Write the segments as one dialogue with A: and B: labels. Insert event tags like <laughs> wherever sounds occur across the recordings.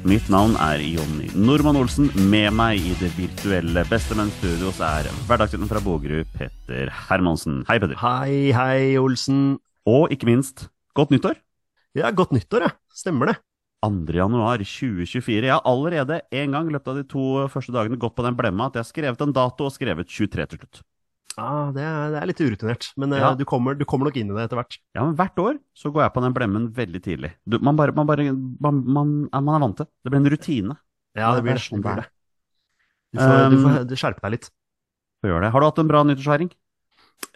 A: Mitt navn er Jonny Normann Olsen. Med meg i det virtuelle Bestemenn-studios er hverdagshelten fra Bogerud, Petter Hermansen. Hei, Petter.
B: Hei, hei, Olsen.
A: Og ikke minst, godt nyttår.
B: Ja, godt nyttår, ja. Stemmer det.
A: 2. januar 2024. Jeg har allerede en gang i løpet av de to første dagene gått på den blemma at jeg har skrevet en dato og skrevet 23 til slutt.
B: Ja, det er, det er litt urutinert, men eh,
A: Ja.
B: du, kommer, du kommer nok inn i det etter hvert.
A: Ja, men hvert år så går jeg på den blemmen veldig tidlig. Du, man, bare, man, bare, man, man, er- man vant til det. Blir en rutine.
B: Ja, det blir det.
A: sånn
B: Det blir
A: det
B: det. Du får, du
A: Um,
B: får skjerpe deg litt.
A: Gjør det. Har du hatt en bra nyttårsfeiring?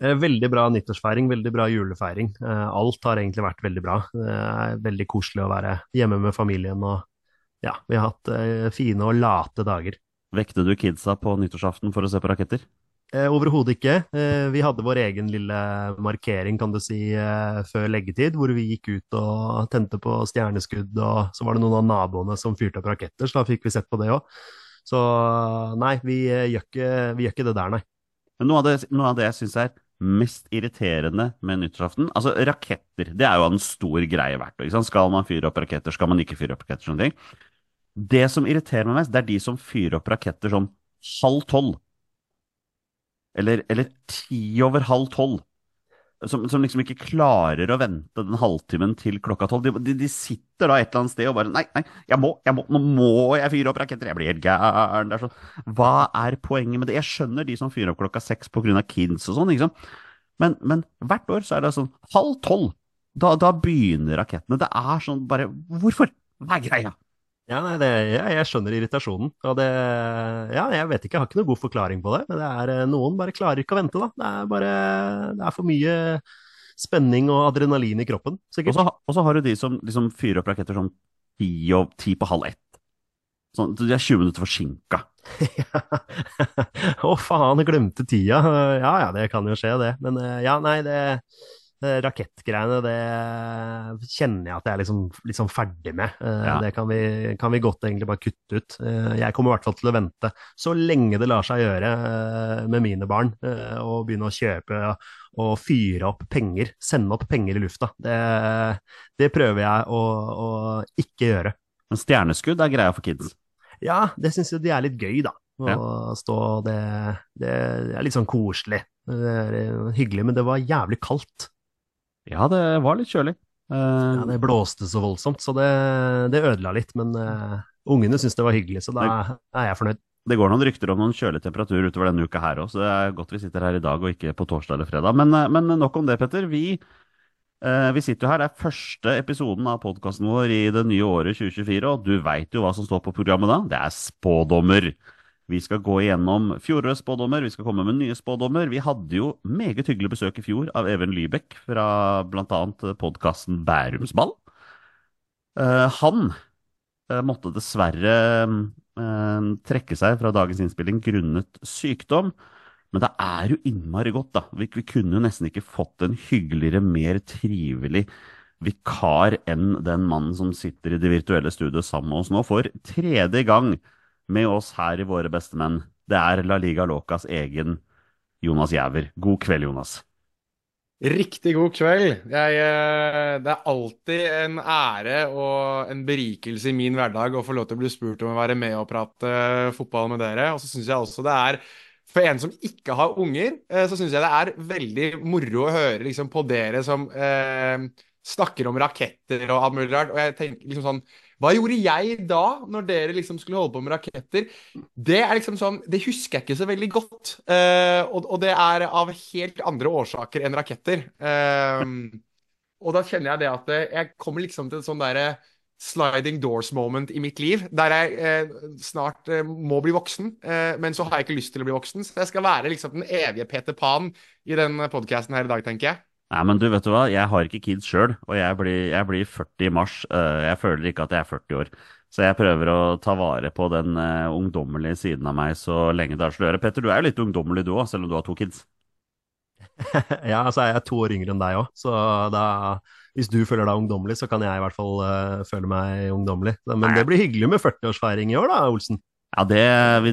B: Eh, Veldig bra nyttårsfeiring, veldig bra julefeiring. Eh, Alt har egentlig vært veldig bra. Det er veldig koselig å være hjemme med familien, og ja, vi har hatt fine og late dager.
A: Vekte du kidsa på nyttårsaften for å se på raketter?
B: Eh, Overhodet ikke. Eh, vi hadde vår egen lille markering, kan du si, eh, før leggetid, hvor vi gikk ut og tente på stjerneskudd, og så var det noen av naboene som fyrte opp raketter, så da fikk vi sett på det òg. Så nei, vi gjør ikke, vi gjør ikke det der, nei.
A: Noe av det, noe av det jeg syns er mest irriterende med nyttårsaften Altså, raketter, det er jo en stor greie hvert år. Skal man fyre opp raketter, skal man ikke fyre opp raketter, sånne ting. Det som irriterer meg mest, det er de som fyrer opp raketter sånn halv tolv. Eller, eller ti over halv tolv. Som, som liksom ikke klarer å vente den halvtimen til klokka tolv. De, de, de sitter da et eller annet sted og bare Nei, nei, jeg må, jeg må, nå må jeg fyre opp raketter. Jeg blir helt gæren. Det er sånn. Hva er poenget med det? Jeg skjønner de som fyrer opp klokka seks pga. kids og sånn, sant. Men, men hvert år så er det sånn halv tolv. Da, da begynner rakettene. Det er sånn bare Hvorfor? Hva er greia?
B: Ja, nei, det, ja, jeg skjønner irritasjonen, og det Ja, jeg vet ikke, jeg har ikke noen god forklaring på det, men det er eh, noen bare klarer ikke å vente, da. Det er bare Det er for mye spenning og adrenalin i kroppen,
A: Og
B: sikkert.
A: så, og så har du de som liksom fyrer opp raketter sånn ti, og, ti på halv ett. Sånn, de er 20 minutter forsinka. <laughs>
B: Å, faen, jeg glemte tida. Ja ja, det kan jo skje, det. Men eh, ja, nei, det rakettgreiene, det kjenner jeg at jeg er liksom, liksom ferdig med. Eh,
A: Ja.
B: Det kan vi, kan vi godt egentlig bare kutte ut. Eh, Jeg kommer i hvert fall til å vente så lenge det lar seg gjøre eh, med mine barn, og begynne å kjøpe og fyre opp penger, sende opp penger i lufta. Det, det prøver jeg å, å ikke gjøre.
A: Men stjerneskudd er greia for kids.
B: Ja, det syns jeg de er litt gøy, da. Å
A: Ja.
B: stå det, det er litt sånn koselig. Det er hyggelig, men det var jævlig kaldt.
A: Ja, det var litt kjølig. Uh,
B: Ja, det blåste så voldsomt, så det, det ødela litt. Men uh, ungene syntes det var hyggelig, så da er jeg fornøyd.
A: Det går noen rykter om noen kjølig temperatur utover denne uka her òg, så det er godt vi sitter her i dag og ikke på torsdag eller fredag. Men, eh, men nok om det, Petter. Vi, eh, vi sitter jo her. Det er første episoden av podkasten vår i det nye året 2024, og du veit jo hva som står på programmet da. Det er spådommer. Vi skal gå igjennom fjorårets spådommer, vi skal komme med nye spådommer. Vi hadde jo meget hyggelig besøk i fjor av Even Lybekk fra bl.a. podkasten Bærumsball. Uh, han uh, måtte dessverre uh, trekke seg fra dagens innspilling grunnet sykdom. Men det er jo innmari godt, da. Vi, vi kunne jo nesten ikke fått en hyggeligere, mer trivelig vikar enn den mannen som sitter i det virtuelle studioet sammen med oss nå for tredje gang med oss her i Våre bestemenn. Det er La Liga Locas egen Jonas Giæver. God kveld, Jonas.
C: Riktig god kveld. Jeg, eh, det er alltid en ære og en berikelse i min hverdag å få lov til å bli spurt om å være med og prate fotball med dere. Og så syns jeg også det er For en som ikke har unger, eh, så syns jeg det er veldig moro å høre liksom, på dere som eh, snakker om raketter og alt mulig rart. Og jeg tenker liksom sånn Hva gjorde jeg da, når dere liksom skulle holde på med raketter? Det er liksom sånn Det husker jeg ikke så veldig godt. Uh, og, og, det er av helt andre årsaker enn raketter. Uh, og da kjenner jeg det at jeg kommer liksom til et sånn derre sliding doors moment i mitt liv, der jeg eh, snart eh, må bli voksen, eh, men så har jeg ikke lyst til å bli voksen. Så jeg skal være liksom den evige Peter Pan i den podkasten her i dag, tenker jeg.
A: Nei, men du, vet du hva, jeg har ikke kids sjøl, og jeg blir, jeg blir, 40 i mars. Eh, jeg føler ikke at jeg er 40 år. Så jeg prøver å ta vare på den uh, ungdommelige siden av meg så lenge det har sløret. Petter, du er jo litt ungdommelig du òg, selv om du har to kids. <laughs>
B: ja, altså jeg er to år yngre enn deg òg, så da hvis du føler deg ungdommelig, så kan jeg i hvert fall uh, føle meg ungdommelig. Men det blir hyggelig med 40-årsfeiring i år, da, Olsen?
A: Ja, det,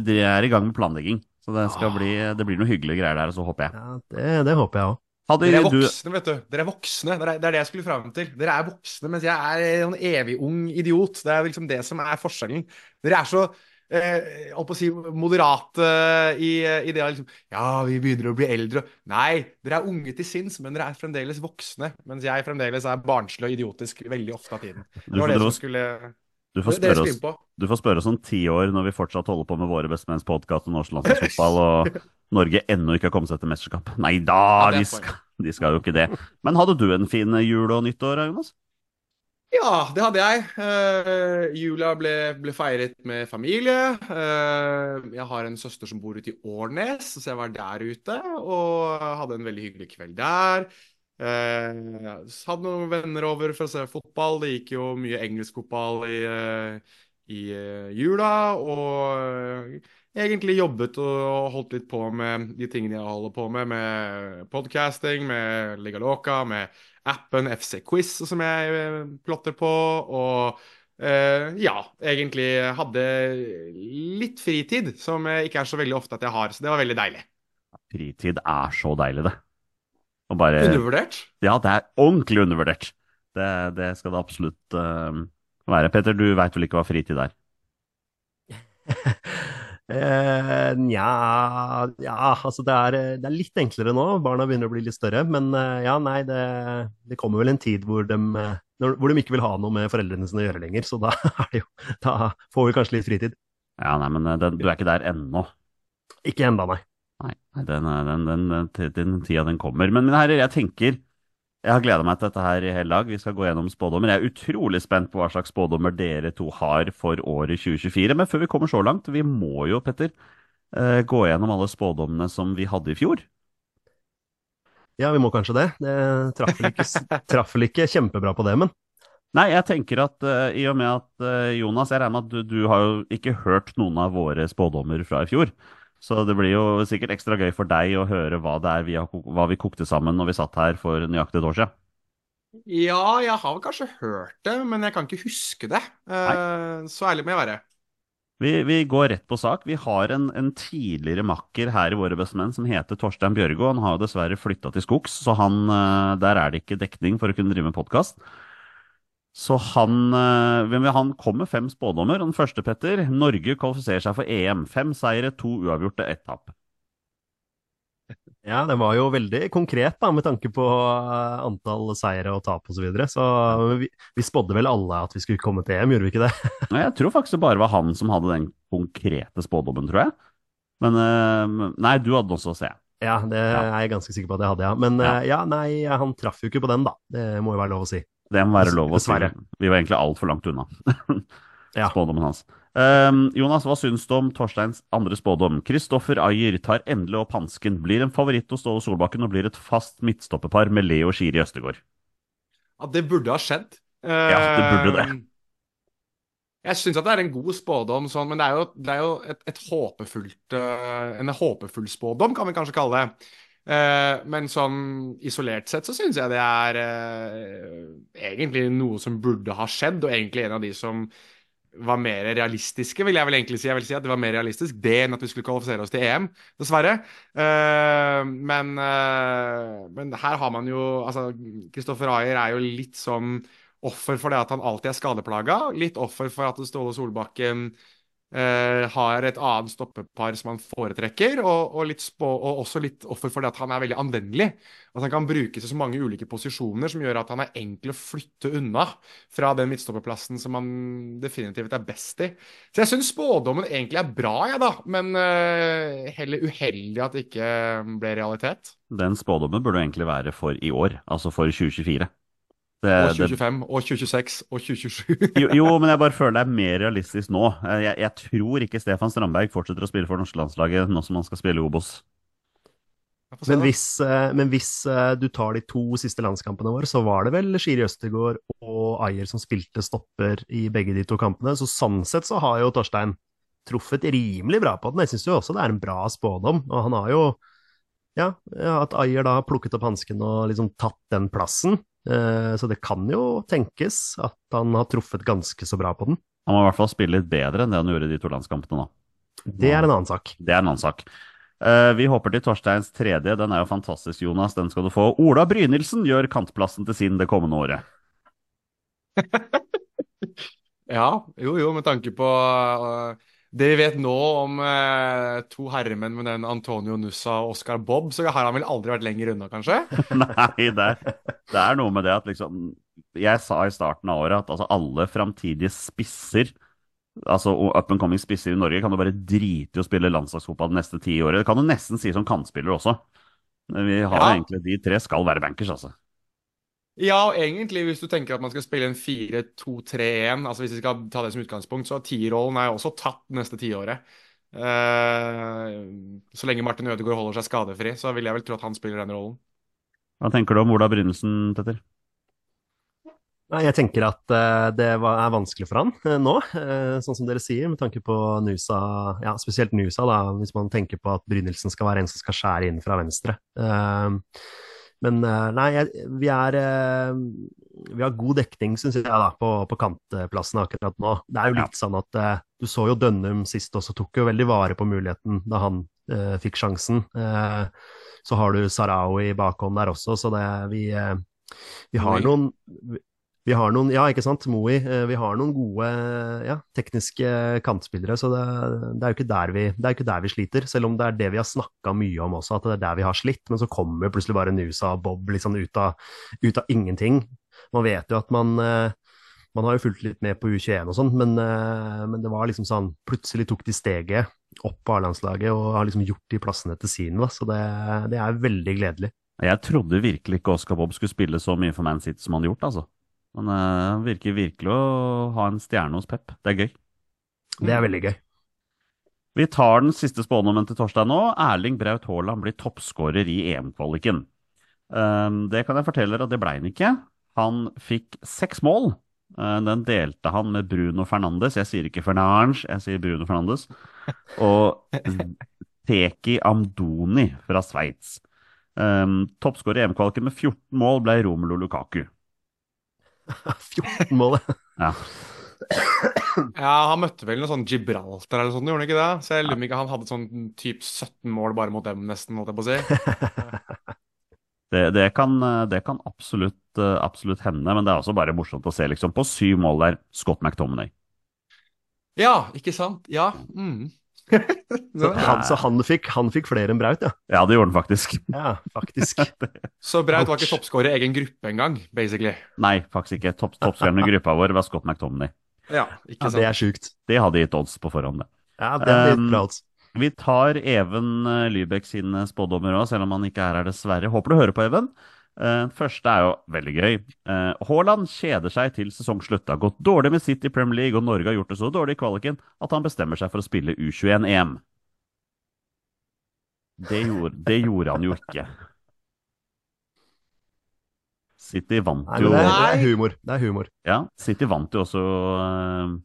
A: vi er i gang med planlegging. Så det, skal bli, det blir noen hyggelige greier der, og så håper jeg.
B: Ja, Det, det håper jeg òg.
C: Dere er voksne, vet du. Dere er voksne. Det er, det er det jeg skulle fram til. Dere er voksne, mens jeg er en evig ung idiot. Det er liksom det som er forskjellen. Dere er så eh, holdt på å si, moderate i, i det liksom Ja, vi begynner å bli eldre. Nei, dere er unge til sinns, men dere er fremdeles voksne. Mens jeg fremdeles er barnslig og idiotisk veldig ofte av tiden. Det var det som skulle
A: du får, spørre oss, du får spørre oss om ti år når vi fortsatt holder på med våre Bestemenns podkast og norsk <laughs> landslagsfotball, og Norge ennå ikke har kommet seg til mesterskap. Nei da, ja, de, skal, de, skal, jo ikke det. Men hadde du en fin jul og nyttår, Jonas?
C: Ja, det hadde jeg. Uh, jula ble, ble, feiret med familie. Uh, jeg har en søster som bor ute i Årnes, så jeg var der ute og hadde en veldig hyggelig kveld der. Uh, hadde noen venner over for å se fotball. Det gikk jo mye engelsk fotball i, i jula. Og egentlig jobbet og holdt litt på med de tingene jeg holder på med, med podcasting, med Liga Loca, med appen FC Quiz som jeg eh, plotter på. Og eh, ja, egentlig hadde litt fritid, som ikke er så veldig ofte at jeg har. Så det var veldig deilig.
A: Fritid er så deilig, det. Bare,
C: undervurdert?
A: Ja, det er ordentlig undervurdert. Det, det skal det absolutt uh, være. Peter, du veit vel ikke hva fritid er? <laughs>
B: Eh, Nja Ja, altså det er, det er, litt enklere nå. Barna begynner å bli litt større. Men uh, ja, nei, det, det, kommer vel en tid hvor de, uh, hvor de, ikke vil ha noe med foreldrene sine å gjøre lenger. Så da, <laughs> jo, da får vi kanskje litt fritid.
A: Ja, nei, men det, du er ikke der ennå?
B: Ikke ennå, nei.
A: Nei, den, den, den, den, tida den kommer. Men mine herrer, jeg tenker jeg har gleda meg til dette her i hele dag. Vi skal gå gjennom spådommer. Jeg er utrolig spent på hva slags spådommer dere to har for året 2024. Men før vi kommer så langt, vi må jo, Petter, eh, gå gjennom alle spådommene som vi hadde i fjor.
B: Ja, vi må kanskje det. Det traff vel ikke, <laughs> traff vel ikke kjempebra på det, men
A: Nei, jeg tenker at uh, i og med at uh, Jonas, jeg regner med at du, du, har jo ikke hørt noen av våre spådommer fra i fjor. Så det blir jo sikkert ekstra gøy for deg å høre hva, vi, har, hva vi kokte sammen når vi satt her for nøyaktig et år siden.
C: Ja, jeg har kanskje hørt det, men jeg kan ikke huske det. Nei. så ærlig må jeg være.
A: Vi, vi, går rett på sak. Vi har en, en, tidligere makker her i Våre bestemenn som heter Torstein Bjørgo. Han har dessverre flytta til skogs, så han, uh, der er det ikke dekning for å kunne drive med podkast. Så han, eh, han kom med fem spådommer. Den første, Petter. Norge kvalifiserer seg for EM. Fem seire, to uavgjorte, ett tap.
B: Ja, det var jo veldig konkret da, med tanke på eh, antall seire og tap osv. Så, videre. så vi, vi spådde vel alle at vi skulle komme til EM, gjorde vi ikke det? <laughs>
A: jeg tror faktisk det bare var han som hadde den konkrete spådommen, tror jeg. Men eh, Nei, du hadde den også, ser jeg.
B: Ja, det er jeg ganske sikker på at jeg hadde, ja. Men ja, ja nei, han traff jo ikke på den, da. Det må jo være lov å si.
A: Det må være lov å si. Vi var egentlig altfor langt unna. <laughs> ja. Spådommen hans. Um, Jonas, hva syns du om Torsteins andre spådom? Kristoffer Ayer tar endelig opp hansken, blir en favoritt hos Ståle Solbakken og blir et fast midtstopperpar med Leo Skiri Østegård.
C: Ja, det burde ha skjedd.
A: Ja, det burde det. Ehm,
C: jeg syns at det er en god spådom, sånn, men det er jo, det er jo et, et håpefullt, uh, en håpefull spådom, kan vi kanskje kalle det. Uh, men sånn isolert sett så syns jeg det er eh, egentlig noe som burde ha skjedd, og egentlig en av de som var mer realistiske, vil jeg vel egentlig si. Jeg vil si at det var mer realistisk det enn at vi skulle kvalifisere oss til EM, dessverre. Eh, men, men, her har man jo Altså, Kristoffer Ayer er jo litt sånn offer for det at han alltid er skadeplaga. Litt offer for at Ståle Solbakken eh, har et annet stoppepar som han foretrekker, og, og, spå, og også litt offer for det at han er veldig anvendelig. At han kan brukes i så mange ulike posisjoner som gjør at han er enkel å flytte unna fra den midtstopperplassen som han definitivt er best i. Så jeg syns spådommen egentlig er bra, jeg, ja, da. Men uh, heller uheldig at det ikke ble realitet.
A: Den spådommen burde egentlig være for i år, altså for 2024.
C: Det, og 2025 det... og 2026 og 2027.
A: jo, jo, <laughs> men jeg bare føler det er mer realistisk nå. Jeg, jeg, tror ikke Stefan Strandberg fortsetter å spille for norske landslaget nå som han skal spille i Obos.
B: Men hvis, eh, men hvis, eh, du tar de to siste landskampene våre, så var det vel Shiri Østergaard og Ayer som spilte stopper i begge de to kampene. Så sånn sett så har jo Torstein truffet rimelig bra på den. Jeg syns jo også det er en bra spådom. Og han har jo ja, at Ayer da har plukket opp hansken og liksom tatt den plassen. Eh, så det kan jo tenkes at han har truffet ganske så bra på den.
A: Han må i hvert fall spille litt bedre enn det han gjorde i de to landskampene nå.
B: Det er en annen sak.
A: Det er en annen sak. Eh, vi håper til Torsteins tredje. Den er jo fantastisk, Jonas. Den skal du få. Ola Brynildsen gjør kantplassen til sin det kommende året. <laughs>
C: ja, jo jo, med tanke på uh, det vi vet nå om eh, to herremenn med den Antonio Nussa og Oscar Bob, så har han vel aldri vært lenger unna, kanskje? <laughs>
A: Nei, det er, det er, noe med det at liksom Jeg sa i starten av året at altså, alle framtidige spisser altså up and coming spisser i Norge kan jo bare drite i å spille landslagsfotball de neste ti årene. Det kan du nesten si som kantspiller også. Vi har ja. egentlig De tre skal være bankers, altså.
C: Ja, og egentlig hvis du tenker at man skal spille en 4-2-3-1, altså hvis vi skal ta det som utgangspunkt, så tierrollen er jo også tatt neste tiåret. Uh, så lenge Martin Ødegaard holder seg skadefri, så vil jeg vel tro at han spiller den rollen.
A: Hva tenker du om Ola Brynesen, Petter?
B: Nei, Jeg tenker at uh, det er vanskelig for han uh, nå, sånn som dere sier, med tanke på Nusa, ja, spesielt Nusa, da, hvis man tenker på at Brynildsen skal være en som skal skjære inn fra venstre. Uh, men eh, nei, vi er eh, Vi har god dekning, syns jeg, da, på, på kantplassene akkurat nå. Det er jo litt ja. sånn at eh, du så jo Dønnum sist også, tok jo veldig vare på muligheten da han eh, fikk sjansen. Eh, så har du Sarao i bakhånd der også, så det vi, vi har noen vi har noen, ja, ikke sant, Moi. Eh, vi har noen gode ja, tekniske kantspillere, så det, det, er jo ikke der vi, det er ikke der vi sliter. Selv om det er det vi har snakka mye om også, at det er der vi har slitt. Men så kommer plutselig bare Nusa og Bob liksom ut av, ut av ingenting. Man vet jo at man eh, man har jo fulgt litt med på U21 og sånn, men, eh, men, det var liksom sånn Plutselig tok de steget opp på A-landslaget og har liksom gjort de plassene til sine. Så det, det, er veldig gledelig.
A: Jeg trodde virkelig ikke Oscar Bob skulle spille så mye for Man City som han har gjort, altså. Men det uh, virker virkelig å ha en stjerne hos Pep. Det er gøy.
B: Det er veldig gøy.
A: Vi tar den siste spådommen til torsdag nå. Erling Braut Haaland blir toppskårer i EM-kvaliken. Um, det kan jeg fortelle dere at det ble han ikke. Han fikk seks mål. Uh, den delte han med Bruno Fernandes. Jeg sier ikke Fernange, jeg sier Bruno Fernandes. <laughs> Og Teki Amdoni fra Sveits. Um, Toppskårer i EM-kvaliken med 14 mål ble Romelu Lukaku.
B: 14 mål,
A: ja.
C: ja, han møtte vel noe sånn Gibraltar eller sånt, gjorde han ikke det? Så jeg lurer ikke han hadde sånn typ 17 mål bare mot dem, nesten, holdt jeg på å si. <laughs>
A: det, det, kan, det kan absolutt, absolutt, hende, men det er også bare morsomt å se, liksom. På syv mål der, Scott McTominay.
C: Ja, ikke sant? Ja. Mm. <laughs>
B: så, han, så han, fikk, han, fikk, flere enn Braut, ja?
A: Ja, det gjorde han faktisk.
B: Ja, faktisk. <laughs>
C: så Braut var ikke toppskårer i egen gruppe engang, basically?
A: Nei, faktisk ikke. Topp, Toppskåreren i gruppa vår var Scott McTominay.
C: Ja, ikke sant.
B: Ja, det er sjukt.
A: Det hadde gitt odds på forhånd, det.
B: Ja, det er litt bra odds.
A: Vi tar Even eh, Lybekk sine spådommer òg, selv om han ikke er her, dessverre. Håper du hører på, Even. Uh, første er jo veldig gøy. Uh, Haaland kjeder seg til sesongslutt. Det har gått dårlig med City Premier League, og Norge har gjort det så dårlig i kvaliken at han bestemmer seg for å spille U21-EM. Det, det gjorde, han jo ikke. City vant
B: jo er, det er, humor. Det er humor.
A: Ja, City vant jo også uh,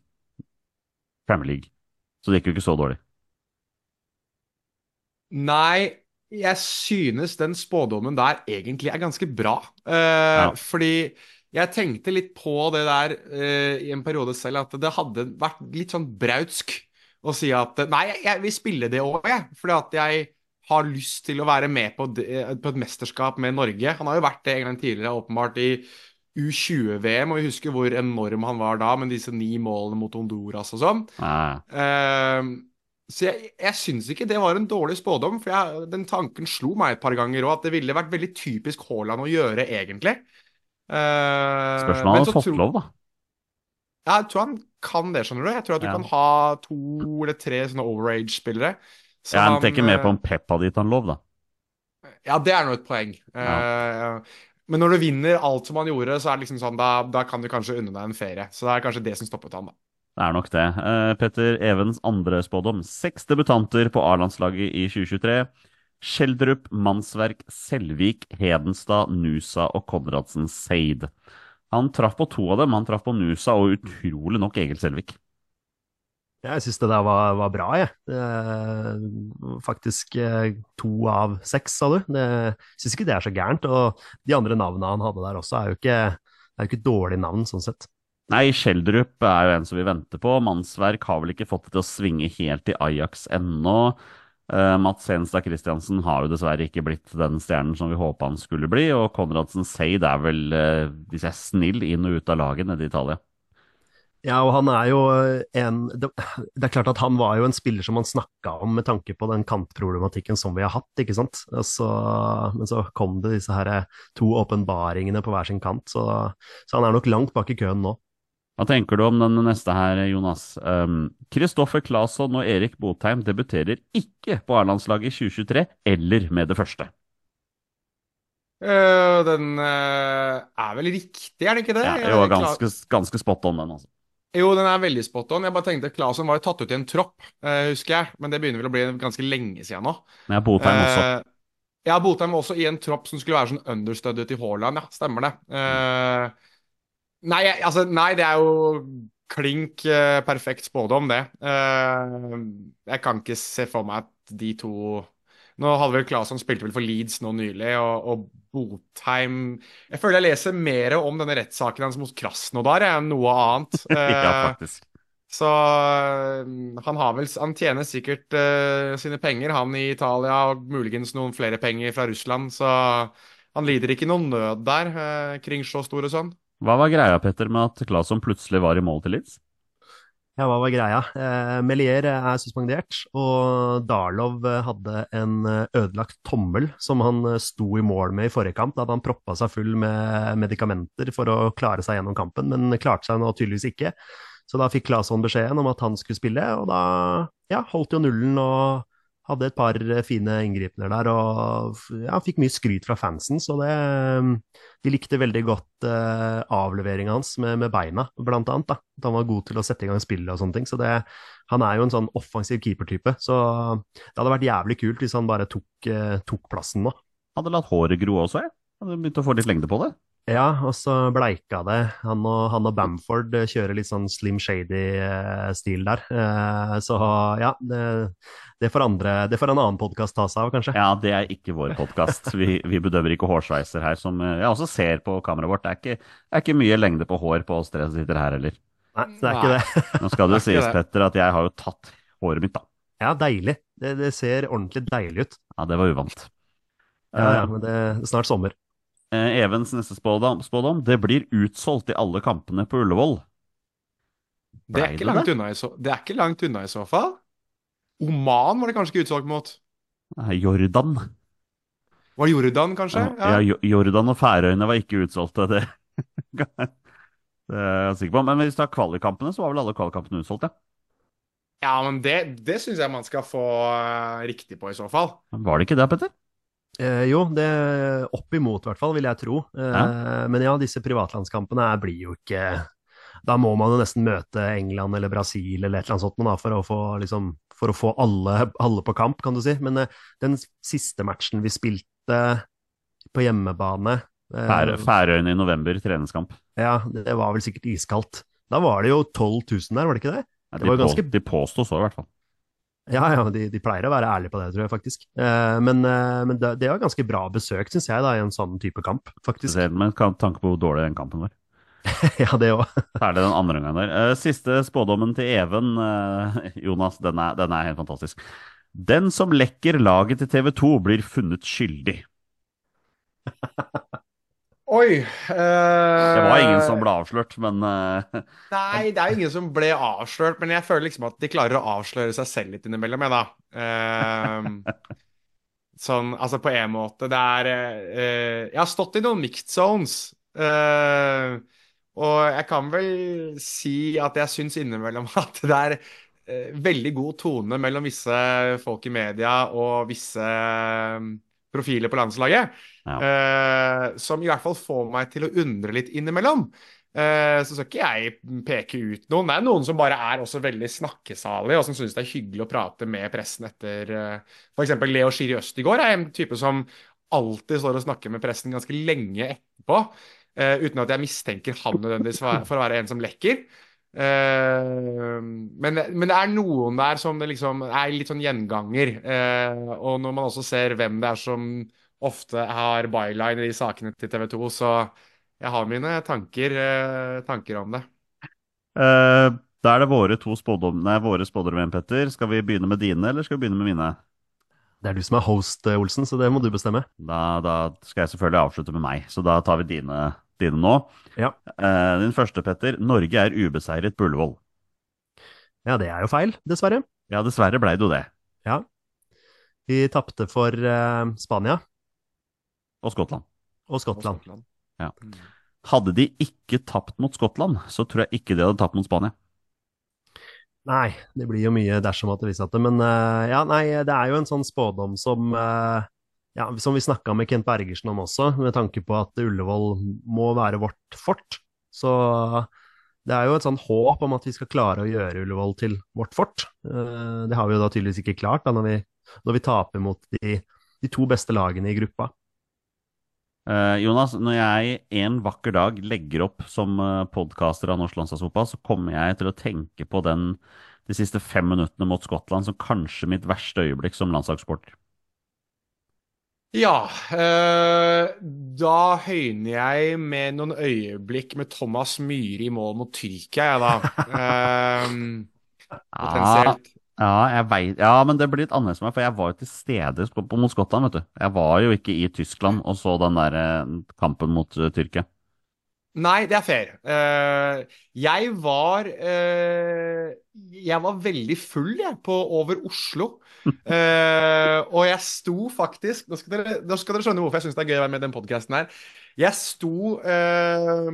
A: Premier League, så det gikk jo ikke så dårlig.
C: Nei, jeg synes den spådommen der egentlig er ganske bra. Uh, ja. Fordi jeg tenkte litt på det der uh, i en periode selv, at det hadde vært litt sånn brautsk å si at Nei, jeg, vil spille det òg, jeg. Fordi at jeg har lyst til å være med på, det, på, et mesterskap med Norge. Han har jo vært det en gang tidligere, åpenbart, i U20-VM, og vi husker hvor enorm han var da, med disse ni målene mot Honduras og sånn.
A: Ja.
C: Eh, så jeg, jeg syns ikke det var en dårlig spådom, for jeg, den tanken slo meg et par ganger òg, at det ville vært veldig typisk Haaland å gjøre, egentlig. Uh,
A: Spørsmålet om han hadde fått
C: tro-
A: lov, da.
C: Ja, jeg tror han kan det, skjønner du. Jeg tror at du
A: Ja.
C: kan ha to eller tre sånne overage-spillere. Så
A: ja,
C: han,
A: tenker mer på
C: eh,
A: om Pep hadde gitt han lov, da.
C: Ja, det er nå et poeng. Eh, men når du vinner alt som han gjorde, så er det liksom sånn, da, da kan du kanskje unne deg en ferie. Så det er kanskje det som stoppet han, da.
A: Det er nok det. Uh, Petter Evens andre spådom. Seks debutanter på A-landslaget i 2023. Skjeldrup, Mannsverk, Selvik, Hedenstad, Nusa og Konradsen Seid. Han traff på to av dem. Han traff på Nusa og utrolig nok Egil Selvik.
B: Jeg syns det der var, var bra, jeg. Faktisk eh, to av seks, sa du. Jeg syns ikke det er så gærent. Og de andre navnene han hadde der også, er jo ikke, er jo ikke dårlige navn, sånn sett.
A: Nei, Schjelderup er jo en som vi venter på. Mannsverk har vel ikke fått det til å svinge helt i Ajax ennå. Uh, Mats Henstad Christiansen har jo dessverre ikke blitt den stjernen som vi håpa han skulle bli. Og Konradsen Seid er vel, uh, hvis jeg er snill, inn og ut av laget nede i Italia.
B: Ja, og han er jo en Det, det er klart at han var jo en spiller som man snakka om med tanke på den kantproblematikken som vi har hatt, ikke sant. Så, men så kom det disse her to åpenbaringene på hver sin kant, så, så han er nok langt bak i køen nå.
A: Hva tenker du om den neste her, Jonas? Kristoffer Claesson og Erik Botheim debuterer ikke på A-landslaget i 2023, eller med det første.
C: Uh, den uh, er vel riktig, er den ikke det?
A: Ja,
C: jo,
A: ganske, ganske spot on, den, altså.
C: Jo, den er veldig spot on. Jeg bare tenkte Claesson var jo tatt ut i en tropp, uh, husker jeg. Men det begynner vel å bli ganske lenge siden nå.
A: Men jeg har Botheim også.
C: Ja, Botheim var også i en tropp som skulle være sånn understudy til Haaland, ja. Stemmer det. Eh, nei, altså, nei, det er jo klink eh, perfekt spådom, det. Eh, jeg kan ikke se for meg at de to Nå hadde vel Claesson spilte vel for Leeds nå nylig, og, og Botheim Jeg føler jeg leser mer om denne rettssaken hans mot Krasnodar enn noe annet. <laughs>
A: ja,
C: Eh,
A: faktisk.
C: så han har vel Han tjener sikkert sine penger, han i Italia, og muligens noen flere penger fra Russland, så han lider ikke noen nød der, kring så stor store sønn.
A: Hva var greia, Petter, med at Claesson plutselig var i mål til Leeds?
B: Ja, hva var greia? Eh, Melier er suspendert, og Darlov eh, hadde en eh, ødelagt tommel som han eh, sto i mål med i forrige kamp. Da hadde han proppa seg full med medikamenter for å klare seg gjennom kampen, men klarte seg nå tydeligvis ikke. Så da fikk Claesson beskjeden om at han skulle spille, og da ja, holdt jo nullen og hadde et par eh, fine inngripener der. Og ja, fikk mye skryt fra fansen, så det De likte veldig godt eh, avleveringa hans med, med beina, blant annet. da. At han var god til å sette i gang spillet og sånne ting. Så det, han er jo en sånn offensiv keepertype. Så det hadde vært jævlig kult hvis han bare tok, eh, tok plassen nå.
A: Hadde latt håret gro også, jeg. Hadde begynt å få litt lengde på det.
B: Ja, og så bleika det. Han og, han og Bamford eh, kjører litt sånn Slim Shady-stil der. Eh, Så ja, det, det, får andre, det får en annen podkast ta seg av, kanskje.
A: Ja, det er ikke vår podkast. <laughs> Vi, vi bedømmer ikke hårsveiser her, som eh, jeg også ser på kameraet vårt. Det er ikke, det er ikke mye lengde på hår på oss tre som sitter her heller.
B: Nei, det er ikke det. <laughs>
A: Nå skal det
C: Det er
A: sies,
C: det.
A: Petter, at jeg har jo tatt håret mitt, da.
B: Ja, deilig. Det, det ser ordentlig deilig ut.
A: Ja, det var uvant.
B: Ja, ja, men det det er snart sommer.
A: Eh, Evens neste spådom, spådom det blir utsolgt i alle kampene på Ullevål.
C: Det er, ikke
A: det
C: langt unna i så, det er ikke langt unna i så fall. Oman var det kanskje ikke utsolgt mot.
A: Nei, Jordan.
C: Var det Jordan, kanskje?
A: Ja, ja Jordan og Færøyene var ikke utsolgte, det. <laughs> det er jeg sikker på. Men hvis du har kvalikkampene, så var vel alle kvalikkampene utsolgt, ja.
C: Ja, men det, det syns jeg man skal få øh, riktig på, i så fall.
A: Var det ikke det, Petter?
B: Eh, jo, det opp imot, i hvert fall, vil jeg tro. Eh, Men ja, disse privatlandskampene er- blir jo ikke Da må man jo nesten møte England eller Brasil eller et eller annet sånt da, for å få, liksom, for å få alle, alle på kamp, kan du si. Men eh, den siste matchen vi spilte på hjemmebane eh,
A: Færøyene i november, treningskamp.
B: Ja, det det var vel sikkert iskaldt. Da var det jo 12 000 der, var det ikke det? Det
A: de,
B: var
A: på,
B: ganske-
A: de påstod så, i hvert fall.
B: Ja, ja, de, de pleier å være ærlige på det, tror jeg faktisk. Eh, men eh, men det, det var ganske bra besøk, syns jeg, da, i en sånn type kamp, faktisk.
A: Selv med kan- tanke på hvor dårlig den kampen var. <laughs>
B: ja, det òg. <laughs>
A: Særlig den andre gangen der. Eh, Siste spådommen til Even, eh, Jonas, den er, den er helt fantastisk. Den som lekker laget til TV 2, blir funnet skyldig. <laughs>
C: Oi
A: Det var ingen som ble avslørt, men eh, <laughs>
C: Nei, det er jo ingen som ble avslørt, men jeg føler liksom at de klarer å avsløre seg selv litt innimellom, jeg, da. Ehm, sånn, altså på en måte. Det er eh, Jeg har stått i noen mixed zones. eh, og jeg kan vel si at jeg syns innimellom <laughs> at det er eh, veldig god tone mellom visse folk i media og visse eh, profiler på landslaget.
A: Ja.
C: eh, som i hvert fall får meg til å undre litt innimellom. Eh, så skal ikke jeg peke ut noen. Det er noen som bare er også veldig snakkesalige, og som syns det er hyggelig å prate med pressen etter uh, F.eks. Leo Schiri Østigård er en type som alltid står og snakker med pressen ganske lenge etterpå. Uh, uten at jeg mistenker han nødvendigvis for å være en som lekker. Eh, men, men det er noen der som det liksom er litt sånn gjenganger. Eh, og når man også ser hvem det er som ofte har byline i de sakene til TV 2, så jeg har mine tanker, eh, tanker om det.
A: eh, da er det våre to våre spådommer igjen, Petter. Skal vi begynne med dine, eller skal vi begynne med mine?
B: Det er du som er host, Olsen, så det må du bestemme.
A: Da, da skal jeg selvfølgelig avslutte med meg, så da tar vi dine, dine nå.
B: Ja.
A: Eh, din første, Petter. Norge er ubeseiret på Ullevål.
B: Ja, det er jo feil, dessverre.
A: Ja, dessverre ble det jo det.
B: Ja. Vi tapte for eh, Spania
A: Og Skottland.
B: og Skottland.
A: Ja. Hadde de ikke tapt mot Skottland, så tror jeg ikke de hadde tapt mot Spania.
B: Nei, det blir jo mye dersom at det viser at det, men uh, ja, nei, det er jo en sånn spådom som eh, ja, som vi snakka med Kent Bergersen om også, med tanke på at Ullevål må være vårt fort. Så det er jo et sånn håp om at vi skal klare å gjøre Ullevål til vårt fort. Eh, Det har vi jo da tydeligvis ikke klart da, når vi, når vi taper mot de, de to beste lagene i gruppa.
A: Eh, Jonas, når jeg en vakker dag legger opp som uh, podkaster av norsk landslagsfotball, så kommer jeg til å tenke på den de siste fem minuttene mot Skottland som kanskje mitt verste øyeblikk som landslagssporter.
C: Ja, Øh, da høyner jeg med noen øyeblikk med Thomas Myhre i mål mot Tyrkia, jeg, da. <laughs> Eh, potensielt.
A: Ja, jeg vet, ja, men det blir litt annerledes for meg, for jeg var jo til stede mot Skottland, vet du. Jeg var jo ikke i Tyskland og så den der eh, kampen mot uh, Tyrkia.
C: Nei, det er fair. Uh, jeg var Jeg var veldig full, jeg, på over Oslo. Eh, og jeg sto faktisk Nå skal dere, nå skal dere skjønne hvorfor jeg syns det er gøy å være med i den podkasten her. Jeg sto uh,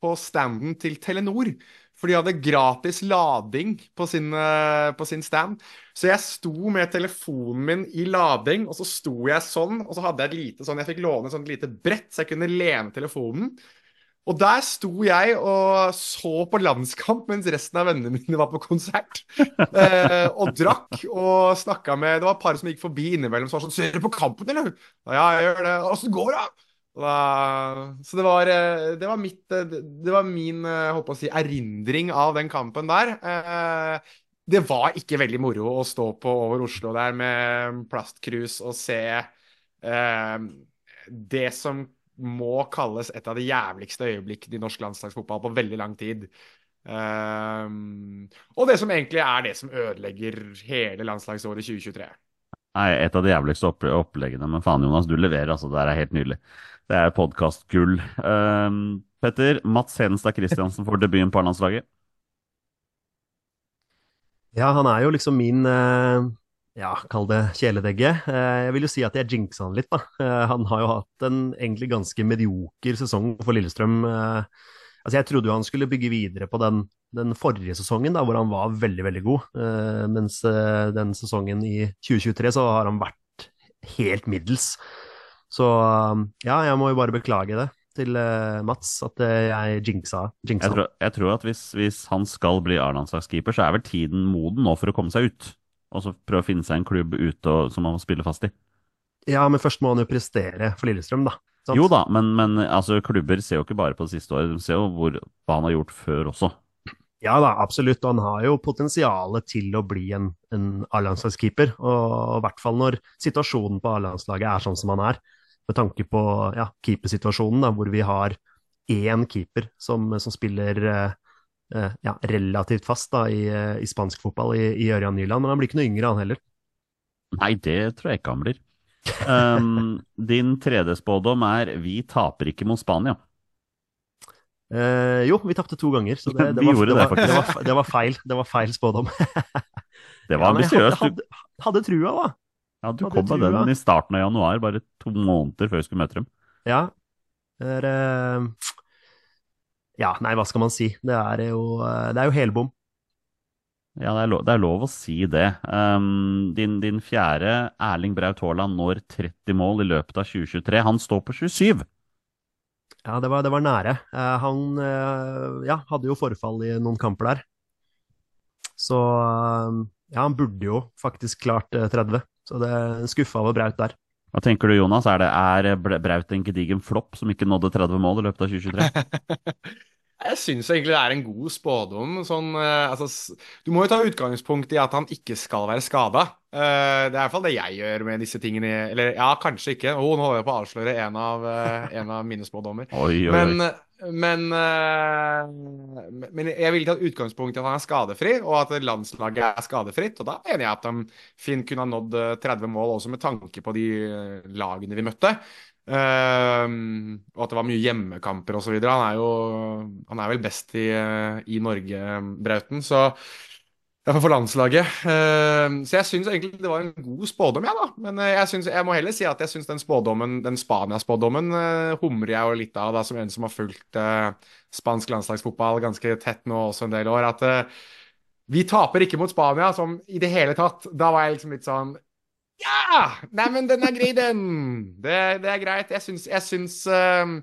C: på standen til Telenor. For de hadde gratis lading på sin, eh, på sin stand. Så jeg sto med telefonen min i lading, og så sto jeg sånn. Og så hadde jeg et lite sånn, jeg fikk låne et sånt lite brett, så jeg kunne lene telefonen. Og der sto jeg og så på landskamp mens resten av vennene mine var på konsert. Eh, og drakk og snakka med Det var et par som gikk forbi innimellom som var sånn 'Ser du på kampen, eller?' Ja, jeg gjør det. 'Åssen går det?' Da, så det var, eh, det var mitt eh, Det var min håper holdt å si, erindring av den kampen der. Eh, Det var ikke veldig moro å stå på over Oslo der med plastkrus og se eh, det som må kalles et av de jævligste øyeblikkene i norsk landslagsfotball på veldig lang tid. Um, og det som egentlig er det som ødelegger hele landslagsåret 2023.
A: Nei, et av de jævligste opp oppleggene. Men faen, Jonas, du leverer, altså. Det er helt nydelig. Det er podkastgull. Um, Petter, Mats Henstad Christiansen får debuten på A-landslaget.
B: Ja, han er jo liksom min eh, ja, kall det kjæledegge. Eh, Jeg vil jo si at jeg jinxa han litt, da. Eh, Han har jo hatt en egentlig ganske medioker sesong for Lillestrøm. Eh, Altså, jeg trodde jo han skulle bygge videre på den, den forrige sesongen, da, hvor han var veldig, veldig god. Mens den sesongen i 2023 så har han vært helt middels. Så ja, jeg må jo bare beklage det til Mats, at jeg jinxa, jinxa
A: Jeg tror, jeg tror at hvis, hvis han skal bli A-landslagskeeper, så er vel tiden moden nå for å komme seg ut. Og så prøve å finne seg en klubb ute og, som han må spille fast i.
B: Ja, men først må han jo prestere for Lillestrøm, da. Sant?
A: Jo da, men, men altså, klubber ser jo ikke bare på det siste året, de ser jo hvor, hva han har gjort før også.
B: Ja da, absolutt. Og han har jo potensialet til å bli en, en A-landslagskeeper. Og i hvert fall når situasjonen på A-landslaget er sånn som han er, med tanke på ja, keepersituasjonen, da, hvor vi har én keeper som, som spiller eh, eh, ja, relativt fast da, i, eh, i spansk fotball, i, i Ørjan Nyland. Men han blir ikke noe yngre, han heller.
A: Nei, det tror jeg ikke han blir. Um, <laughs> din tredje spådom er 'Vi taper ikke mot Spania'.
B: Eh, jo, vi tapte to ganger, så det, <laughs> det, var, det,
A: det,
B: var, det, var, det var feil. Det var feil spådom. <laughs>
A: Det var
B: ambisiøst. Ja, hadde, hadde, hadde trua, da.
A: ja, du
B: hadde
A: kom med den i starten av januar, bare to måneder før vi skulle møte dem.
B: Ja. Det er, eh, ja, nei, hva skal man si? Det er jo, eh, det er jo helbom.
A: Ja, det er lov, det er lov å si det. Um, din, din fjerde, Erling Braut Haaland, når 30 mål i løpet av 2023. Han står på 27.
B: Ja, det var, det var nære. Uh, han uh, ja, hadde jo forfall i noen kamper der. Så uh, ja, han burde jo faktisk klart eh, 30. Så det skuffa over Braut der.
A: Hva tenker du, Jonas? Er, det, er Braut en gedigen flopp som ikke nådde 30 mål i løpet av 2023? <laughs>
C: Jeg syns egentlig det er en god spådom. Sånn, eh, altså, du må jo ta utgangspunkt i at han ikke skal være skada. det er i hvert fall det jeg gjør med disse tingene. Eller ja, kanskje ikke. Oh, nå holder jeg på å avsløre en av, eh, en av mine spådommer. <laughs>
A: Oi, oi, oi.
C: Men, men, eh, men jeg vil ta utgangspunkt i at han er skadefri, og at landslaget er skadefritt. Og da mener jeg at de fint kunne ha nådd eh, 30 mål, også med tanke på de eh, lagene vi møtte. Ehm, og at det var mye hjemmekamper osv. Han er jo han er vel best i, eh, i Norge, Brauten. Så for landslaget. Ehm, så jeg syns egentlig det var en god spådom, jeg, da. Men eh, jeg, synes, jeg må heller si at jeg syns den spådommen, den Spania-spådommen eh, humrer jeg jo litt av, da, som en som har fulgt eh, spansk landslagsfotball ganske tett nå også en del år. At eh, vi taper ikke mot Spania som i det hele tatt. Da var jeg liksom litt sånn Ja! Nei, men den er grei, den. Det, det er greit. Jeg syns, jeg syns eh,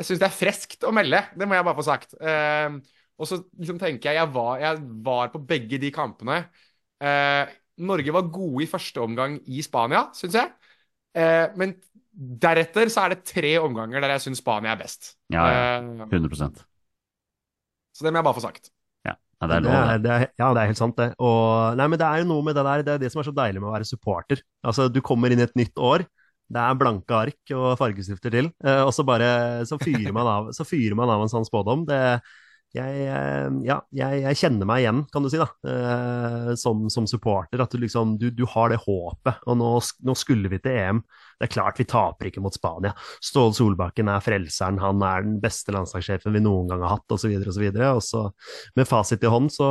C: jeg syns det er freskt å melde, det må jeg bare få sagt. Eh, og så liksom tenker jeg jeg var, jeg var på begge de kampene. Eh, Norge var gode i første omgang i Spania, syns jeg. Eh, men deretter så er det tre omganger der jeg syns Spania er best.
A: Ja, ja.
C: Eh,
A: 100%
C: så det må jeg bare få sagt.
A: Ja, det er
B: Det er,
A: det.
B: er, ja, det er helt sant, det. Og, nei, men det er jo noe med det der, det er det som er så deilig med å være supporter. Altså, du kommer inn i et nytt år, det er blanke ark og fargestifter til, eh, og så bare så fyrer man av, så fyrer man av en sånn spådom. Det, jeg, eh, ja, jeg, jeg kjenner meg igjen, kan du si, da, eh, som, som supporter. At du liksom, du, du har det håpet. Og nå, nå skulle vi til EM. Det er klart vi taper ikke mot Spania. Ståle Solbakken er frelseren, han er den beste landslagssjefen vi noen gang har hatt, osv., videre, Og så med fasit i hånd, så,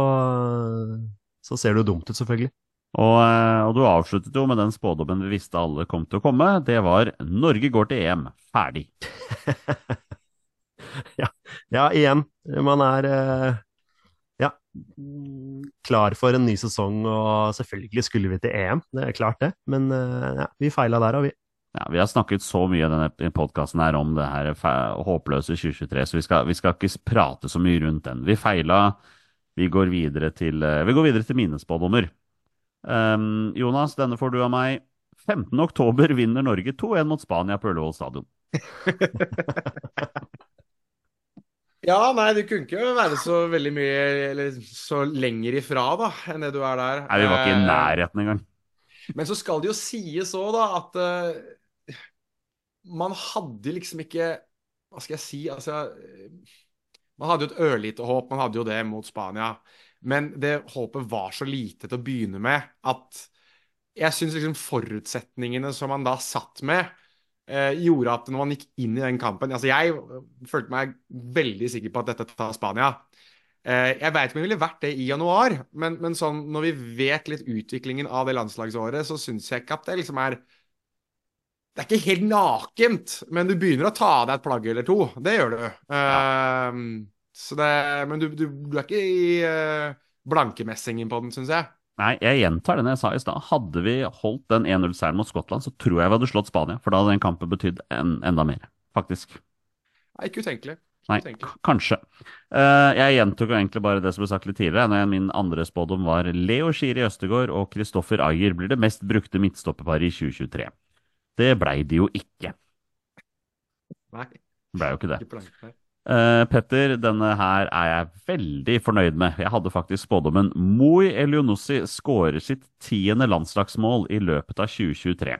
B: så ser det jo dumt ut, selvfølgelig.
A: Og, eh, og du avsluttet jo med den spådommen vi visste alle kom til å komme. Det var 'Norge går til EM'. Ferdig. <laughs> <laughs>
B: Ja, igjen, man er eh, ja, klar for en ny sesong, og selvfølgelig skulle vi til EM, det er klart det. Men eh, ja, vi feila der, og vi.
A: Ja, Vi har snakket så mye i denne podkasten her om det her håpløse 2023, så vi skal, vi skal ikke prate så mye rundt den. Vi feila. Vi går videre til, eh, vi går videre til mine spådommer. Um, Jonas, denne får du av meg. 15. oktober vinner Norge 2-1 mot Spania på Ullevål stadion. <laughs>
C: Ja, nei, du kunne ikke være så veldig mye Eller så lenger ifra, da, enn det du er der.
A: Nei, Vi var ikke i
C: Eh,
A: nærheten engang.
C: Men så skal det jo sies òg, da, at uh, man hadde liksom ikke Hva skal jeg si? Altså Man hadde jo et ørlite håp, man hadde jo det mot Spania. Men det håpet var så lite til å begynne med at jeg syns liksom forutsetningene som man da satt med, gjorde at når man gikk inn i den kampen Altså, jeg følte meg veldig sikker på at dette tar Spania. Eh, jeg veit ikke om jeg ville vært det i januar, men, men sånn, når vi vet litt utviklingen av det landslagsåret, så syns jeg ikke at det liksom er Det er ikke helt nakent, men du begynner å ta av deg et plagg eller to. Det gjør du. Eh, så det, men du, du, du er ikke i uh, blankemessingen på den, syns jeg.
A: Nei, jeg gjentar det jeg sa i stad. Hadde vi holdt den 1-0-seieren mot Skottland, så tror jeg vi hadde slått Spania. For da hadde den kampen betydd en, enda mer, faktisk.
C: Nei, ikke utenkelig.
A: Nei, kanskje. Eh, jeg gjentok egentlig bare det som ble sagt litt tidligere. Når min andre spådom var Leo Schiri Østegård og Kristoffer Ayer blir det mest brukte midtstopperparet i 2023. Det blei de jo ikke.
C: Nei,
A: blei jo ikke det. Eh, Petter, denne her er jeg veldig fornøyd med. Jeg hadde faktisk spådommen Moi Elionossi skårer sitt tiende landslagsmål i løpet av 2023.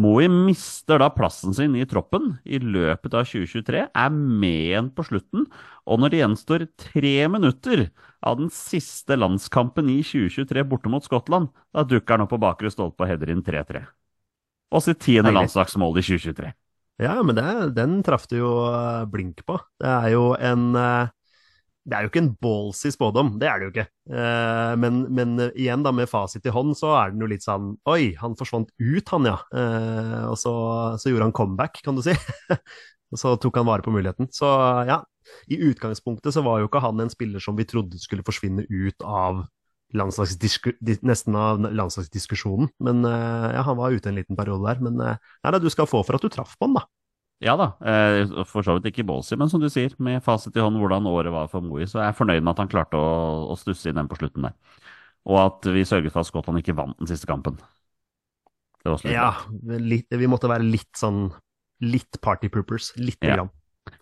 A: Moi mister da plassen sin i troppen i løpet av 2023, er med igjen på slutten, og når det gjenstår tre minutter av den siste landskampen i 2023 borte mot Skottland, da dukker han opp på bakre stolpe og header inn 3-3. Og sitt tiende landslagsmål i 2023.
B: Ja, men det, den traff du jo eh, blink på. Det er jo en eh, Det er jo ikke en ballsy spådom, det er det jo ikke. Eh, Men, men igjen, da, med fasit i hånd, så er den jo litt sånn Oi, han forsvant ut, han, ja. Og så, så gjorde han comeback, kan du si. <laughs> Og så tok han vare på muligheten. Så ja, i utgangspunktet så var jo ikke han en spiller som vi trodde skulle forsvinne ut av nesten av landslagsdiskusjonen. Men eh, ja, han var ute en liten periode der. Men eh, nei da, du skal få for at du traff på han, da.
A: Ja da, eh, for så vidt ikke ballsy, men som du sier, med fasit i hånd hvordan året var for Moey, så er jeg fornøyd med at han klarte å, å stusse inn den på slutten der. Og at vi sørget for at Skottland ikke vant den siste kampen. Det var også
B: Ja, litt, vi måtte være litt sånn Litt partypoopers. Lite
A: Ja.
B: grann.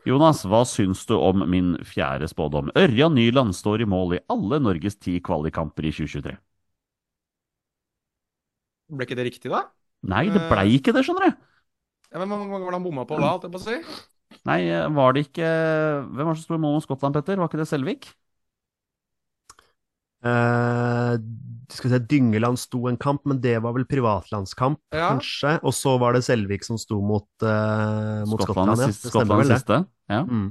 A: Jonas, hva syns du om min fjerde spådom? Ørjan Nyland står i mål i alle Norges ti kvalikkamper i 2023.
C: Ble ikke det riktig, da?
A: Nei, det blei ikke det, skjønner du.
C: Ja, men Hvor mange var det han bomma på da, holdt jeg på å si?
A: Nei, var det ikke Hvem var det som sto i mål mot Skottland, Petter? Var ikke det Selvik?
B: Eh, skal vi se, Dyngeland sto en kamp, men det var vel privatlandskamp,
C: Ja.
B: kanskje. Og så var det Selvik som sto mot, uh, mot
A: Skottland,
B: Skottland. Ja, det
A: Skottland
B: vel det.
A: siste. Ja.
B: Mm.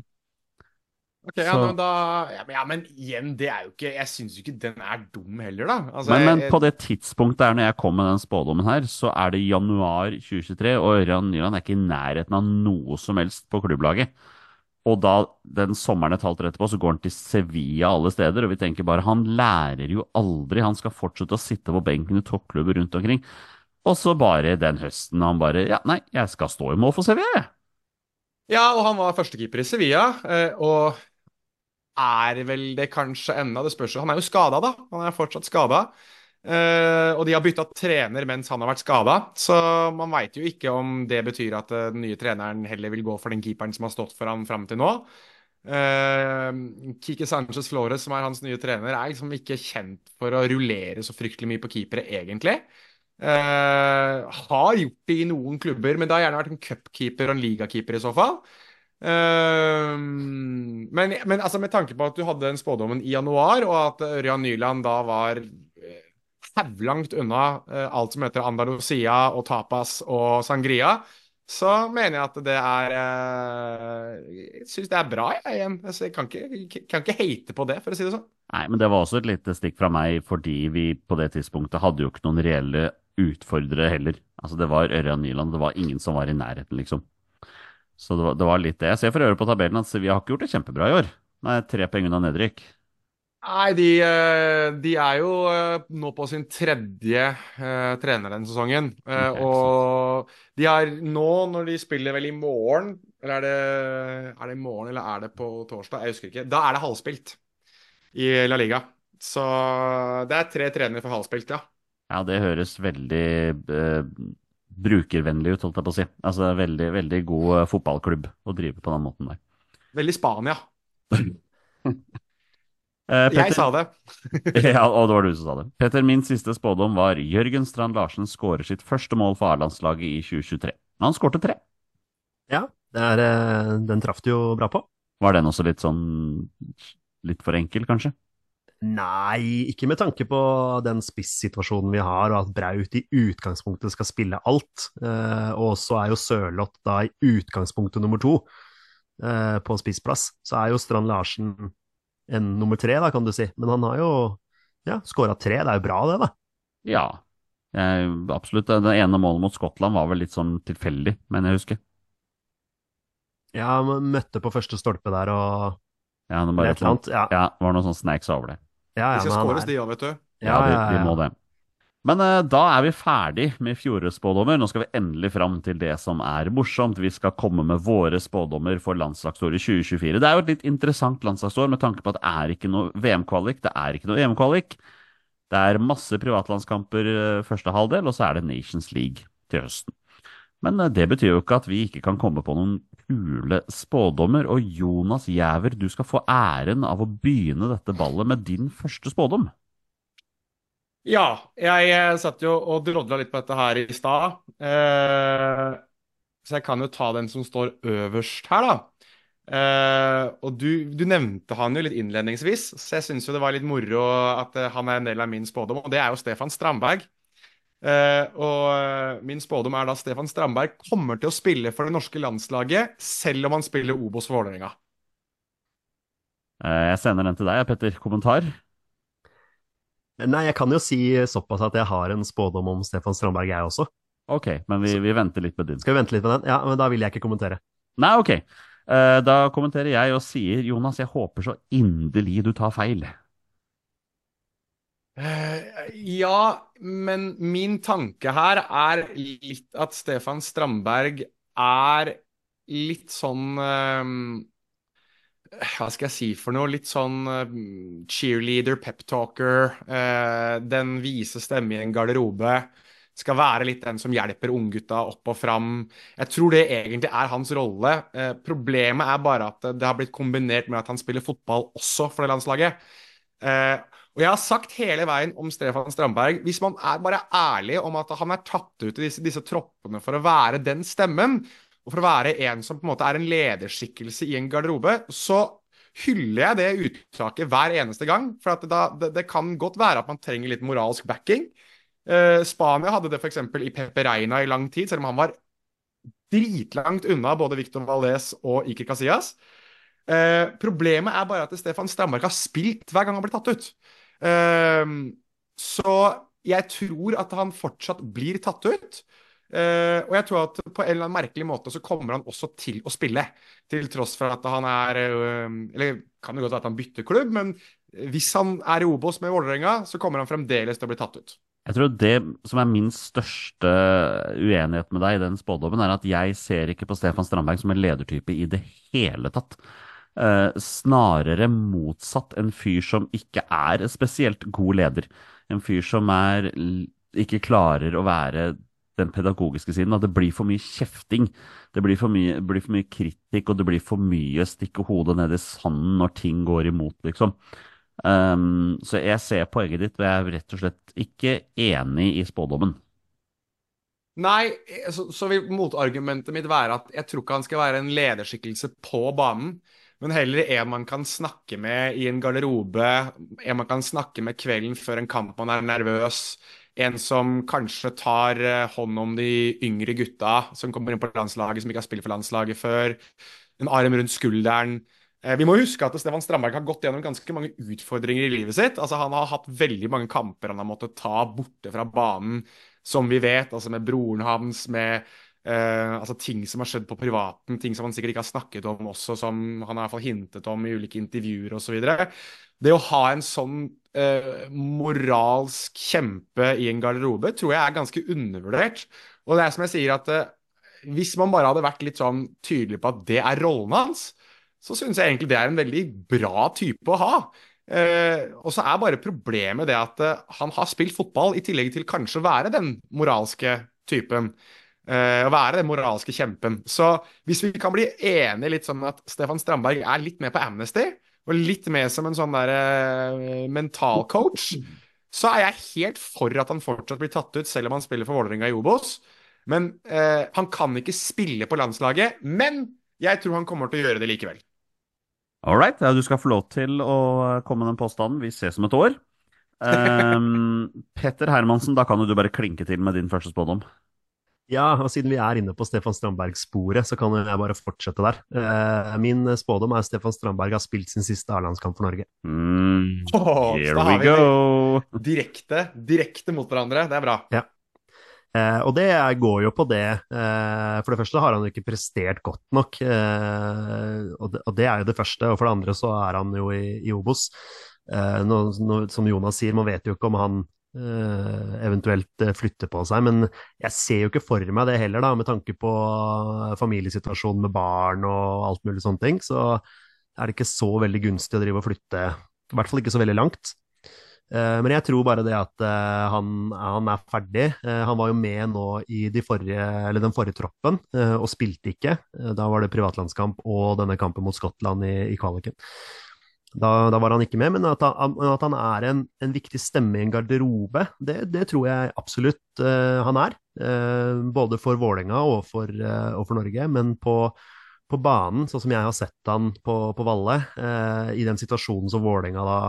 C: Ok, ja, men da ja, men, ja, men igjen, det er jo ikke Jeg syns jo ikke den er dum heller, da. Altså,
A: Men, men på det tidspunktet her, når jeg kom med den spådommen her, så er det januar 2023, og Ørjan Nyland er ikke i nærheten av noe som helst på klubblaget. Og da, den sommeren et halvt år etterpå, så går han til Sevilla alle steder, og vi tenker bare han lærer jo aldri, han skal fortsette å sitte på benken i toppklubber rundt omkring. Og så bare den høsten han bare Ja, nei, jeg skal stå i mål for Sevilla, jeg.
C: Ja, og han var førstekeeper i Sevilla, eh, og er vel det kanskje ennå. Det spørs jo. Han er jo skada, da. Han er fortsatt skada. Eh, og de har bytta trener mens han har vært skada, så man veit jo ikke om det betyr at eh, den nye treneren heller vil gå for den keeperen som har stått for han fram til nå. Uh, Kike Sanchez Flores, som er hans nye trener, er liksom ikke kjent for å rullere så fryktelig mye på keepere, egentlig. Eh, har gjort det i noen klubber, men det har gjerne vært en cupkeeper og en ligakeeper i så fall. Eh, men, men altså med tanke på at du hadde den spådommen i januar, og at Ørjan Nyland da var eh, hauglangt unna eh, alt som heter Andalusia og tapas og sangria, så mener jeg at det er eh, Jeg syns det er bra, jeg. Altså, jeg kan ikke, kan ikke hate på det, for å si det sånn.
A: Nei, men det var også et lite stikk fra meg, fordi vi på det tidspunktet hadde jo ikke noen reelle utfordrere heller. Altså, det var Ørjan Nyland, det var ingen som var i nærheten, liksom. Så det var, det var litt det. Jeg ser for øret på tabellen at vi har ikke gjort det kjempebra i år. Nei, tre poeng unna nedrykk.
C: Nei, de, eh, de er jo eh, nå på sin tredje eh, trener denne sesongen. Eh,
A: Ok,
C: og de har nå, når de spiller vel i morgen Eller er det, er det i morgen, eller er det på torsdag? Jeg husker ikke. Da er det halvspilt i La Liga. Så det er tre trenere for halvspilt, ja.
A: Ja, det høres veldig eh, brukervennlig ut, holdt jeg på å si. Altså veldig, veldig god fotballklubb å drive på den måten der.
C: Veldig Spania. <laughs>
A: Eh,
C: Jeg sa det. <laughs>
A: ja, og det var du som sa det. Petter, min siste spådom var Jørgen Strand Larsen skårer sitt første mål for A-landslaget i 2023. Men han skårte tre.
B: Ja, det er, eh, den traff du jo bra på.
A: Var den også litt sånn litt for enkel, kanskje?
B: Nei, ikke med tanke på den spissituasjonen vi har, og at Braut i utgangspunktet skal spille alt. Eh, og så er jo Sørloth da i utgangspunktet nummer to eh, på spissplass. Så er jo Strand Larsen en nummer tre, da, kan du si. Men han har jo ja, skåra tre. Det er jo bra, det, da.
A: Ja. Jeg, absolutt. Det ene målet mot Skottland var vel litt sånn tilfeldig, mener jeg husker.
B: Ja, men møtte på første stolpe der og
A: Ja, det,
B: eller
A: bare
B: et eller annet. Ja,
A: ja, det var noe sånn snacks over det.
B: ja, ja,
C: De skal skåres, de òg, vet du.
A: Ja, de, de må det. Men eh, da er vi ferdig med fjorårets spådommer. Nå skal vi endelig fram til det som er morsomt. Vi skal komme med våre spådommer for landslagsåret 2024. Det er jo et litt interessant landslagsår med tanke på at det er ikke noe VM-kvalik, det er ikke noe EM-kvalik. Det er masse privatlandskamper eh, første halvdel, og så er det Nations League til høsten. Men eh, det betyr jo ikke at vi ikke kan komme på noen kule spådommer. Og Jonas Giæver, du skal få æren av å begynne dette ballet med din første spådom.
C: Ja, jeg eh, satt jo og drodla litt på dette her i stad. Eh, så jeg kan jo ta den som står øverst her, da. Eh, og du, du nevnte han jo litt innledningsvis, så jeg syns jo det var litt moro at eh, han er en del av min spådom, og det er jo Stefan Strandberg. Eh, og eh, min spådom er da Stefan Strandberg kommer til å spille for det norske landslaget, selv om han spiller Obos for Vålerenga.
A: Jeg sender den til deg, Petter. Kommentar?
B: Nei, jeg kan jo si såpass at jeg har en spådom om Stefan Strandberg, jeg også.
A: Ok, men vi, vi venter litt med din.
B: Skal vi vente litt med den? Ja, men da vil jeg ikke kommentere.
A: Nei, ok. Eh, Da kommenterer jeg og sier Jonas, jeg håper så inderlig du tar feil.
C: Eh, ja, men min tanke her er litt at Stefan Strandberg er litt sånn eh, Hva skal jeg si for noe? Litt sånn eh, cheerleader, peptalker. eh, den vise stemme i en garderobe. Skal være litt den som hjelper unggutta opp og fram. Jeg tror det egentlig er hans rolle. Eh, problemet er bare at det har blitt kombinert med at han spiller fotball også for det landslaget. Eh, og jeg har sagt hele veien om Stefan Strandberg Hvis man er bare ærlig om at han er tatt ut i disse, disse troppene for å være den stemmen, og for å være en som på en måte er en lederskikkelse i en garderobe, så hyller jeg det uttaket hver eneste gang. For at da, det, det kan godt være at man trenger litt moralsk backing. Eh, Spania hadde det f.eks. i Pepe Reina i lang tid, selv om han var dritlangt unna både Victor Valdez og Iker Casillas. Eh, problemet er bare at Stefan Strandberg har spilt hver gang han blir tatt ut. Eh, så jeg tror at han fortsatt blir tatt ut. Eh, og jeg tror at på en eller annen merkelig måte så kommer han også til å spille. Til tross for at han er uh, Eller kan det godt være at han bytter klubb, men hvis han er i Obos med Vålerenga, så kommer han fremdeles til å bli tatt ut.
A: Jeg tror det som er min største uenighet med deg i den spådommen, er at jeg ser ikke på Stefan Strandberg som en ledertype i det hele tatt. Uh, snarere motsatt. En fyr som ikke er spesielt god leder. En fyr som er, ikke klarer å være den pedagogiske siden. At det blir for mye kjefting. Det blir for mye, blir for mye kritikk, og det blir for mye stikke hodet ned i sanden når ting går imot, liksom. Um, så jeg ser poenget ditt, og jeg er rett og slett ikke enig i spådommen.
C: Nei, så, så vil motargumentet mitt være at jeg tror ikke han skal være en lederskikkelse på banen, men heller en man kan snakke med i en garderobe, en man kan snakke med kvelden før en kamp man er nervøs, en som kanskje tar eh, hånd om de yngre gutta som kommer inn på landslaget, som ikke har spilt for landslaget før, en arm rundt skulderen. Eh, Vi må huske at Stefan Strandberg har gått gjennom ganske mange utfordringer i livet sitt. Altså, han har hatt veldig mange kamper han har måttet ta borte fra banen, som vi vet. Altså med broren hans, med eh, altså ting som har skjedd på privaten, ting som han sikkert ikke har snakket om også, som han har hintet om i ulike intervjuer osv. Det å ha en sånn uh, moralsk kjempe i en garderobe tror jeg er ganske undervurdert. Og det er som jeg sier at uh, hvis man bare hadde vært litt sånn tydelig på at det er rollen hans, så syns jeg egentlig det er en veldig bra type å ha. Uh, og så er bare problemet det at uh, han har spilt fotball i tillegg til kanskje å være den moralske typen. Eh, å være den moralske kjempen. Så hvis vi kan bli enige litt sånn at Stefan Strandberg er litt med på Amnesty, og litt mer som en sånn der mental coach så er jeg helt for at han fortsatt blir tatt ut, selv om han spiller for Vålerenga i Obos. Men eh, han kan ikke spille på landslaget. Men jeg tror han kommer til å gjøre det likevel.
A: All right, ja, du skal få lov til å komme med den påstanden. Vi ses om et år. Um, <laughs> Petter Hermansen, da kan jo du bare klinke til med din første spådom.
B: Ja, og siden vi er inne på Stefan Strandberg-sporet, så kan jeg bare fortsette der. Uh, Min spådom er at Stefan Strandberg har spilt sin siste A-landskamp for Norge.
A: Mm,
C: Oh,
A: here we go!
C: Direkte, direkte mot hverandre. Det er bra.
B: Eh, og det går jo på det eh, For det første har han jo ikke prestert godt nok, eh, og, det, og det er jo det første. Og for det andre så er han jo i, i Obos. Eh, nå, nå, som Jonas sier, man vet jo ikke om han eh, eventuelt flytte på seg, men jeg ser jo ikke for meg det heller, da, med tanke på familiesituasjonen med barn og alt mulig sånne ting. Så er det ikke så veldig gunstig å drive og flytte, i hvert fall ikke så veldig langt. Eh, Men jeg tror bare det at eh, han, han er ferdig. Eh, Han var jo med nå i de forrige, den forrige troppen eh, og spilte ikke. Eh, Da var det privatlandskamp og denne kampen mot Skottland i, i kvaliken. Da, da var han ikke med, men at han, at han er en, en viktig stemme i en garderobe, det, det tror jeg absolutt uh, han er. Uh, både for Vålerenga og eh, og for Norge. Men på, på banen, sånn som jeg har sett han på, på Valle, i den situasjonen som Vålerenga da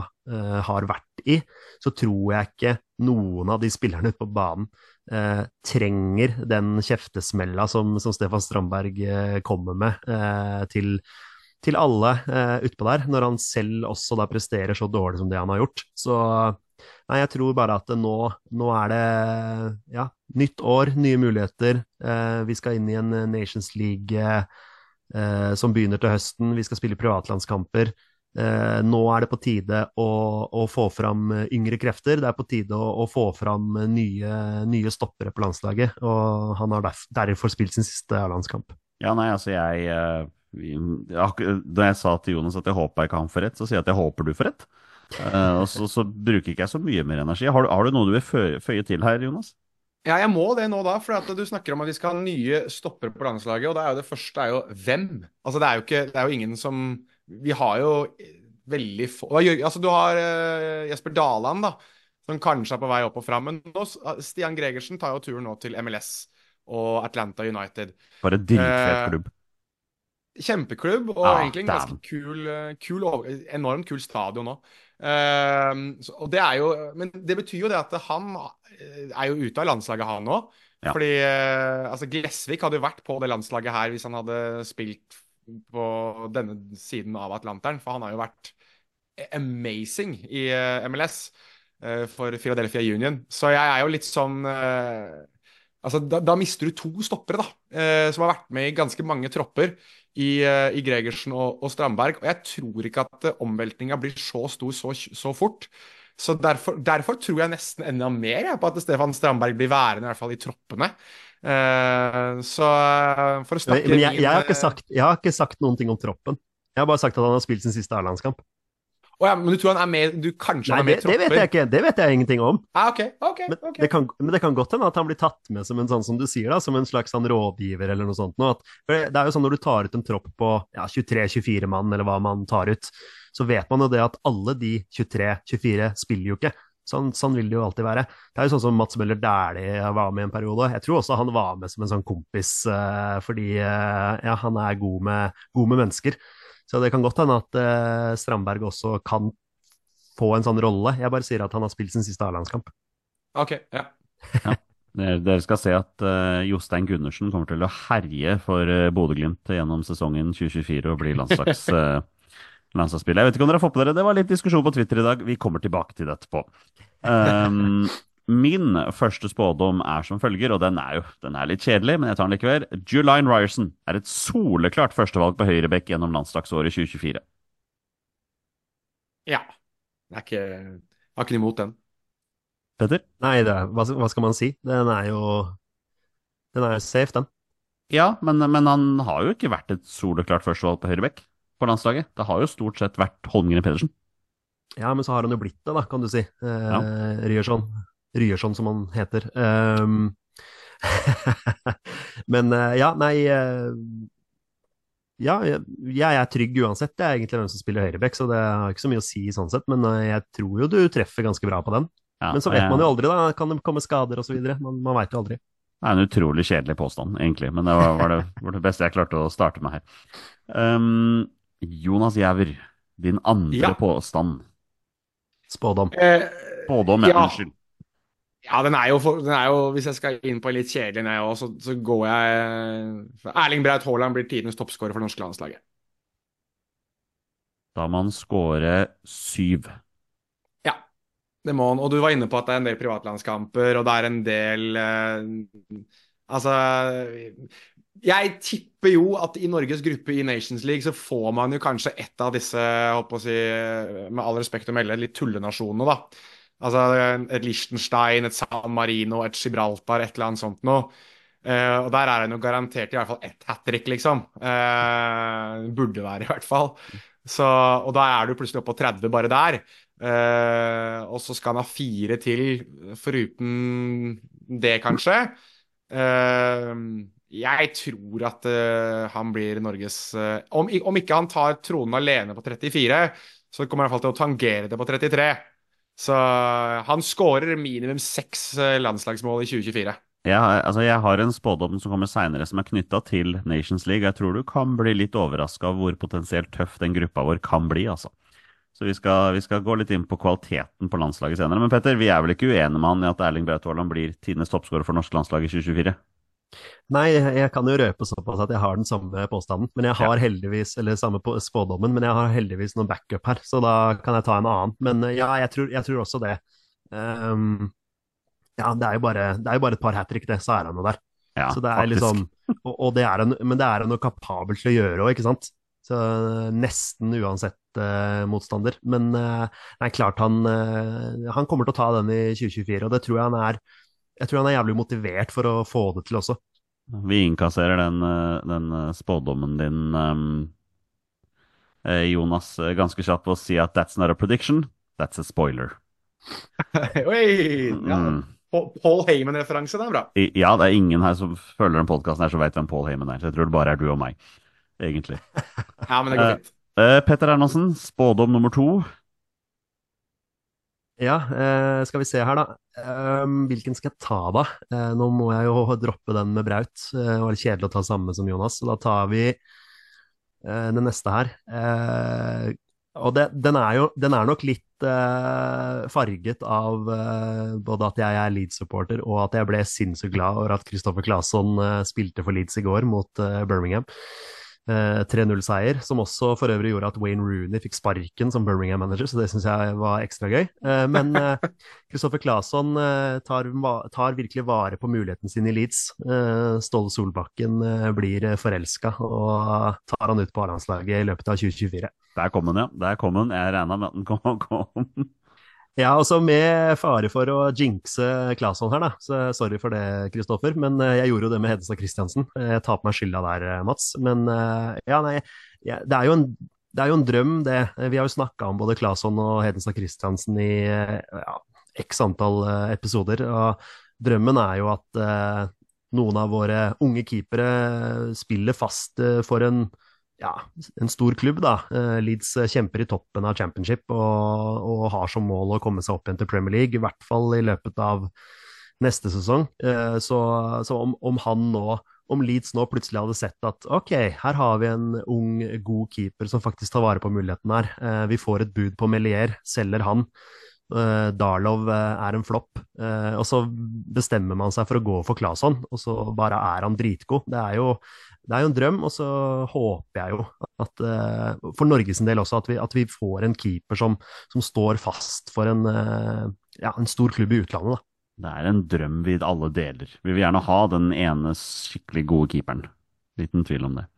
B: har vært i, så tror jeg ikke noen av de spillerne ute på banen trenger den kjeftesmella som, som Stefan Strandberg kommer med til, til alle eh, utpå der, når han selv også da presterer så dårlig som det han har gjort. Så nei, jeg tror bare at nå, nå er det ja, nytt år, nye muligheter. Eh, vi skal inn i en Nations League. Eh, eh, som begynner til høsten. Vi skal spille privatlandskamper. Eh, nå er det på tide å, å, få fram yngre krefter. Det er på tide å, å få fram nye, nye, stoppere på landslaget. Og han har derfor spilt sin siste landskamp.
A: Ja, nei, altså jeg eh, Da jeg sa til Jonas at jeg jeg ikke han får rett, så sier jeg at jeg håper du får rett. Uh, og så, så, bruker ikke jeg så mye mer energi. Har, har du noe du vil føye til her, Jonas?
C: Ja, jeg må det nå, da. For du snakker om at vi skal ha nye stoppere på landslaget. Og det, er jo det første er jo hvem? Altså, det er jo ikke Det er jo ingen som Vi har jo veldig få Altså, du har uh, Jesper Daland, da. Som kanskje er på vei opp og fram. Men nå, Stian Gregersen tar jo turen nå til MLS og Atlanta United.
A: Bare dritfet klubb. uh, klubb.
C: Kjempeklubb, og ah, egentlig en ganske kul, eh, kul, enormt kul stadion òg. Uh, og det er jo, men det betyr jo det at han eh, er jo ute av landslaget, han òg. Ja. Fordi uh, altså Glesvik hadde jo vært på det landslaget her hvis han hadde spilt på denne siden av Atlanteren. For han har jo vært amazing i uh, MLS for Philadelphia Union. Så jeg er jo litt sånn Altså, da, da, mister du to stoppere, da, som har vært med i ganske mange tropper i, eh, i Gregersen og, og, Strandberg. Og jeg tror ikke at uh, omveltninga blir så stor så, så fort. Så derfor, derfor, tror jeg nesten enda mer jeg, på at Stefan Strandberg blir værende, i hvert fall i troppene. Uh, så for å snakke
B: Men jeg, jeg, har sagt, jeg, har ikke sagt, noen ting om troppen. Jeg har bare sagt at han har spilt sin siste A-landskamp.
C: Oh, ja, men du tror han er med Du kanskje
B: Nei,
C: er med
B: det, det vet jeg ikke. Det vet jeg ingenting om.
C: Ah, okay, okay,
B: men,
C: okay.
B: Det kan, men, Det kan, godt hende at han blir tatt med som en sånn som du sier da, som en slags sånn rådgiver eller noe sånt. Noe. Det er jo sånn Når du tar ut en tropp på ja, 23-24 mann, eller hva man tar ut, så vet man jo det at alle de 23-24 spiller jo ikke. Sånn, sånn, vil det jo alltid være. Det er jo sånn som Mats Møller Dæhlie var med i en periode. Jeg tror også han var med som en sånn kompis, uh, fordi uh, ja, han er god med, god med, mennesker. Så det kan godt hende at uh, Strandberg også kan få en sånn rolle. Jeg bare sier at han har spilt sin siste A-landskamp.
C: Ok, ja. <laughs>
A: ja. Dere skal se at uh, Jostein Gundersen kommer til å herje for uh, Bodø-Glimt gjennom sesongen 2024 og bli landslags, uh, <laughs> landslagsspiller. Jeg vet ikke om dere har fått på dere, det var litt diskusjon på Twitter i dag. Vi kommer tilbake til det etterpå. Um, <laughs> min første spådom er som følger, og den er jo den er litt kjedelig, men jeg tar den likevel. Juline Ryerson er et soleklart førstevalg på høyrebekk gjennom landslagsåret 2024.
C: Ja. Jeg er ikke, jeg har ikke imot den.
A: Petter?
B: Nei, det, hva, hva, skal man si? Den er jo Den er safe, den.
A: Ja, men, men han har jo ikke vært et soleklart førstevalg på høyrebekk på landslaget. Det har jo stort sett vært Holmgren Pedersen.
B: Ja, men så har han jo blitt det, da, kan du si. Eh, ja. Ryerson. Ryerson, som han heter. Um, <laughs> men uh, ja, nei uh, ja, jeg, jeg, er trygg uansett. Det er egentlig hvem som spiller høyreback, så det har ikke så mye å si sånn sett. Men eh, jeg tror jo du treffer ganske bra på den. Ja, men så vet jeg... man jo aldri, da. Kan det komme skader osv. Man, man veit jo aldri.
A: Det er en utrolig kjedelig påstand, egentlig, men det var, var, det, var det, beste jeg klarte å starte med her. Um, Jonas Giæver, din andre ja. påstand.
B: Spådom.
C: Eh,
A: Spådom, ja. Unnskyld.
C: Ja, den er, jo, den er, jo, Hvis jeg skal inn på en litt kjedelig òg, så, så, går jeg Erling Braut Haaland blir tidenes toppskårer for det norske landslaget.
A: Da må han skåre syv.
C: Ja, det må han. Og du var inne på at det er en del privatlandskamper, og det er en del eh, Altså Jeg tipper jo at i Norges gruppe i Nations League så får man jo kanskje ett av disse, holdt på å si, med all respekt å melde, litt tullenasjonene, da. Altså et Liechtenstein, et San Marino, et Gibraltar, et eller annet sånt noe. Uh, og der er det jo garantert i hvert fall ett hat trick, liksom. Uh, burde være, i hvert fall. Så, og da er du plutselig oppe på 30 bare der. Uh, og så skal han ha fire til foruten det, kanskje. jeg tror at han blir Norges om, om, ikke han tar tronen alene på 34, så kommer han i hvert fall til å tangere det på 33. Så han skårer minimum seks eh, landslagsmål i 2024.
A: Jeg, har- altså jeg har en spådom som kommer seinere, som er knytta til Nations League. Jeg tror du kan bli litt overraska over hvor potensielt tøff den gruppa vår kan bli, altså. Så vi skal, vi skal gå litt inn på kvaliteten på landslaget senere. Men Petter, vi er vel ikke uenige med han i at Erling Braut Haaland blir tidenes toppskårer for norsk landslag i 2024?
B: Nei, jeg kan jo røpe såpass at jeg har den samme påstanden, men jeg har heldigvis, eller samme på- spådommen, men jeg har heldigvis noen backup her, så da kan jeg ta en annen. Men eh, ja, jeg tror, jeg tror også det. Um, ja, det er bare, det er jo bare et par hat trick, det, så er han jo der.
A: Ja,
B: så det er
A: faktisk.
B: liksom, og, og det er en, men det er han jo kapabel til å gjøre òg, ikke sant? Så nesten uansett uh, motstander. Men det er klart han, uh, han kommer til å ta den i 2024, og det tror jeg han er. Jeg tror han er jævlig motivert for å få det til også.
A: Vi innkasserer den, eh, den eh, spådommen din, eh, Jonas, ganske kjapt ved å si at that's not a prediction, that's a spoiler. <laughs>
C: Oi! Ja.
A: Mm.
C: Paul- Heyman-referanse, det er bra.
A: Ja, det er ingen her som følger den podkasten her som vet hvem Paul Heyman er. Så jeg tror det bare er du og meg, egentlig. <laughs>
C: Ja, men det går fint.
A: Eh, Petter Erlandsen, spådom nummer to.
B: Ja, eh, skal vi se her, da. Ehm, hvilken skal jeg ta, da? Eh, nå må jeg jo droppe den med Braut. Eh, det var litt kjedelig å ta samme som Jonas, så da tar vi eh, den neste her. Eh, og det, den, er jo, den er nok litt eh, farget av eh, både at jeg er Leeds-supporter, og at jeg ble sinnssykt glad over at Kristoffer Claesson eh, spilte for Leeds i går mot eh, Birmingham. Eh, 3-0-seier, som også for øvrig gjorde at Wayne Rooney fikk sparken som Birmingham-manager, så det syns jeg var ekstra gøy. Eh, men <laughs> Kristoffer Claesson eh, tar, tar virkelig vare på muligheten sin i Leeds. Eh, Ståle Solbakken eh, blir forelska og tar han ut på A-landslaget i løpet av 2024.
A: Der kom han, ja. Der kom han. Jeg regna med at han kom. <laughs> kom.
B: Ja, altså med fare for å jinxe Claesson her, da. Så sorry for det, Kristoffer. Men eh, jeg gjorde jo det med Hedestad Christiansen. Jeg tar på meg skylda der, eh, Mats. Men eh, ja, nei. Det er en det er jo en drøm, det. Vi har jo snakka om både Claesson og Hedenstad Christiansen i ja, x antall episoder. Og drømmen er jo at noen av våre unge keepere spiller fast for en ja, en stor klubb, da. Eh, Leeds kjemper i toppen av championship og, og har som mål å komme seg opp igjen til Premier League, i hvert fall i løpet av neste sesong. Eh, Så, så om, om han nå om Leeds nå plutselig hadde sett at ok, her har vi en ung, god keeper som faktisk tar vare på muligheten her. Eh, Vi får et bud på Melier, selger han. Eh, Darlov eh, er en flopp. Eh, Og så bestemmer man seg for å gå for Claesson, og så bare er han dritgod. Det er jo, det er jo en drøm, og så håper jeg jo at for Norges del også, at vi, at vi får en keeper som, som står fast for en, ja, en stor klubb i utlandet. da.
A: Det er en drøm vi alle deler. Vi vil gjerne ha den ene skikkelig gode keeperen. Liten tvil om det.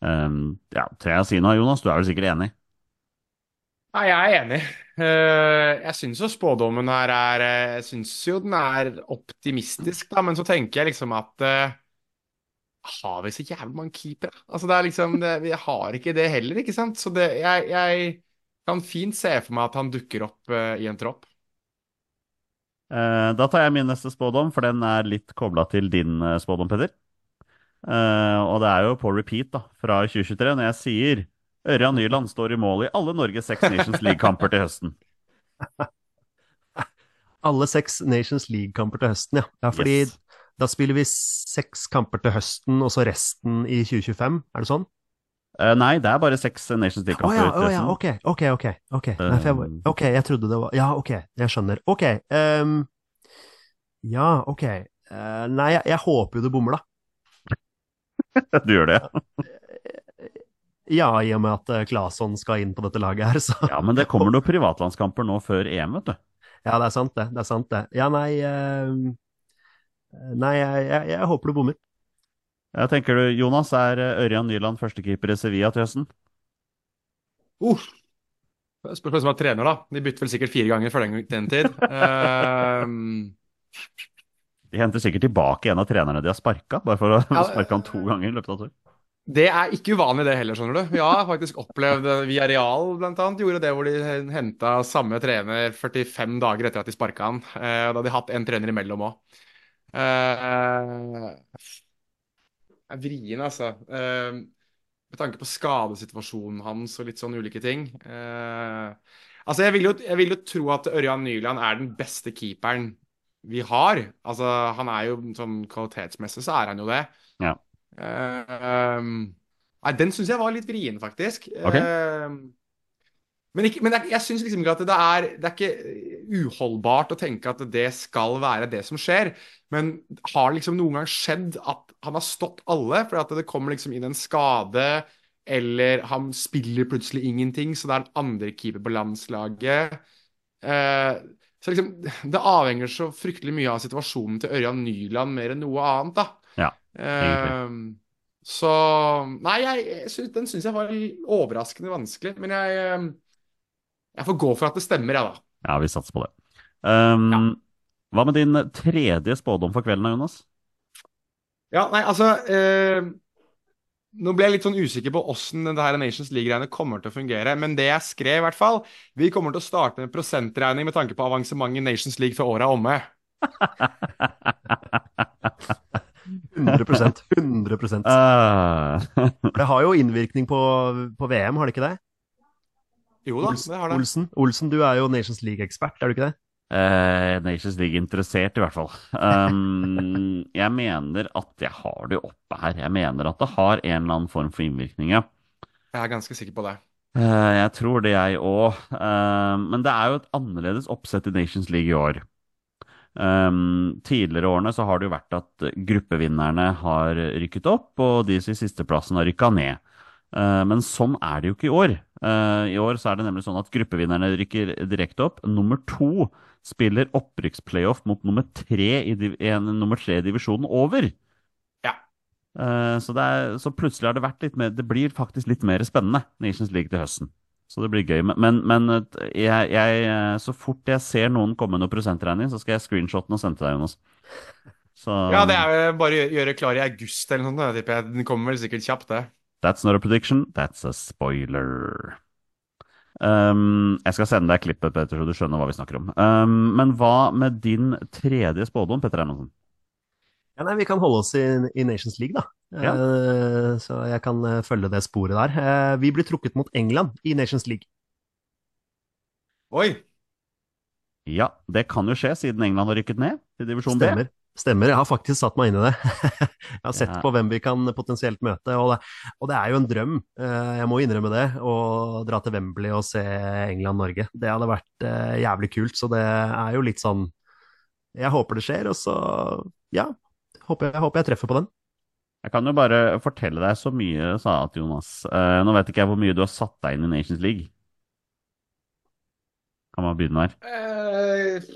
A: Um, ja, tør jeg å si noe, Jonas? Du er vel sikkert enig?
C: Nei, jeg er enig. Eh, Jeg syns jo spådommen her er eh, Jeg syns jo den er optimistisk, da, men så tenker jeg liksom at eh, Har vi så jævlig mange keepere? Altså, det er liksom det, Vi har ikke det heller, ikke sant? Så det, jeg, jeg kan fint se for meg at han dukker opp i en tropp.
A: Da tar jeg min neste spådom, for den er litt kobla til din spådom, Petter. Eh, og det er jo på repeat da, fra 2023, når jeg sier Ørjan Nyland står i mål i alle Norges seks Nations League-kamper til høsten. <laughs>
B: Alle seks Nations League-kamper til høsten, ja. ja fordi
A: Yes.
B: da spiller vi seks kamper til høsten, og så resten i 2025, er det sånn?
A: Uh, nei, det er bare seks Nations League-kamper
B: ja, oh, ja,
A: Ok,
B: ok, ok, ok. ok. Nei, jeg,
A: Um.
B: ok, jeg trodde det var Ja, ok, jeg skjønner. Ok. Um, ja, ok. Uh, nei, jeg, jeg håper jo du bommer, da. <laughs>
A: Du gjør det? <laughs>
B: Ja, i og med at eh, Claesson skal inn på dette laget her, så
A: Ja, men det kommer noen privatlandskamper nå før EM, vet du.
B: Ja, det er sant, det. Det er sant, det. Ja, nei ehm, Nei, jeg, jeg, jeg håper du bommer.
A: Jeg tenker du, Jonas, er eh, Ørjan Nyland førstekeeper i Sevilla til høsten?
C: Uh. Spørs hvem som er trener, da. De bytter vel sikkert fire ganger før den, den tid. Uh,
A: De henter sikkert tilbake en av trenerne de har sparka, bare for å
C: Ja,
A: sparke han to ganger i løpet av et år.
C: Det er ikke uvanlig det heller, skjønner du. Vi har faktisk opplevd via Real bl.a. gjorde det hvor de henta samme trener 45 dager etter at de sparka han. Eh, da hadde de hatt en trener imellom òg. Det er vrien, altså. Eh, med tanke på skadesituasjonen hans og litt sånn ulike ting. Eh, altså, jeg vil, jo, jeg vil jo tro at Ørjan Nyland er den beste keeperen vi har. Altså, han er jo sånn kvalitetsmessig, så er han jo det. Eh, nei, den syns jeg var litt vrien, faktisk.
A: Okay.
C: Uh, men ikke, men jeg, jeg syns liksom ikke at det er Det er ikke uholdbart å tenke at det skal være det som skjer. Men har det liksom noen gang skjedd at han har stått alle, fordi at det kommer liksom inn en skade, eller han spiller plutselig ingenting, så det er en andre keeper på landslaget? Uh, så liksom, det avhenger så fryktelig mye av situasjonen til Ørjan Nyland mer enn noe annet, da.
A: Ja,
C: Eh, så Nei, jeg, jeg syns- den syns jeg var overraskende vanskelig. Men jeg, eh, jeg får gå for at det stemmer, jeg, da.
A: Ja, vi satser på det. Um, Hva med din tredje spådom for kvelden, Jonas?
C: Ja, nei, altså eh, Nå ble jeg litt sånn usikker på åssen det her Nations League-greiene kommer til å fungere. Men det jeg skrev, i hvert fall Vi kommer til å starte med prosentregning med tanke på avansement i Nations League før året er omme. <laughs>
B: 100% 100
A: Uh,
B: Det har jo innvirkning på, på VM, har det ikke det?
C: Jo da, det har det.
B: Olsen, Olsen, du er jo Nations League-ekspert, er du ikke det?
A: Uh, Nations League interessert, i hvert fall. Um, <laughs> jeg mener at jeg har det oppe her. Jeg mener at det har en eller annen form for innvirkning, ja.
C: Jeg er ganske sikker på det.
A: Uh, jeg tror det, jeg òg. men det er jo et annerledes oppsett i Nations League i år. Um, tidligere årene så har det jo vært at gruppevinnerne har rykket opp, og de i sisteplassen har rykka ned. Uh, men sånn er det jo ikke i år. Uh, I år så er det nemlig sånn at gruppevinnerne rykker direkte opp. Nummer to spiller opprykksplayoff mot nummer tre i, en, nummer tre i divisjonen over.
C: Ja.
A: Uh, så, det er, så plutselig har det vært litt mer Det blir faktisk litt mer spennende, Nations League til høsten. Så det blir gøy. Men, men jeg, jeg, så fort jeg ser noen komme med noe prosentregning, så skal jeg screenshotte den og sende til deg, Jonas. Så,
C: Ja, det er jo bare å gjøre- gjøre klar i august eller noe sånt. jeg. Den kommer vel sikkert kjapt, det.
A: That's not a prediction, that's a spoiler. Um, jeg skal sende deg klippet, Petter, så du skjønner hva vi snakker om. Um, men hva med din tredje spådom, Petter Hermansen?
B: Ja, nei, vi kan holde oss i, i Nations League, da.
A: Ja.
B: Uh, så jeg kan eh, følge det sporet der. Uh, vi blir trukket mot England i Nations League.
C: Oi!
A: Ja, det kan jo skje, siden England har rykket ned til divisjon B.
B: Stemmer. Stemmer, jeg har faktisk satt meg inn i det. <laughs> jeg har sett
A: Ja.
B: på hvem vi kan potensielt møte, og det, og det er jo en drøm, eh, jeg må innrømme det, å dra til Wembley og se England-Norge. Det hadde vært jævlig kult, så det er jo litt sånn Jeg håper det skjer, og så ja, håper jeg, håper jeg treffer på den.
A: Jeg kan jo bare fortelle deg så mye, sa jeg til Jonas. Eh, nå vet ikke jeg hvor mye du har satt deg inn i Nations League. Kan man begynne her?
C: Eh,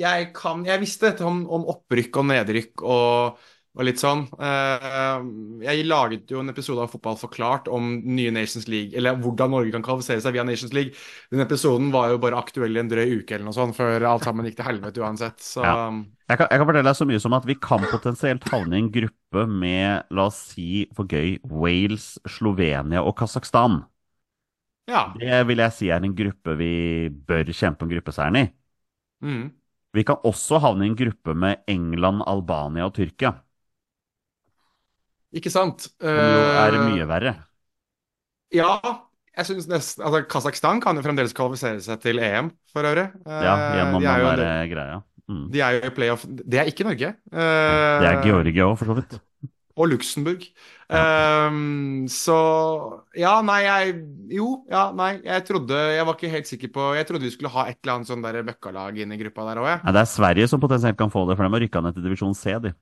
C: jeg kan Jeg visste dette om, om opprykk og nedrykk og, og litt sånn. Eh, jeg laget jo en episode av Fotball forklart om nye Nations League, eller hvordan Norge kan kvalifisere seg via Nations League. Den episoden var jo bare aktuell i en drøy uke eller noe sånt, før alt sammen gikk til helvete uansett. Så
A: Ja. Jeg kan, jeg kan fortelle deg så mye som at vi kan potensielt havne i en gruppe med, la oss si for gøy, Wales, Slovenia og Kasakhstan.
C: ja.
A: Det vil jeg si er en gruppe vi bør kjempe om gruppeseieren i.
C: Mm.
A: Vi kan også havne i en gruppe med England, Albania og Tyrkia.
C: Ikke sant?
A: Jo er
C: det
A: mye verre.
C: Ja, jeg synes nesten Altså, Kasakhstan kan jo fremdeles kvalifisere seg til EM, for øvrig. Eh,
A: Ja, gjennom
C: de
A: den
C: en
A: der greia. Mm.
C: De er jo i playoff Det er ikke Norge.
A: Det er
C: Eh,
A: Georgia òg, for så vidt. <laughs>
C: Og Luxembourg. Ehm, så Ja, nei, jeg Jo, ja, nei. Jeg trodde Jeg var ikke helt sikker på Jeg trodde vi skulle ha et eller annet sånn der bøkkalag inne i gruppa der òg, jeg.
A: Ja. det er Sverige som potensielt kan få det, for de har rykka ned til divisjon C, de.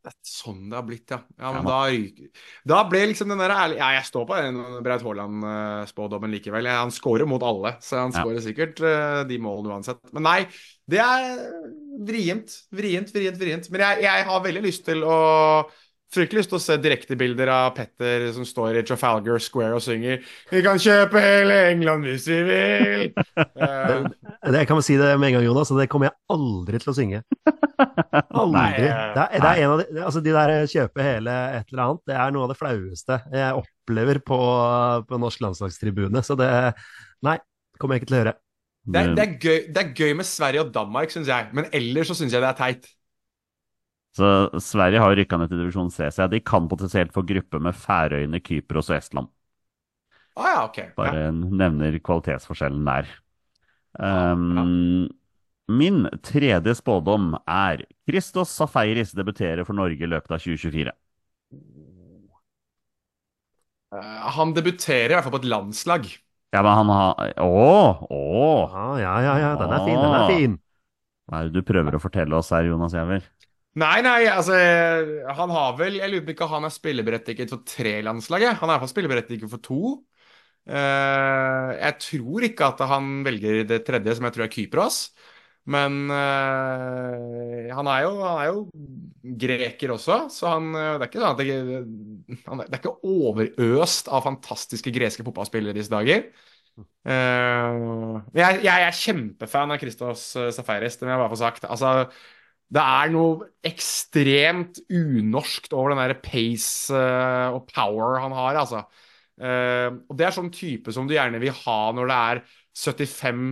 C: Det er sånn det har blitt, ja. Ja,
A: Ja,
C: men
A: da.
C: da Da ble liksom den der ærlig... Ja, jeg står på den Braut Haaland-spådommen likevel. Ja, han scorer mot alle, så han
A: Ja.
C: scorer sikkert eh, de målene uansett. Men nei, det er vrient. Vrient, vrient, vrient. Men jeg, jeg har veldig lyst til å Fryktelig lyst til å se direktebilder av Petter som står i Trafalgar Square og synger 'Vi kan kjøpe hele England hvis vi vil'. <laughs> Eh,
B: Det, jeg kan vel si det med en gang, Jonas, det kommer jeg aldri til å synge. Aldri.
C: Nei,
B: Det er, det er en av de, altså de der kjøpe hele et eller annet, det er noe av det flaueste jeg opplever på, på norsk landslagstribune. Så det Nei, kommer jeg ikke til å gjøre.
C: det, er, det, er gøy, det er gøy med Sverige og Danmark, syns jeg. Men ellers så syns jeg det er teit.
A: Så Sverige har rykka ned til divisjon C, så de kan potensielt få gruppe med Færøyene, Kypros og Estland.
C: Ah, ja, ok. Ja.
A: Bare nevner kvalitetsforskjellen der. Um, Min tredje spådom er Christos Safaris debuterer for Norge i løpet av 2024.
C: Eh, han debuterer i hvert fall på et landslag.
A: Ja, men han har Å! Å!
B: Ja, ja, ja, ja, den er fin, den er fin.
A: Hva er det du prøver å fortelle oss her, Jonas Jæver?
C: Nei, nei, altså Han har vel Jeg lurer på ikke om han er spilleberettiget for tre landslag. jeg. Han er i hvert fall spilleberettiget for to. Eh, jeg tror ikke at han velger det tredje, som jeg tror er Kypros. Men eh, han, er jo, han er jo greker også, så han, eh, det er ikke sånn det, han, det er ikke overøst av fantastiske greske fotballspillere disse dager. Uh, jeg, jeg er kjempefan av Christos Safaris, det må jeg bare få sagt. Altså, det er noe ekstremt unorskt over den der pace uh, og power han har, altså. Uh, og det er sånn type som du gjerne vil ha når det er 75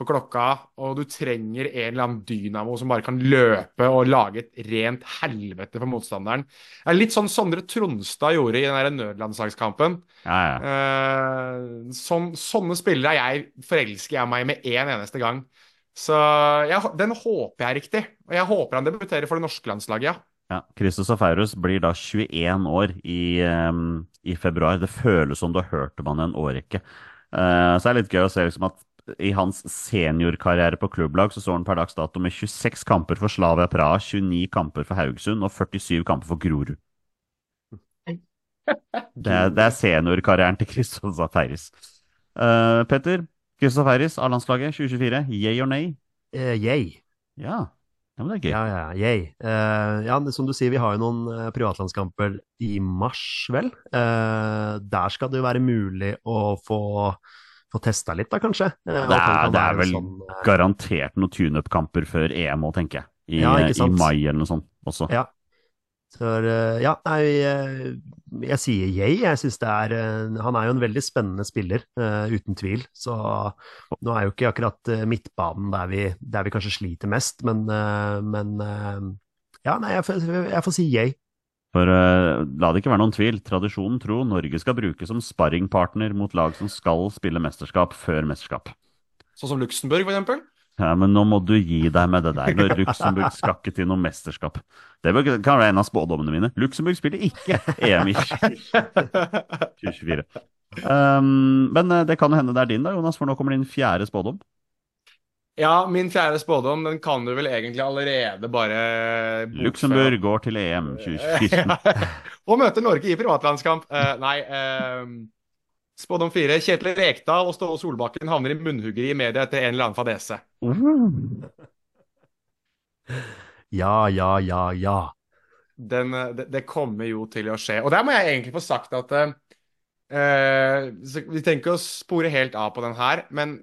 C: på klokka, og du trenger en eller annen dynamo som bare kan løpe og lage et rent helvete for motstanderen. Det er litt sånn Sondre Tronstad gjorde i den nødlandslagskampen.
A: Ja, ja.
C: Eh, sånn, sånne spillere er jeg, forelsker jeg meg med en eneste gang. Så jeg, den håper jeg er riktig. Og jeg håper han debuterer for det norske landslaget, ja.
A: Ja, Christos Safairus blir da 21 år i, um, i februar. Det føles som du har hørt om han en årrekke. Uh, så det er litt gøy å se liksom at i hans seniorkarriere på klubblag så står han per dags dato med 26 kamper for Slavia Praha, 29 kamper for Haugesund og 47 kamper for Grorud. <laughs> Det er, det er seniorkarrieren til Kristoffer Zafaris. Uh, Petter, Kristoffer Zafaris A-landslaget 2024, yay or nay?
B: Uh, yay.
A: Ja. ja, men det er gøy.
B: Ja, ja, yay. Uh, ja, som du sier, vi har jo noen eh, privatlandskamper i mars, vel. Eh, der skal det jo være mulig å få, få testa litt, da, kanskje. Eh,
A: Det er, det er vel
B: sånn, eh,
A: garantert noen tune-up-kamper før EM òg, tenker jeg. I,
B: Ja,
A: I mai eller noe sånt også.
B: Ja. Så, eh, ja, eh, jeg sier yay. Jeg synes det er Han er jo en veldig spennende spiller, uten tvil. Så nå er jo ikke akkurat midtbanen der vi, der vi kanskje sliter mest, men, men Ja, nei, jeg, får- jeg får si yay.
A: For uh, la det ikke være noen tvil, tradisjonen tro, Norge skal brukes som sparringpartner mot lag som skal spille mesterskap før mesterskap.
C: Sånn som Luxembourg, for eksempel.
A: Ja, men nå må du gi deg med det der. Når <laughs> Luxembourg skal ikke til noe mesterskap. Det kan være en av spådommene mine. Luxembourg spiller ikke EM i <laughs> 2024. Um, men eh, det kan jo hende det er din, da, Jonas, for nå kommer din fjerde spådom.
C: Ja, min fjerde spådom, den kan du vel egentlig allerede bare.
A: Luxembourg går til EM 2014. <laughs> <laughs>
C: og møter Norge i privatlandskamp. Uh, nei Uh, Spådom fire. Kjetil Rekdal og Ståle Solbakken havner i munnhuggeri i media etter en eller annen fadese.
B: Ja, ja, ja, ja.
C: Den, eh, det, det kommer jo til å skje. Og der må jeg egentlig få sagt at Vi tenker å spore helt av på den her, men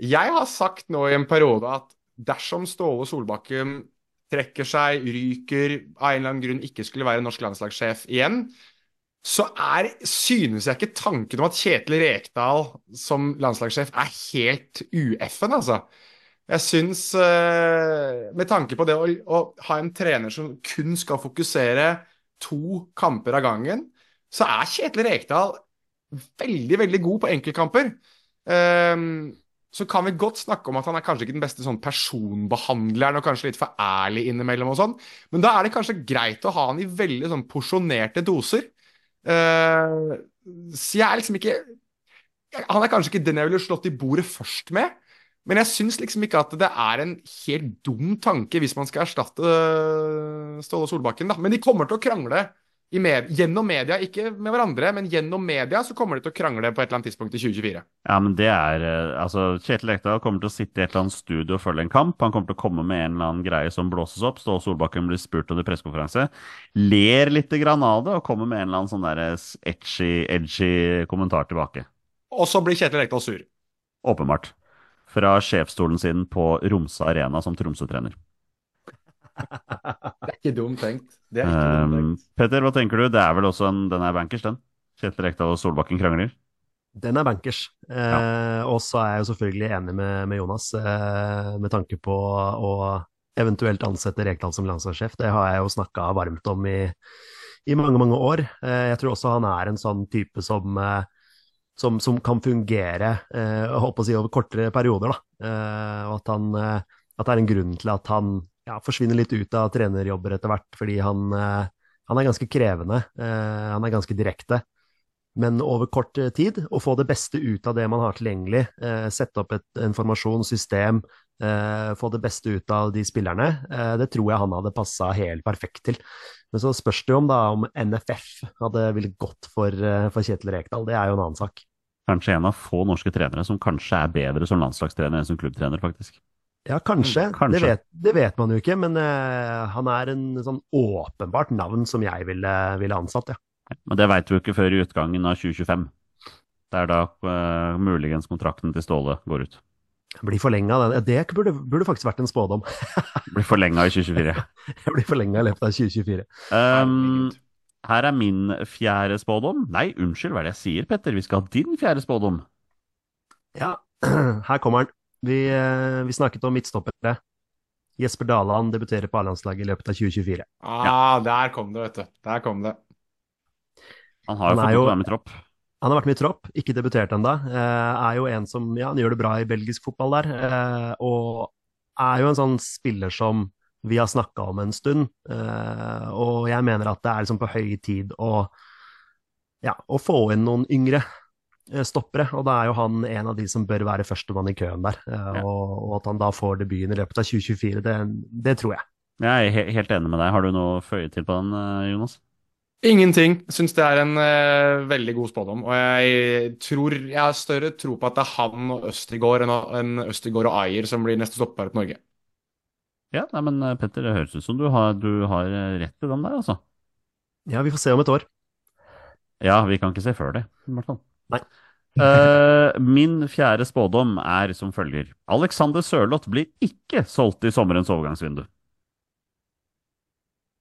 C: jeg har sagt nå i en periode at dersom Ståle Solbakken trekker seg, ryker, av en eller annen grunn ikke skulle være norsk landslagssjef igjen, så er, synes jeg ikke tanken om at Kjetil Rekdal som landslagssjef er helt ueffen, altså. Jeg syns, eh, med tanke på det å, å ha en trener som kun skal fokusere to kamper av gangen, så er Kjetil Rekdal veldig, veldig god på enkeltkamper. Ehm, så kan vi godt snakke om at han er kanskje ikke den beste sånn personbehandleren og kanskje litt for ærlig innimellom og sånn, men da er det kanskje greit å ha han i veldig sånn porsjonerte doser. Uh, så jeg er liksom ikke Han er kanskje ikke den jeg ville slått i bordet først med, men jeg syns liksom ikke at det er en helt dum tanke hvis man skal erstatte øh, Ståle Solbakken, da. Men de kommer til å krangle med, gjennom media, ikke med hverandre, men gjennom media så kommer de til å krangle på et eller annet tidspunkt i 2024.
A: Ja, men det er eh, Altså, Kjetil Rekdal kommer til å sitte i et eller annet studio og følge en kamp. Han kommer til å komme med en eller annen greie som blåses opp. Ståle Solbakken blir spurt under pressekonferanse. Ler litt grann av det og kommer med en eller annen sånn der edgy, edgy kommentar tilbake.
C: Og så blir Kjetil Rekdal sur.
A: Åpenbart. Fra sjefsstolen sin på Romsa Arena som Tromsø-trener.
C: Det er ikke dumt tenkt. Det er ikke dumt
A: Um. Petter, hva tenker du? Det er vel også en Den er bankers, den? Kjetil Rekdal og Solbakken krangler?
B: Den er bankers. Eh, og så er jeg jo selvfølgelig enig med, med Jonas eh, med tanke på å eventuelt ansette Rekdal som landslagssjef. Det har jeg jo snakka varmt om i, i mange, mange år. Eh, jeg tror også han er en sånn type som, eh, som, som kan fungere eh, jeg å si, over kortere perioder. Da. Eh, og at han, eh, at det er en grunn til at han ja, forsvinner litt ut av trenerjobber etter hvert, fordi han, eh, han er ganske krevende. Eh, han er ganske direkte. Men over kort eh, tid, å få det beste ut av det man har tilgjengelig, sette opp et informasjonssystem, eh, få det beste ut av de spillerne, det tror jeg han hadde passa helt perfekt til. Men så spørs det jo om, da, om NFF hadde villet gått for, for Kjetil Rekdal. Det er jo en annen sak.
A: Kanskje en av få norske trenere som kanskje er bedre som landslagstrener enn som klubbtrener, faktisk.
B: Ja, kanskje.
A: Mm, kanskje.
B: Det, vet, det vet man jo ikke, men uh, han er en sånn åpenbart navn som jeg ville, ville ansatt, ja.
A: Men det veit du ikke før i utgangen av 2025. Det er da uh, muligens kontrakten til Ståle går ut.
B: Blir forlenga, den. Det burde, burde faktisk vært en spådom. <laughs>
A: Blir forlenga i 2024.
B: Jeg <laughs> blir forlenga i løpet av 2024.
A: Um, her er min fjerde spådom. Nei, unnskyld, hva er det jeg sier, Petter? Vi skal ha din fjerde spådom.
B: Ja, <clears throat> her kommer han. Vi, eh, vi snakket om midtstoppere. Jesper Daland debuterer på A-landslaget i løpet av 2024.
C: Ah, der kom det, vet du. Der kom det.
A: Han har jo
B: Han
A: fått
B: jo-
A: være med i tropp.
B: Han har vært med i tropp, ikke debutert ennå. Er jo en som ja, han gjør det bra i belgisk fotball der. eh, Og er jo en sånn spiller som vi har snakka om en stund. eh, Og jeg mener at det er liksom på høy tid å, ja, å få inn noen yngre eh, stoppere. Og da er jo han en av de som bør være førstemann i køen der. eh,
A: Ja.
B: Og, og at han da får debuten i løpet av 2024, det, det tror jeg.
A: Jeg er helt enig med deg. Har du noe å føye til på den, eh, Jonas?
C: Ingenting. Syns det er en uh, veldig god spådom. Og jeg tror jeg har større tro på at det er han og Østigård enn enn Østigård og Ayer som blir neste stopper til Norge.
A: Ja, nei, men eh, Petter, det høres ut som du har, du har eh, rett i den der, altså.
B: Ja, vi får se om et år.
A: Ja, vi kan ikke se før det, i hvert fall.
B: Nei.
A: Uh, min fjerde spådom er som følger. Alexander Sørloth blir ikke solgt i sommerens overgangsvindu.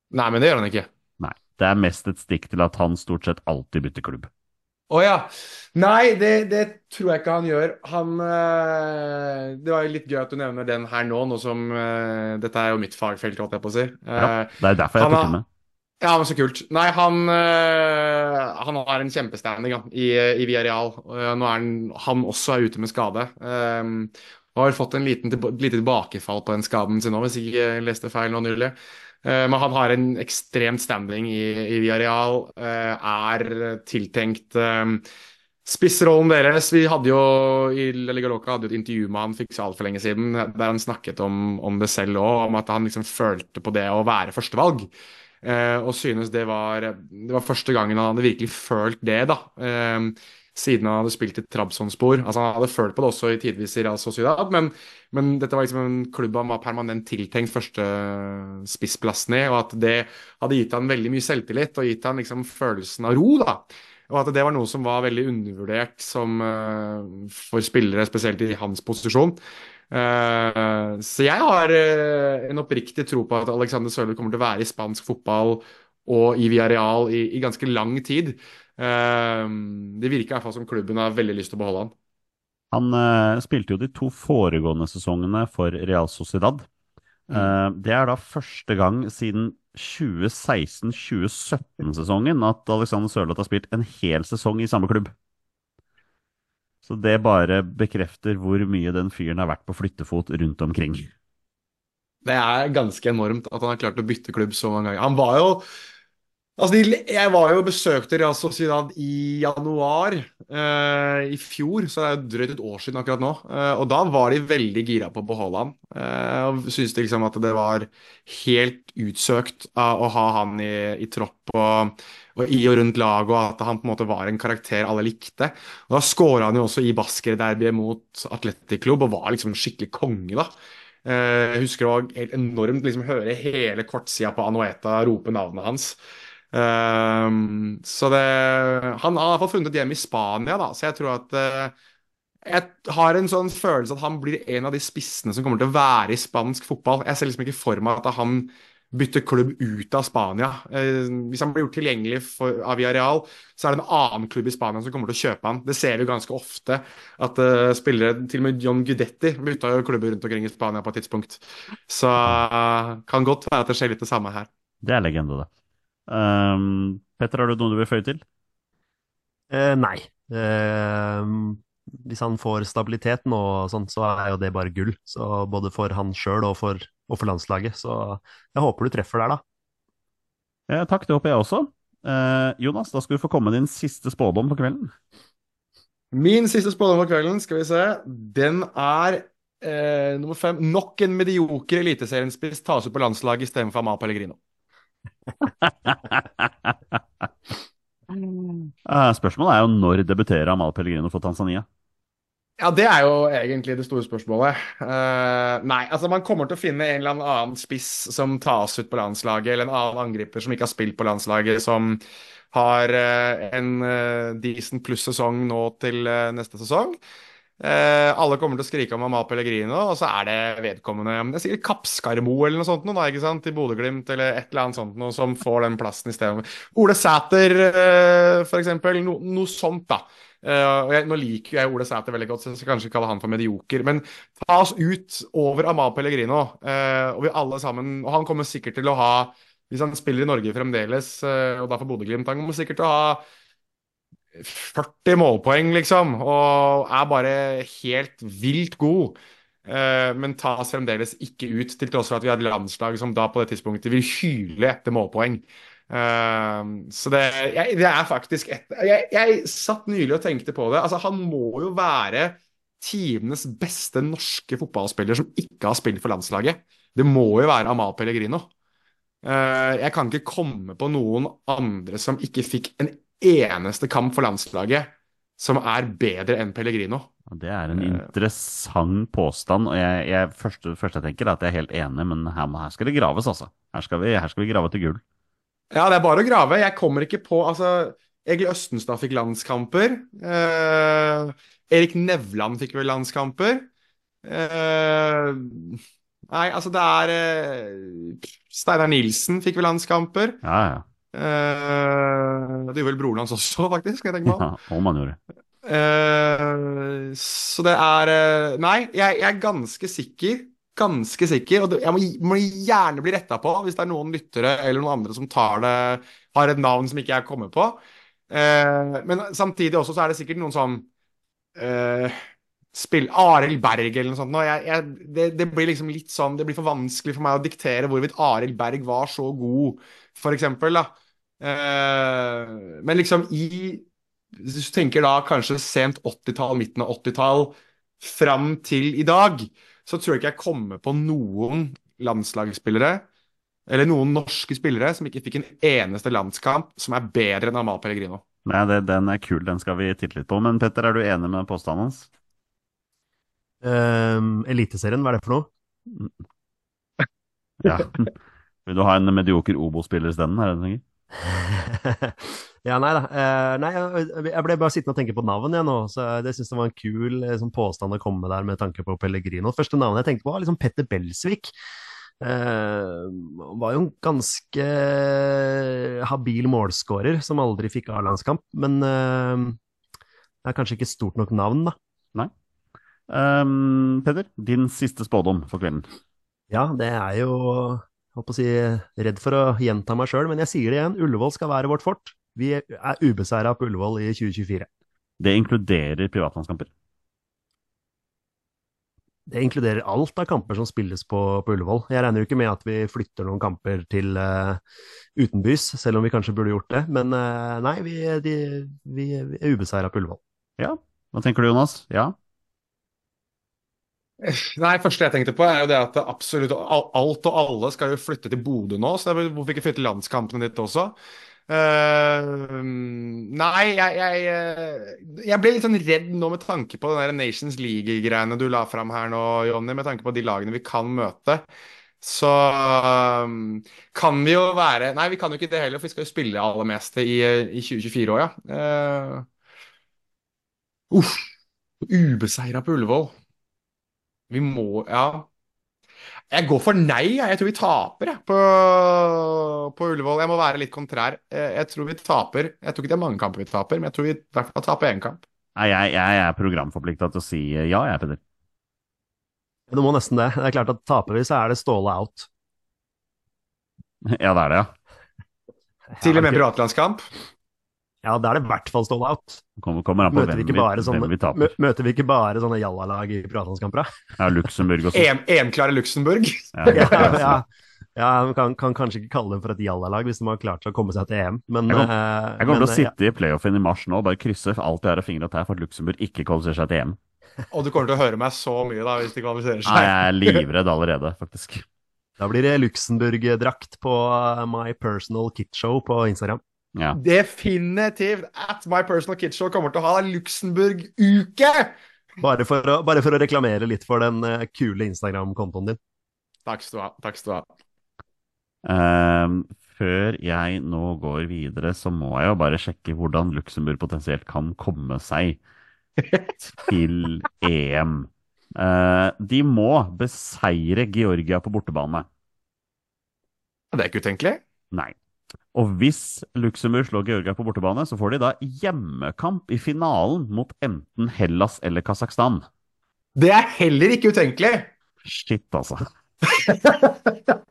C: Nei, men det gjør han ikke.
A: Nei, det er mest et stikk til at han stort sett alltid bytter klubb.
C: Å ja. Nei, det, det tror jeg ikke han gjør. Han eh, Det var litt gøy at du nevner den her nå, nå som eh, Dette er jo mitt fagfelt, holdt jeg på å si.
A: Ja,
C: Eh,
A: det er derfor jeg
C: tok
A: den med.
C: Ja, men så kult. Nei, han, øh, han har en kjempestanding ja, i, i Villarreal. Uh, nå er han, han også er ute med skade. Um, har fått en liten, lite tilbakefall på den skaden sin nå, hvis jeg ikke leste feil nå nylig. Uh, men han har en ekstremt standing i, i Villarreal. Uh, er tiltenkt um, Spissrollen deres Vi hadde jo i Liga Loca et intervju med han for ikke så altfor lenge siden, der han snakket om, om det selv òg, om at han liksom følte på det å være førstevalg. Eh, og synes det var, det var første gangen han hadde virkelig følt det, da. Eh, siden han hadde spilt i Trabzonspor. Altså, han hadde følt på det også i tidvis i Real Sociedad, men, men dette var liksom en klubb han var permanent tiltenkt første spissplassen i, og at det hadde gitt han veldig mye selvtillit og gitt han liksom følelsen av ro, da. Og at det var noe som var veldig undervurdert som, eh, for spillere, spesielt i hans posisjon. Eh, så jeg har eh, en oppriktig tro på at Alexander Sørloth kommer til å være i spansk fotball og i Villarreal i, i ganske lang tid. Det virker i hvert fall som klubben har veldig lyst til å beholde han.
A: Han spilte jo de to foregående sesongene for Real Sociedad. Eh, det er da første gang siden 2016-2017-sesongen at Alexander Sørloth har spilt en hel sesong i samme klubb. Så det bare bekrefter hvor mye den fyren har vært på flyttefot rundt omkring.
C: Det er ganske enormt at han har klart å bytte klubb så mange ganger. Han var jo Altså, jeg var jo besøkte Real Sociedad i januar eh, i fjor, så det er jo drøyt et år siden akkurat nå. Eh, og da var de veldig gira på å beholde han. Eh, og syntes liksom at det var helt utsøkt av å ha han i, i tropp og, og i og rundt laget, og at han på en måte var en karakter alle likte. Og da skåra han jo også i Basker-derbyet mot Atletic Klubb og var liksom skikkelig konge, da. Eh, Jeg husker det helt enormt liksom høre hele kortsida på Anueta rope navnet hans. Ehm, så det Han har iallfall funnet et hjem i Spania, da, så jeg tror at uh, Jeg har en sånn følelse at han blir en av de spissene som kommer til å være i spansk fotball. Jeg ser liksom ikke for meg at han bytter klubb ut av Spania. Uh, hvis han blir gjort tilgjengelig for, av Villarreal, så er det en annen klubb i Spania som kommer til å kjøpe han. Det ser vi ganske ofte, at uh, spillere Til og med John Gudetti bytta jo klubber rundt omkring i Spania på et tidspunkt. Så kan godt være at det skjer litt det samme her.
A: Det er legende, det. Um, Petter, har du noe du vil føye til?
B: Eh, nei. Eh, hvis han får stabilitet nå, og sånn, så er jo det bare gull. Så både for han sjøl og, og for landslaget. Så jeg håper du treffer der, da.
A: Eh, takk, det håper jeg også. Eh, Jonas, da skal du få komme med din siste spådom for kvelden.
C: Min siste spådom for kvelden, skal vi se, den er eh, nummer fem. Nok en medioker eliteseriespiss tas ut på landslaget istedenfor Amar Pellegrino. <laughs>
A: Eh, spørsmålet er jo når debuterer Amal Pellegrino for Tanzania?
C: Ja, det er jo egentlig det store spørsmålet. Uh, nei, altså man kommer til å finne en eller annen spiss som tas ut på landslaget, eller en annen angriper som ikke har spilt på landslaget, som har uh, en uh, decent pluss sesong nå til neste sesong. Eh, alle kommer til å skrike om Amal Pellegrino, og så er det vedkommende Det er sikkert Kappskarmo eller noe sånt noe, da, ikke sant? i Bodø-Glimt, eller et eller annet sånt noe som får den plassen i stedet. Ole Sæter, eh, eksempel. No, noe sånt, da. Eh, og jeg, nå liker jeg Ole Sæter veldig godt, så jeg skal kanskje kalle han for medioker. Men ta oss ut over Amal Pellegrino, eh, og vi alle sammen Og han kommer sikkert til å ha, hvis han spiller i Norge fremdeles, eh, og da for Bodø-Glimt, han kommer sikkert til å ha 40 målpoeng, liksom, og er bare helt vilt god. Eh, men tas fremdeles ikke ut, til tross for at vi har et landslag som da på det tidspunktet vil hyle etter målpoeng. Eh, så det, jeg, det er faktisk et jeg, jeg satt nylig og tenkte på det. Altså, han må jo være tidenes beste norske fotballspiller som ikke har spilt for landslaget. Det må jo være Amal Pellegrino. Eh, jeg kan ikke komme på noen andre som ikke fikk en eneste kamp for landslaget som er bedre enn Pellegrino.
A: Det er en interessant påstand, og jeg, jeg, første, første jeg tenker er at jeg er helt enig, men her, her skal det graves, altså. Her skal vi, her skal vi grave til gull.
C: Ja, det er bare å grave. Jeg kommer ikke på Altså, Egil Østenstad fikk landskamper. Eh, Erik Nevland fikk vel landskamper. Eh, nei, altså, det er eh, Steinar Nilsen fikk vel landskamper.
A: Ja, ja.
C: Eh, det gjorde vel broren hans også, faktisk. Jeg tenke meg om.
A: ja om han gjorde.
C: Eh, så det er eh, Nei, jeg, jeg er ganske sikker. Ganske sikker. Og det, jeg må, må gjerne bli retta på hvis det er noen lyttere eller noen andre som tar det har et navn som ikke jeg kommer på. Eh, men samtidig også så er det sikkert noen sånn eh, Spill Arild Berg eller noe sånt. Og Jeg, jeg, det, det blir liksom litt sånn Det blir for vanskelig for meg å diktere hvorvidt Arild Berg var så god, for eksempel, da. Eh, men liksom i Hvis du tenker da kanskje sent 80-tall, midten av 80-tall, fram til i dag, så tror jeg ikke jeg kommer på noen landslagsspillere eller noen norske spillere som ikke fikk en eneste landskamp som er bedre enn Amal Pellegrino.
A: Nei, det, den er kul, den skal vi titte litt på. Men Petter, er du enig med påstanden hans?
B: Um, Eliteserien, hva er det for noe?
A: Ja. Vil du ha en medioker Obo-spiller isteden? Er det det du tenker? <laughs>
B: ja, nei da. Uh, nei, jeg, jeg ble bare sittende og tenke på navn jeg nå, så det syns jeg var en kul eh, sånn påstand å komme med der med tanke på Pellegrino. Første navnet jeg tenkte på, var liksom Petter Belsvik. Uh, var jo en ganske habil målskårer som aldri fikk A-landskamp, men det er kanskje ikke stort nok navn, da.
A: Um, Petter, din siste spådom for kvelden.
B: Ja, det er jo holdt på å si, redd for å gjenta meg sjøl, men jeg sier det igjen. Ullevål skal være vårt fort. Vi er ubeseira på Ullevål i 2024.
A: Det inkluderer privatlandskamper.
B: Det inkluderer alt av kamper som spilles på, på Ullevål. Jeg regner jo ikke med at vi flytter noen kamper til uh, utenbys, selv om vi kanskje burde gjort det. Men uh, nei, vi, de, vi, vi er ubeseira på Ullevål.
A: Ja. Hva tenker du, Jonas? Ja?
C: Nei, første jeg tenkte på, er jo det at absolutt alt og alle skal jo flytte til Bodø nå, så hvorfor ikke flytte landskampene ditt også? Uh, nei, jeg, jeg, jeg, ble litt sånn redd nå med tanke på den der Nations League-greiene du la fram her nå, Jonny, med tanke på de lagene vi kan møte. Så um, kan vi jo være Nei, vi kan jo ikke det heller, for vi skal jo spille aller meste i, i 2024 òg, ja. Uh, uff. Ubeseira på Ullevål. Vi må Ja. Jeg går for nei. Jeg tror vi taper jeg, på, på Ullevål. Jeg må være litt kontrær. Jeg tror vi taper. Jeg tror ikke det er mange kamper vi taper, men jeg tror vi i hvert fall taper én kamp.
A: Nei, jeg, jeg er programforplikta til å si ja, jeg, Peder.
B: Du må nesten det. Det er klart at taper vi, så er det Ståle out. <laughs>
A: Ja, det er det, ja.
C: Til og med privatlandskamp?
B: Ja, da er det i hvert fall stall out.
A: Kommer, kommer an på
B: Møter
A: hvem
B: vi,
A: vi,
B: ikke bare
A: hvem
B: sånne,
A: vi taper.
B: mø- møter vi ikke bare sånne jallalag i privatlandskamper? da?
A: Ja, Luxembourg også.
C: EM-klare enklare Luxembourg.
A: Ja, <laughs>
B: Ja, ja, ja, man kan, kan kanskje ikke kalle dem for et jallalag hvis de har klart seg å komme seg til EM, men
A: Jeg kom-
B: eh,
A: kommer
B: kom
A: til å sitte i playoffen i mars nå og bare krysse alt jeg har av fingre og tær for at Luxembourg ikke kvalifiserer seg til EM. <laughs>
C: Og du kommer til å høre meg så mye da hvis de kvalifiserer
A: Nei, jeg er livredd allerede, faktisk.
B: Da blir det Luxembourg-drakt på eh, My Personal Kit Show på Instagram.
A: Ja.
C: Definitivt! At My Personal Kid Show kommer til å ha Luxembourg-uke!
B: Bare bare for å reklamere litt for den uh, kule Instagram-kontoen din.
C: Takk skal du ha. Takk skal du ha.
A: Um, før jeg nå går videre, så må jeg jo bare sjekke hvordan Luxembourg potensielt kan komme seg til EM. Uh, de må beseire Georgia på bortebane.
C: Det er ikke utenkelig.
A: Nei. Og hvis Luxembourg slår Georgia på bortebane, så får de da hjemmekamp i finalen mot enten Hellas eller Kasakhstan.
C: Det er heller ikke utenkelig!
A: Shit, altså. <laughs>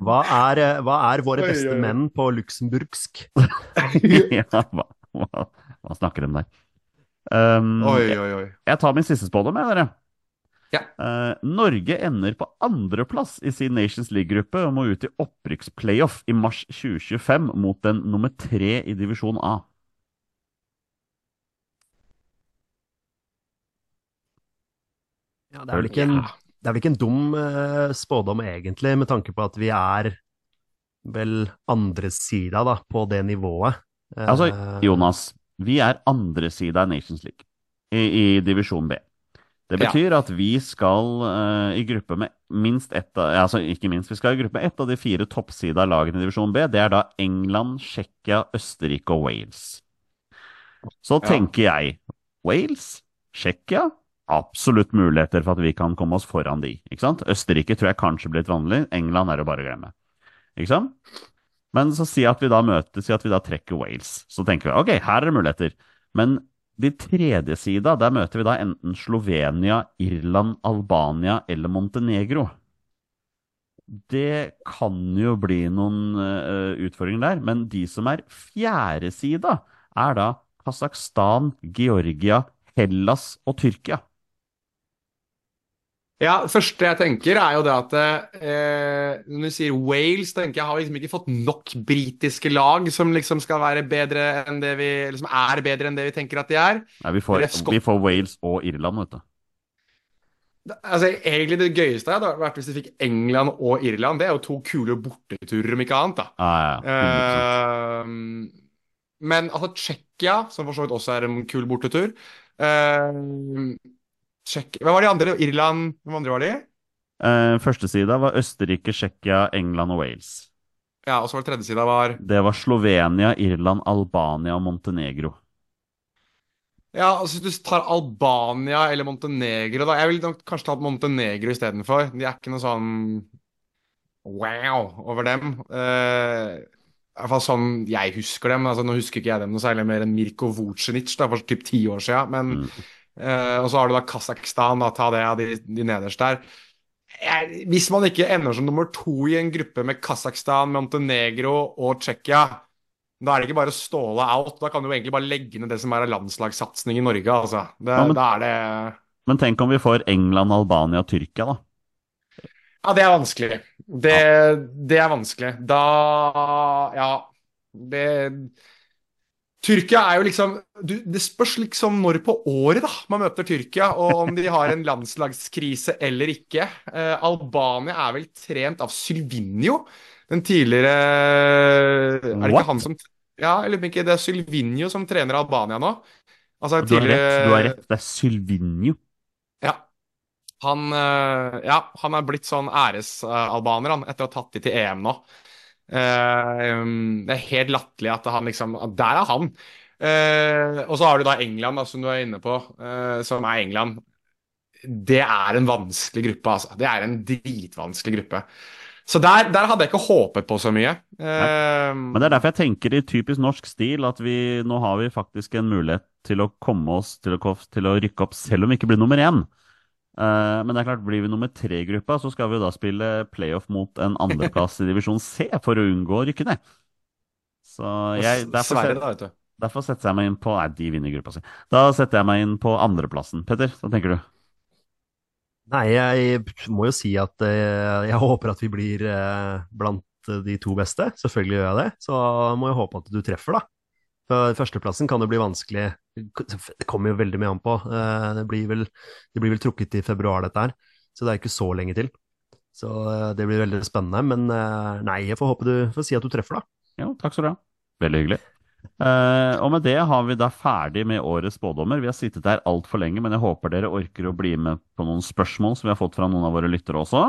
B: Hva er, eh, hva er våre beste menn på luxemburgsk? <laughs> <laughs>
A: ja, hva, hva, hva snakker de der? Um,
C: Oi, oi, oi.
A: Jeg tar min siste spådom, jeg, dere.
C: Ja.
A: Uh, Norge ender på andreplass i sin Nations League-gruppe og må ut i opprykksplayoff i mars 2025 mot den nummer tre i divisjon A.
B: Ja, det er vel ikke en, det er vel ikke en dum uh, spådom egentlig, med tanke på at vi er vel andresida da, på det nivået. Uh,
A: Altså, Jonas, vi er andre i Nations League i, i divisjon B. Det
C: Ja.
A: betyr at vi skal uh, i gruppe med minst ett av Altså ikke minst, vi skal i gruppe med ett av de fire toppsida lagene i divisjon B. Det er da England, Tsjekkia, Østerrike og Wales. Så
C: Ja.
A: tenker jeg Wales, Tsjekkia Absolutt muligheter for at vi kan komme oss foran de. ikke sant? Østerrike tror jeg kanskje blir litt vanlig. England er det bare å glemme. Ikke sant? Men så si at vi da møtes, si at vi da trekker Wales. Så tenker vi ok, her er det muligheter. Men de tredje sida, der møter vi da enten Slovenia, Irland, Albania eller Montenegro. Det kan jo bli noen uh, utfordringer der, men de som er fjerde sida, er da Kasakhstan, Georgia, Hellas og Tyrkia.
C: Ja, det første jeg tenker, er jo det at eh, Når du sier Wales, tenker jeg har liksom ikke fått nok britiske lag som liksom skal være bedre enn det vi liksom er bedre enn det vi tenker at de er.
A: Nei, vi, får, vi får Wales og Irland, vet du.
C: Altså, egentlig Det gøyeste hadde vært hvis de fikk England og Irland. Det er jo to kule borteturer, om ikke annet. da.
A: Ja, ja, ja. 100%.
C: Eh, men altså Tsjekkia, som for så vidt også er en kul bortetur uh, Hva var de andre? Irland Hvem andre var de?
A: Eh, første sida var Østerrike, Tsjekkia, England og Wales.
C: Ja, og så var det tredje sida var
A: Det var Slovenia, Irland, Albania og Montenegro.
C: Ja, altså hvis du tar Albania eller Montenegro, da Jeg ville kanskje ta Montenegro istedenfor. De er ikke noe sånn wow over dem. Uh, I hvert fall sånn jeg husker dem. Altså, nå husker ikke jeg dem noe særlig mer enn Mirko Vucinic da, for typ ti år siden. Men,
A: Mm.
C: Eh, og så har du da Kasakhstan, da, ta det av de, de nederst der. Hvis man ikke ender som nummer to i en gruppe med Kasakhstan, Montenegro og Tsjekkia, da er det ikke bare å ståle out. Da kan du jo egentlig bare legge ned det som er landslagssatsing i Norge, altså. Det,
A: Ja, men-
C: Da er det
A: Men tenk om vi får England, Albania og Tyrkia, da.
C: Ja, det er vanskelig. Det, det er vanskelig. Da Ja. Det Tyrkia er jo liksom du, Det spørs liksom når på året da man møter Tyrkia, og om de har en landslagskrise eller ikke. Eh, Albania er vel trent av Sylvinio, den tidligere Er det
A: What?
C: ikke han som Ja, på ikke det er Sylvinio som trener Albania nå? Altså
A: Du har rett. du har rett. Det er Sylvinio.
C: ja. Han, eh, ja, han er blitt sånn æresalbaner han, etter å ha tatt de til EM nå. Eh, um, det er helt latterlig at han liksom at Der er han! Eh, og så har du da England, som du er inne på, eh, som er England. Det er en vanskelig gruppe, altså. Det er en dritvanskelig gruppe. Så der, der hadde jeg ikke håpet på så mye. Nei.
A: Men det er derfor jeg tenker i typisk norsk stil at vi nå har vi faktisk en mulighet til å komme oss til å, til å rykke opp, selv om vi ikke blir nummer én. Eh, men det er klart, blir vi nummer tre i gruppa, så skal vi jo da spille playoff mot en andreplass i divisjon C for å unngå å rykke ned. Så jeg, derfor, set-
C: da, vet du.
A: derfor setter jeg meg inn på Nei, de vinner gruppa si. Da setter jeg meg inn på andreplassen. Petter, hva tenker du?
B: Nei, jeg må jo si at eh, jeg håper at vi blir eh, blant de to beste. Selvfølgelig gjør jeg det. Så må jeg håpe at du treffer, da. For førsteplassen kan jo bli vanskelig. Det kommer jo veldig mye an på. Eh, det, blir vel, det blir vel trukket i februar, dette her. Så det er ikke så lenge til. Så eh, det blir veldig spennende. Men eh, nei, jeg får håpe du får si at du treffer, da.
A: Jo, takk skal du ha. Veldig hyggelig. Uh, og med det har vi da ferdig med årets spådommer. Vi har sittet der altfor lenge, men jeg håper dere orker å bli med på noen spørsmål som vi har fått fra noen av våre lyttere også.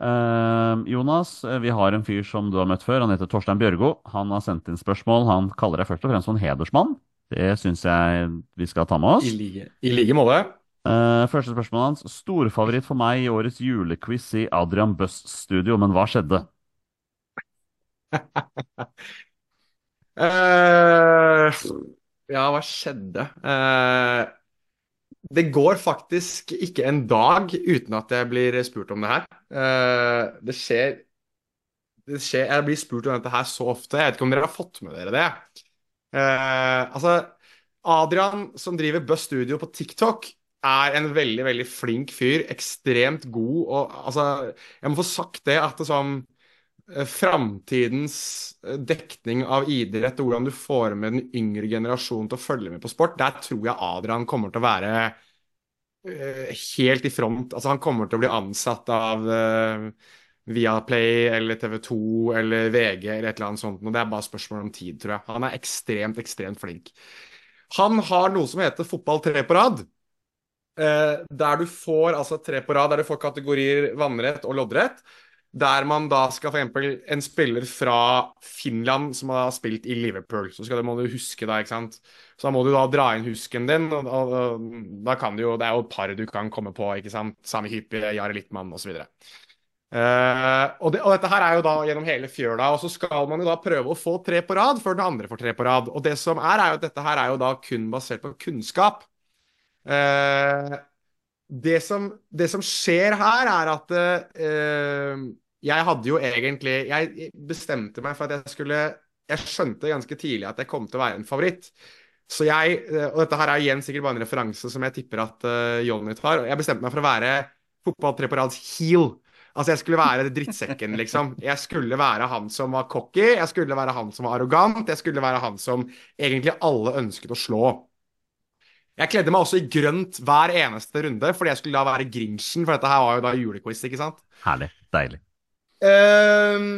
A: Eh, Jonas, eh, vi har en fyr som du har møtt før. Han heter Torstein Bjørgo. Han har sendt inn spørsmål. Han kaller deg først og fremst for en hedersmann. Det syns jeg vi skal ta med oss.
C: I like, I like måte.
A: Eh, første spørsmål hans. Storfavoritt for meg i årets julequiz i Adrian Bøsts studio, men hva skjedde?
C: uh, <laughs> ja, hva skjedde? Eh, det går faktisk ikke en dag uten at jeg blir spurt om det her. Eh, det skjer, det skjer Jeg blir spurt om dette her så ofte. Jeg vet ikke om dere har fått med dere det. Eh, altså, Adrian, som driver Buzz Studio på TikTok, er en veldig, veldig flink fyr. Ekstremt god. Og altså, jeg må få sagt det at det sånn Framtidens eh, dekning av idrett og hvordan du får med den yngre generasjonen til å følge med på sport, der tror jeg Adrian kommer til å være eh, helt i front. Altså, han kommer til å bli ansatt av eh, Viaplay eller TV 2 eller VG eller et eller annet sånt. Og det er bare spørsmål om tid, tror jeg. Han er ekstremt, ekstremt flink. Han har noe som heter fotball tre på rad. Eh, der du får altså tre på rad, der du får kategorier vannrett og loddrett. Der man da skal f.eks. en spiller fra Finland som har spilt i Liverpool. Så skal det, må du huske da, ikke sant. Så da må du da dra inn husken din. Og, og, og da kan du jo Det er jo et par du kan komme på, ikke sant. Sami Hypi, Jari Littmann osv. Uh, og, det, og dette her er jo da gjennom hele fjøla, og så skal man jo da prøve å få tre på rad før den andre får tre på rad. Og det som er, er jo at dette her er jo da kun basert på kunnskap. Eh, det som, det som skjer her, er at eh, jeg hadde jo egentlig Jeg bestemte meg for at jeg skulle Jeg skjønte ganske tidlig at jeg kom til å være en favoritt. Så jeg, eh, og dette her er igjen sikkert bare en referanse som jeg tipper at uh, Jonny tar. Jeg bestemte meg for å være fotball på rads heel. Altså, jeg skulle være drittsekken, liksom. Jeg skulle være han som var cocky, jeg skulle være han som var arrogant, jeg skulle være han som egentlig alle ønsket å slå. Jeg kledde meg også i grønt hver eneste runde, fordi jeg skulle da være Grinchen, for dette her var jo da julequiz, ikke sant?
A: Herlig. Deilig.
C: Ehm,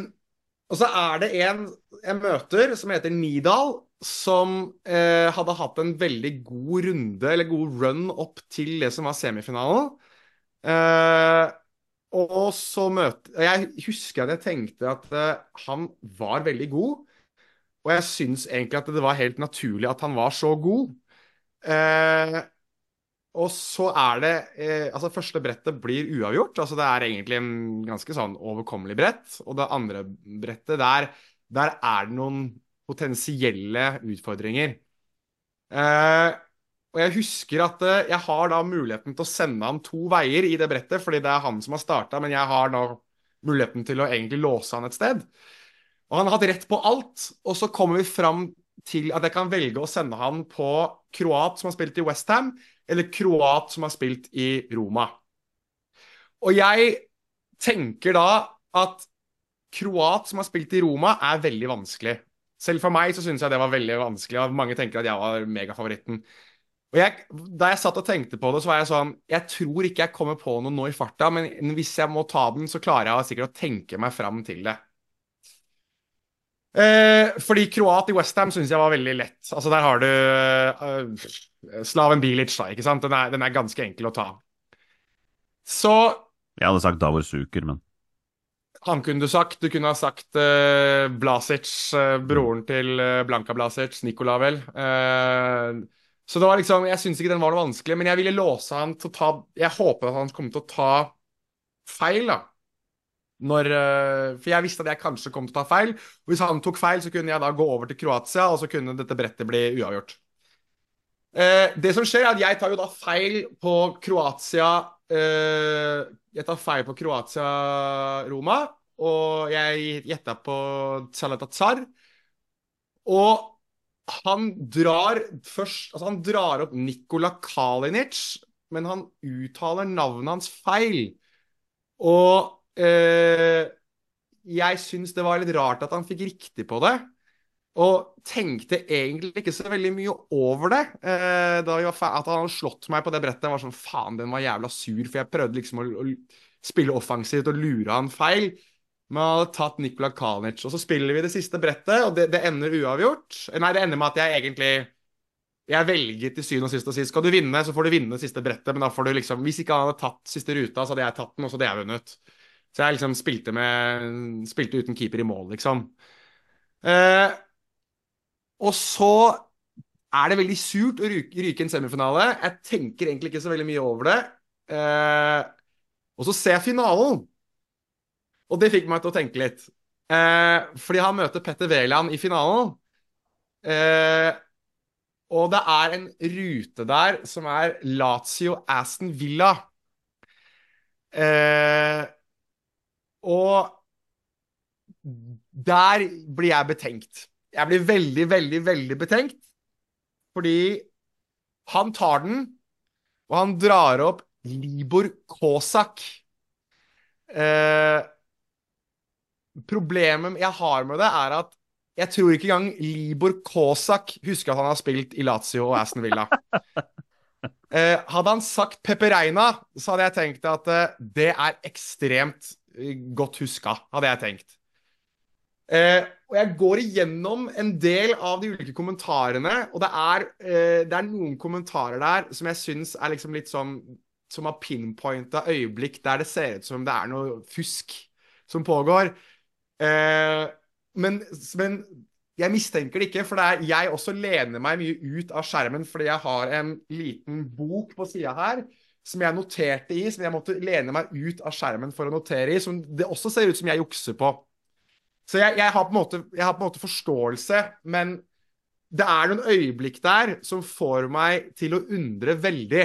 C: og så er det en jeg møter som heter Nidal, som uh, hadde hatt en veldig god runde, eller god run opp til det som var semifinalen. Uh, og så møter Jeg husker at jeg tenkte at eh, han var veldig god, og jeg syns egentlig at det var helt naturlig at han var så god. Eh, og så er det eh, Altså, første brettet blir uavgjort. Altså, det er egentlig en ganske sånn overkommelig brett. Og det andre brettet, der, der er det noen potensielle utfordringer. Eh, og jeg husker at eh, jeg har da muligheten til å sende han to veier i det brettet, fordi det er han som har starta, men jeg har da muligheten til å egentlig låse han et sted. Og han har hatt rett på alt, og så kommer vi fram til at jeg kan velge å sende han på kroat som har spilt i Westham, eller kroat som har spilt i Roma. Og jeg tenker da at kroat som har spilt i Roma, er veldig vanskelig. Selv for meg så syns jeg det var veldig vanskelig, og mange tenker at jeg var megafavoritten. Og jeg, Da jeg satt og tenkte på det, så var jeg sånn Jeg tror ikke jeg kommer på noe nå i farta, men hvis jeg må ta den, så klarer jeg sikkert å tenke meg fram til det. Eh, fordi kroat i Westham syns jeg var veldig lett. Altså Der har du uh, Slaven Bilic, da. ikke sant? Den er, den er, ganske enkel å ta. Så
A: Jeg hadde sagt Davor Suker, men
C: Han kunne du sagt. Du kunne ha sagt uh, Blasic, uh, broren til Blanka Blasic, Nikola vel. så det var liksom Jeg syns ikke den var noe vanskelig, men jeg ville låse han til å ta Jeg håpet at han kom til å ta feil, da. Når, for jeg visste at jeg kanskje kom til å ta feil. Hvis han tok feil, så kunne jeg da gå over til Kroatia, og så kunne dette brettet bli uavgjort. Eh, det som skjer, er at jeg tar jo da feil på Kroatia eh, Jeg tar feil på Kroatia-Roma, og jeg gjetta på Zalatatsar. Og han drar først Altså, han drar opp Nikola Kalinic, men han uttaler navnet hans feil. Og eh, jeg syns det var litt rart at han fikk riktig på det. Og tenkte egentlig ikke så veldig mye over det. Eh, da at han hadde slått meg på det brettet. Jeg var sånn faen, den var jævla sur, for jeg prøvde liksom å, å spille offensivt og lure han feil. Men han hadde tatt Nikola Kalnic. Og så spiller vi det siste brettet, og det, det ender uavgjort. Nei, det ender med at jeg egentlig Jeg velger til syvende og sist å si skal du vinne, så får du vinne det siste brettet, men da får du liksom Hvis ikke han hadde tatt siste ruta, så hadde jeg tatt den, og så hadde jeg vunnet. Så jeg liksom spilte med Spilte uten keeper i mål, liksom. Eh, og så er det veldig surt å ryke, ryke en semifinale. Jeg tenker egentlig ikke så veldig mye over det. Eh, og så ser jeg finalen, og det fikk meg til å tenke litt. Eh, fordi han møter Petter Wæland i finalen. Eh, og det er en rute der som er Lazio Aston Villa. Eh, og der blir jeg betenkt. Jeg blir veldig, veldig, veldig betenkt. Fordi han tar den, og han drar opp Libor Kosak. Eh, problemet jeg har med det, er at jeg tror ikke engang Libor Kosak husker at han har spilt i Lazio og Aston Villa. Eh, hadde han sagt Pepereina, så hadde jeg tenkt at eh, det er ekstremt godt huska, hadde jeg tenkt. Eh, og jeg går igjennom en del av de ulike kommentarene, og det er, eh, det er noen kommentarer der som jeg syns er liksom litt sånn som har pinpointa øyeblikk der det ser ut som det er noe fusk som pågår. Eh, men, men jeg mistenker det ikke, for det er, jeg også lener meg mye ut av skjermen fordi jeg har en liten bok på sida her som jeg noterte i, som jeg måtte lene meg ut av skjermen for å notere i, som det også ser ut som jeg jukser på. Så jeg, jeg, har på måte, jeg har på en måte forståelse, men det er noen øyeblikk der som får meg til å undre veldig.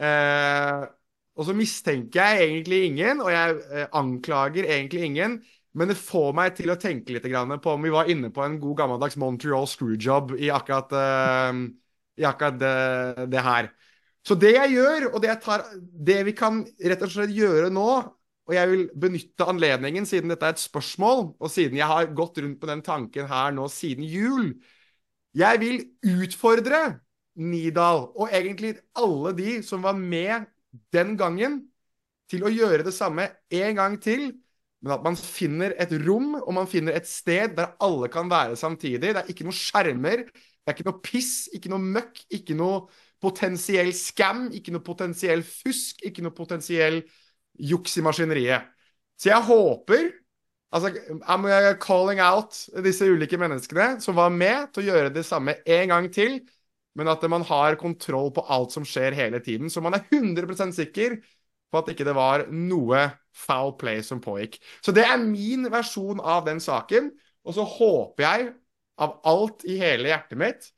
C: Eh, og så mistenker jeg egentlig ingen, og jeg eh, anklager egentlig ingen, men det får meg til å tenke litt på om vi var inne på en god gammeldags Montreal screwjob i akkurat, eh, i akkurat det, det her. Så det jeg gjør, og det tar Det vi kan rett og slett gjøre nå, og jeg vil benytte anledningen, siden dette er et spørsmål, og siden jeg har gått rundt på den tanken her nå siden jul Jeg vil utfordre Nidal, og egentlig alle de som var med den gangen, til å gjøre det samme en gang til, men at man finner et rom og man finner et sted der alle kan være samtidig. Det er ikke noe skjermer, det er ikke noe piss, ikke noe møkk, ikke noe potensiell scam, ikke noe potensiell fusk, ikke noe potensiell juks i maskineriet. Så jeg håper Altså, I'm calling out disse ulike menneskene som var med til å gjøre det samme en gang til, men at man har kontroll på alt som skjer hele tiden. Så man er 100% sikker på at ikke det var noe foul play som pågikk. Så det er min versjon av den saken. Og så håper jeg av alt i hele hjertet mitt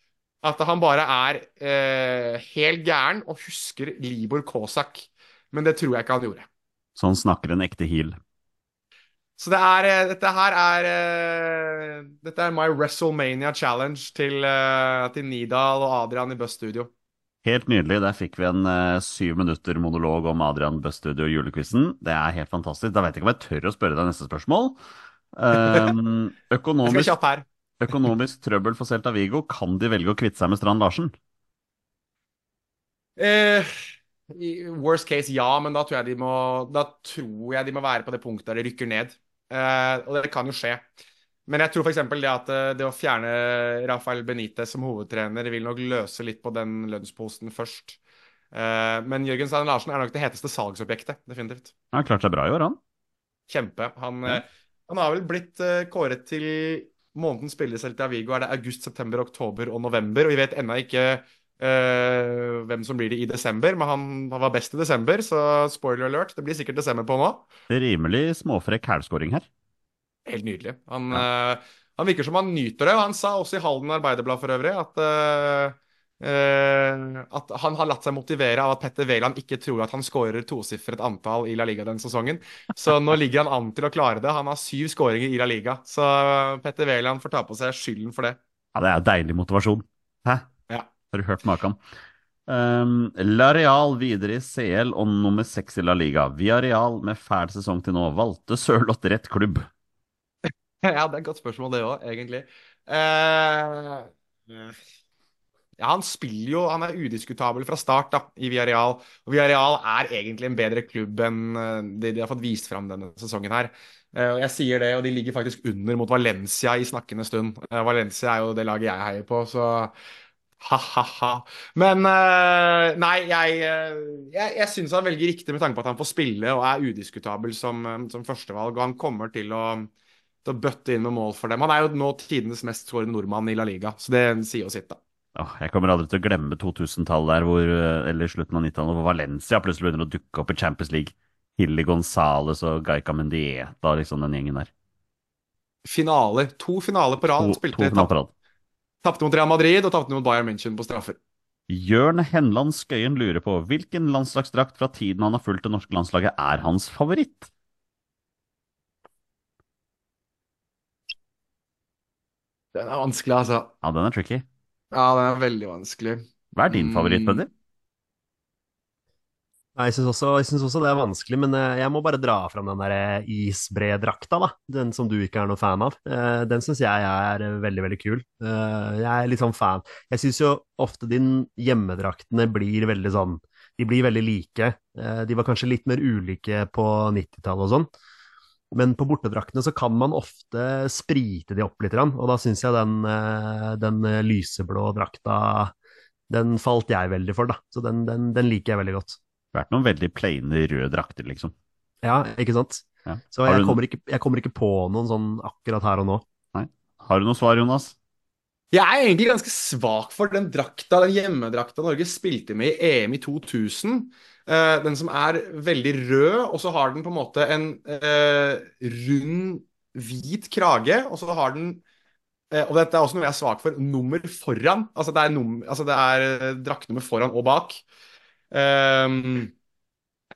C: at han bare er eh, helt gæren og husker Libor Kozak. Men det tror jeg ikke han gjorde.
A: Sånn snakker en ekte heel.
C: Så det er, eh, dette her er eh, Dette er my WrestleMania challenge til, eh, til Nidal og Adrian i Buzz Studio.
A: Helt nydelig. Der fikk vi en syv minutter monolog om Adrian Bøstudio og julequizen. Det er helt fantastisk. Da vet jeg ikke om jeg tør å spørre deg neste spørsmål. <laughs> Um, økonomisk. Økonomisk trøbbel for Celta Vigo. Kan de velge å kvitte seg med Strand Larsen?
C: Eh, i worst case, ja, men da tror jeg de må Da tror jeg de må være på det punktet der de rykker ned. Eh, og det kan jo skje. Men jeg tror f.eks. det at eh, det å fjerne Rafael Benitez som hovedtrener vil nok løse litt på den lønnsposten først. Eh, men Jørgen Stein Larsen er nok det heteste salgsobjektet, definitivt.
A: Han har klart seg bra i år, han.
C: Kjempe. Han,
A: Ja.
C: eh, han har vel blitt eh, kåret til månedens spiller i Vigo. Er det august, september, oktober og november? Og vi vet ennå ikke Uh, hvem som blir det i desember, men han, han var best i desember, så spoiler alert, det blir sikkert desember på nå.
A: Rimelig småfrekk hælskåring her.
C: Helt nydelig. Han, eh, han virker som han nyter det, og han sa også i Halden Arbeiderblad for øvrig at, eh, at han har latt seg motivere av at Petter Wæland ikke tror at han skårer tosifret antall i La Liga denne sesongen. Så nå ligger han an til å klare det. Han har syv skåringer i La Liga, så Petter Wæland får ta på seg skylden for det.
A: Ja, det er deilig motivasjon. Hæ?
C: Ja.
A: Har du hørt maken? Um, La Real videre i CL og nummer seks i La Liga. Via Real med fæl sesong til nå. Valgte Sørloth rett klubb? <laughs>
C: Ja, det er et godt spørsmål, det òg, egentlig. Eh, ja, han spiller jo Han er udiskutabel fra start da, i Villarreal. Og Villarreal er egentlig en bedre klubb enn de det de har fått vist fram denne sesongen her. Eh, og jeg sier det, og de ligger faktisk under mot Valencia i snakkende stund. Eh, Valencia er jo det laget jeg heier på, så ha-ha-ha. Men eh, nei, jeg, eh, jeg, jeg syns han velger riktig med tanke på at han får spille og er udiskutabel som, eh, som førstevalg. Og han kommer til å, til å bøtte inn med mål for dem. Han er jo nå tidenes mest skårende nordmann i La Liga, så det sier jo sitt, da.
A: Åh, jeg kommer aldri til å glemme 2000-tallet der, hvor, eh, eller slutten av 90-tallet, hvor Valencia plutselig begynner å dukke opp i Champions League. Hilly Gonzales og Gaika Mendieta, liksom den gjengen der.
C: Finaler. To finaler på rad.
A: To, to
C: Spilte
A: finaler på rad.
C: Tapte mot Real Madrid og tapte mot Bayern München på straffer.
A: Jørn Henland Skøyen lurer på hvilken landslagsdrakt fra tiden han har fulgt det norske landslaget, er hans favoritt?
C: Den er vanskelig, altså.
A: Ja, den er tricky.
C: Ja, den er veldig vanskelig.
A: Hva er din favoritt,
C: Mm.
A: Peder?
B: Nei, Jeg syns også, også det er vanskelig, men eh, jeg må bare dra fram den der eh, isbredrakta, da. Den som du ikke er noe fan av. Eh, Den syns jeg er veldig, veldig kul. Eh, Jeg er litt sånn fan. Jeg syns jo ofte de hjemmedraktene blir veldig sånn De blir veldig like. De var kanskje litt mer ulike på 90-tallet og sånn. Men på bortedraktene så kan man ofte sprite de opp litt, og da syns jeg den, eh, den eh, lyseblå drakta den falt jeg veldig for, da. Så den, den, den liker jeg veldig godt.
A: Det har vært noen veldig plaine røde drakter, liksom.
B: Ja, ikke sant?
A: Ja.
B: Så jeg
A: du-
B: kommer, ikke, jeg kommer ikke på noen sånn akkurat her og nå.
A: Har du noe svar, Jonas?
C: Jeg er egentlig ganske svak for den drakta, den hjemmedrakta Norge spilte med i EM i 2000. Uh, den som er veldig rød, og så har den på en måte en uh, rund, hvit krage. Og så har den uh, Og dette er også noe jeg er svak for. Nummer foran. Altså det er, altså er eh, draktnummer foran og bak. Ehm,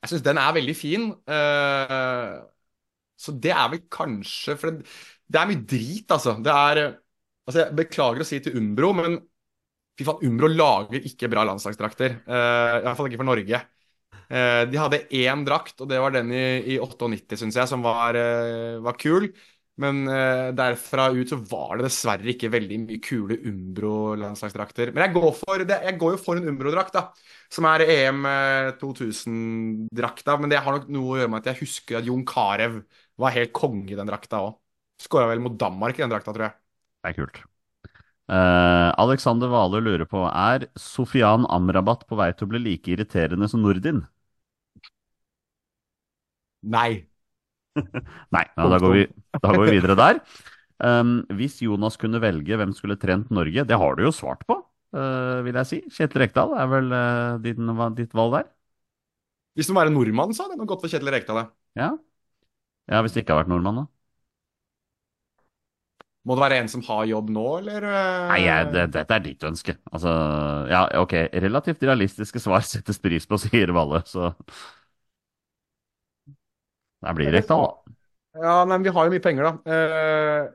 C: jeg syns den er veldig fin. Eh, så det er vel kanskje For det, det er mye drit, altså. Det er Altså, jeg beklager å si til Umbro, men fy faen, Umbro lager ikke bra landslagsdrakter. Uh, I hvert fall ikke for Norge. Uh, de hadde én drakt, og det var den i, i 98, syns jeg, som var, uh, var kul. Men uh, derfra ut så var det dessverre ikke veldig mye kule Umbro-landslagsdrakter. Men jeg går, for jeg går jo for en Umbro-drakt, da. Som er EM eh, 2000-drakta. Men det har nok noe å gjøre med at jeg husker at Jon Carew var helt konge i den drakta òg. Skåra vel mot Danmark i den drakta, tror jeg.
A: Det er kult. Uh, Alexander Valø lurer på er Sofian Amrabat på vei til å bli like irriterende som Nordin?
C: Nei. <laughs>
A: Nei, ja, da, går vi, da går vi videre der. Um, hvis Jonas kunne velge hvem skulle trent Norge, det har du jo svart på, uh, vil jeg si. Kjetil Rekdal er vel uh, din, ditt valg der?
C: Hvis du må være nordmann, så hadde det gått for Kjetil Rekdal.
A: Ja. ja, hvis det ikke har vært nordmann, da?
C: Må det være en som har jobb nå, eller? eh?
A: Nei, det, dette er ditt ønske. Altså, ja, ok. Relativt realistiske svar settes pris på, <laughs> sier Valle, så Der blir det Rekdal, da.
C: Ja, men vi har jo mye penger, da. Eh,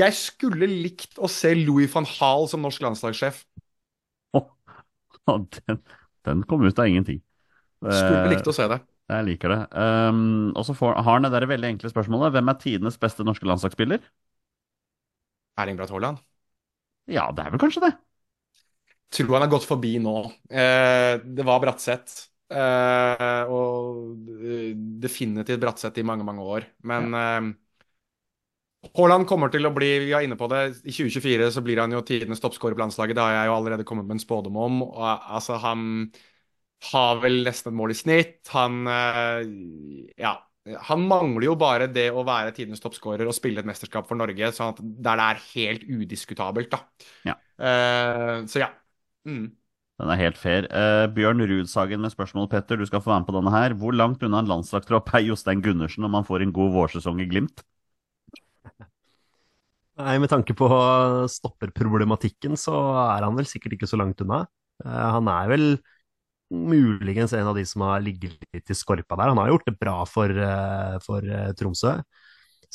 C: jeg skulle likt å se Louis van Hall som norsk landslagssjef. <laughs>
A: Den, den kom ut av ingenting.
C: Skulle
A: Eh,
C: likt å se det.
A: Jeg liker det. Um, og så får- har han det der veldig enkle spørsmålet. Hvem er tidenes beste norske landslagsspiller?
C: Erling Braut Haaland.
A: Ja, det er vel kanskje det.
C: Tror han har gått forbi nå. Eh, det var Bratseth. Eh, og eh, definitivt Bratseth i mange, mange år. Men eh, Haaland kommer til å bli, vi er inne på det, i 2024 så blir han jo tidenes toppskårer på landslaget. Det har jeg jo allerede kommet med en spådom om. Og, altså, han har vel nesten et mål i snitt. Han eh, Ja. Han mangler jo bare det å være tidenes toppskårer og spille et mesterskap for Norge, sånn at der det er helt udiskutabelt, da.
A: Ja.
C: Uh, så ja. Mm.
A: Den er helt fair. Uh, Bjørn Rudsagen med spørsmål, Petter. Du skal få være med på denne her. Hvor langt unna en landslagstropp er Jostein Gundersen om han får en god vårsesong i Glimt?
B: Nei, med tanke på stopperproblematikken, så er han vel sikkert ikke så langt unna. Uh, Han er vel muligens en av de som har ligget litt i skorpa der. Han har gjort det bra for, eh, for eh, Tromsø.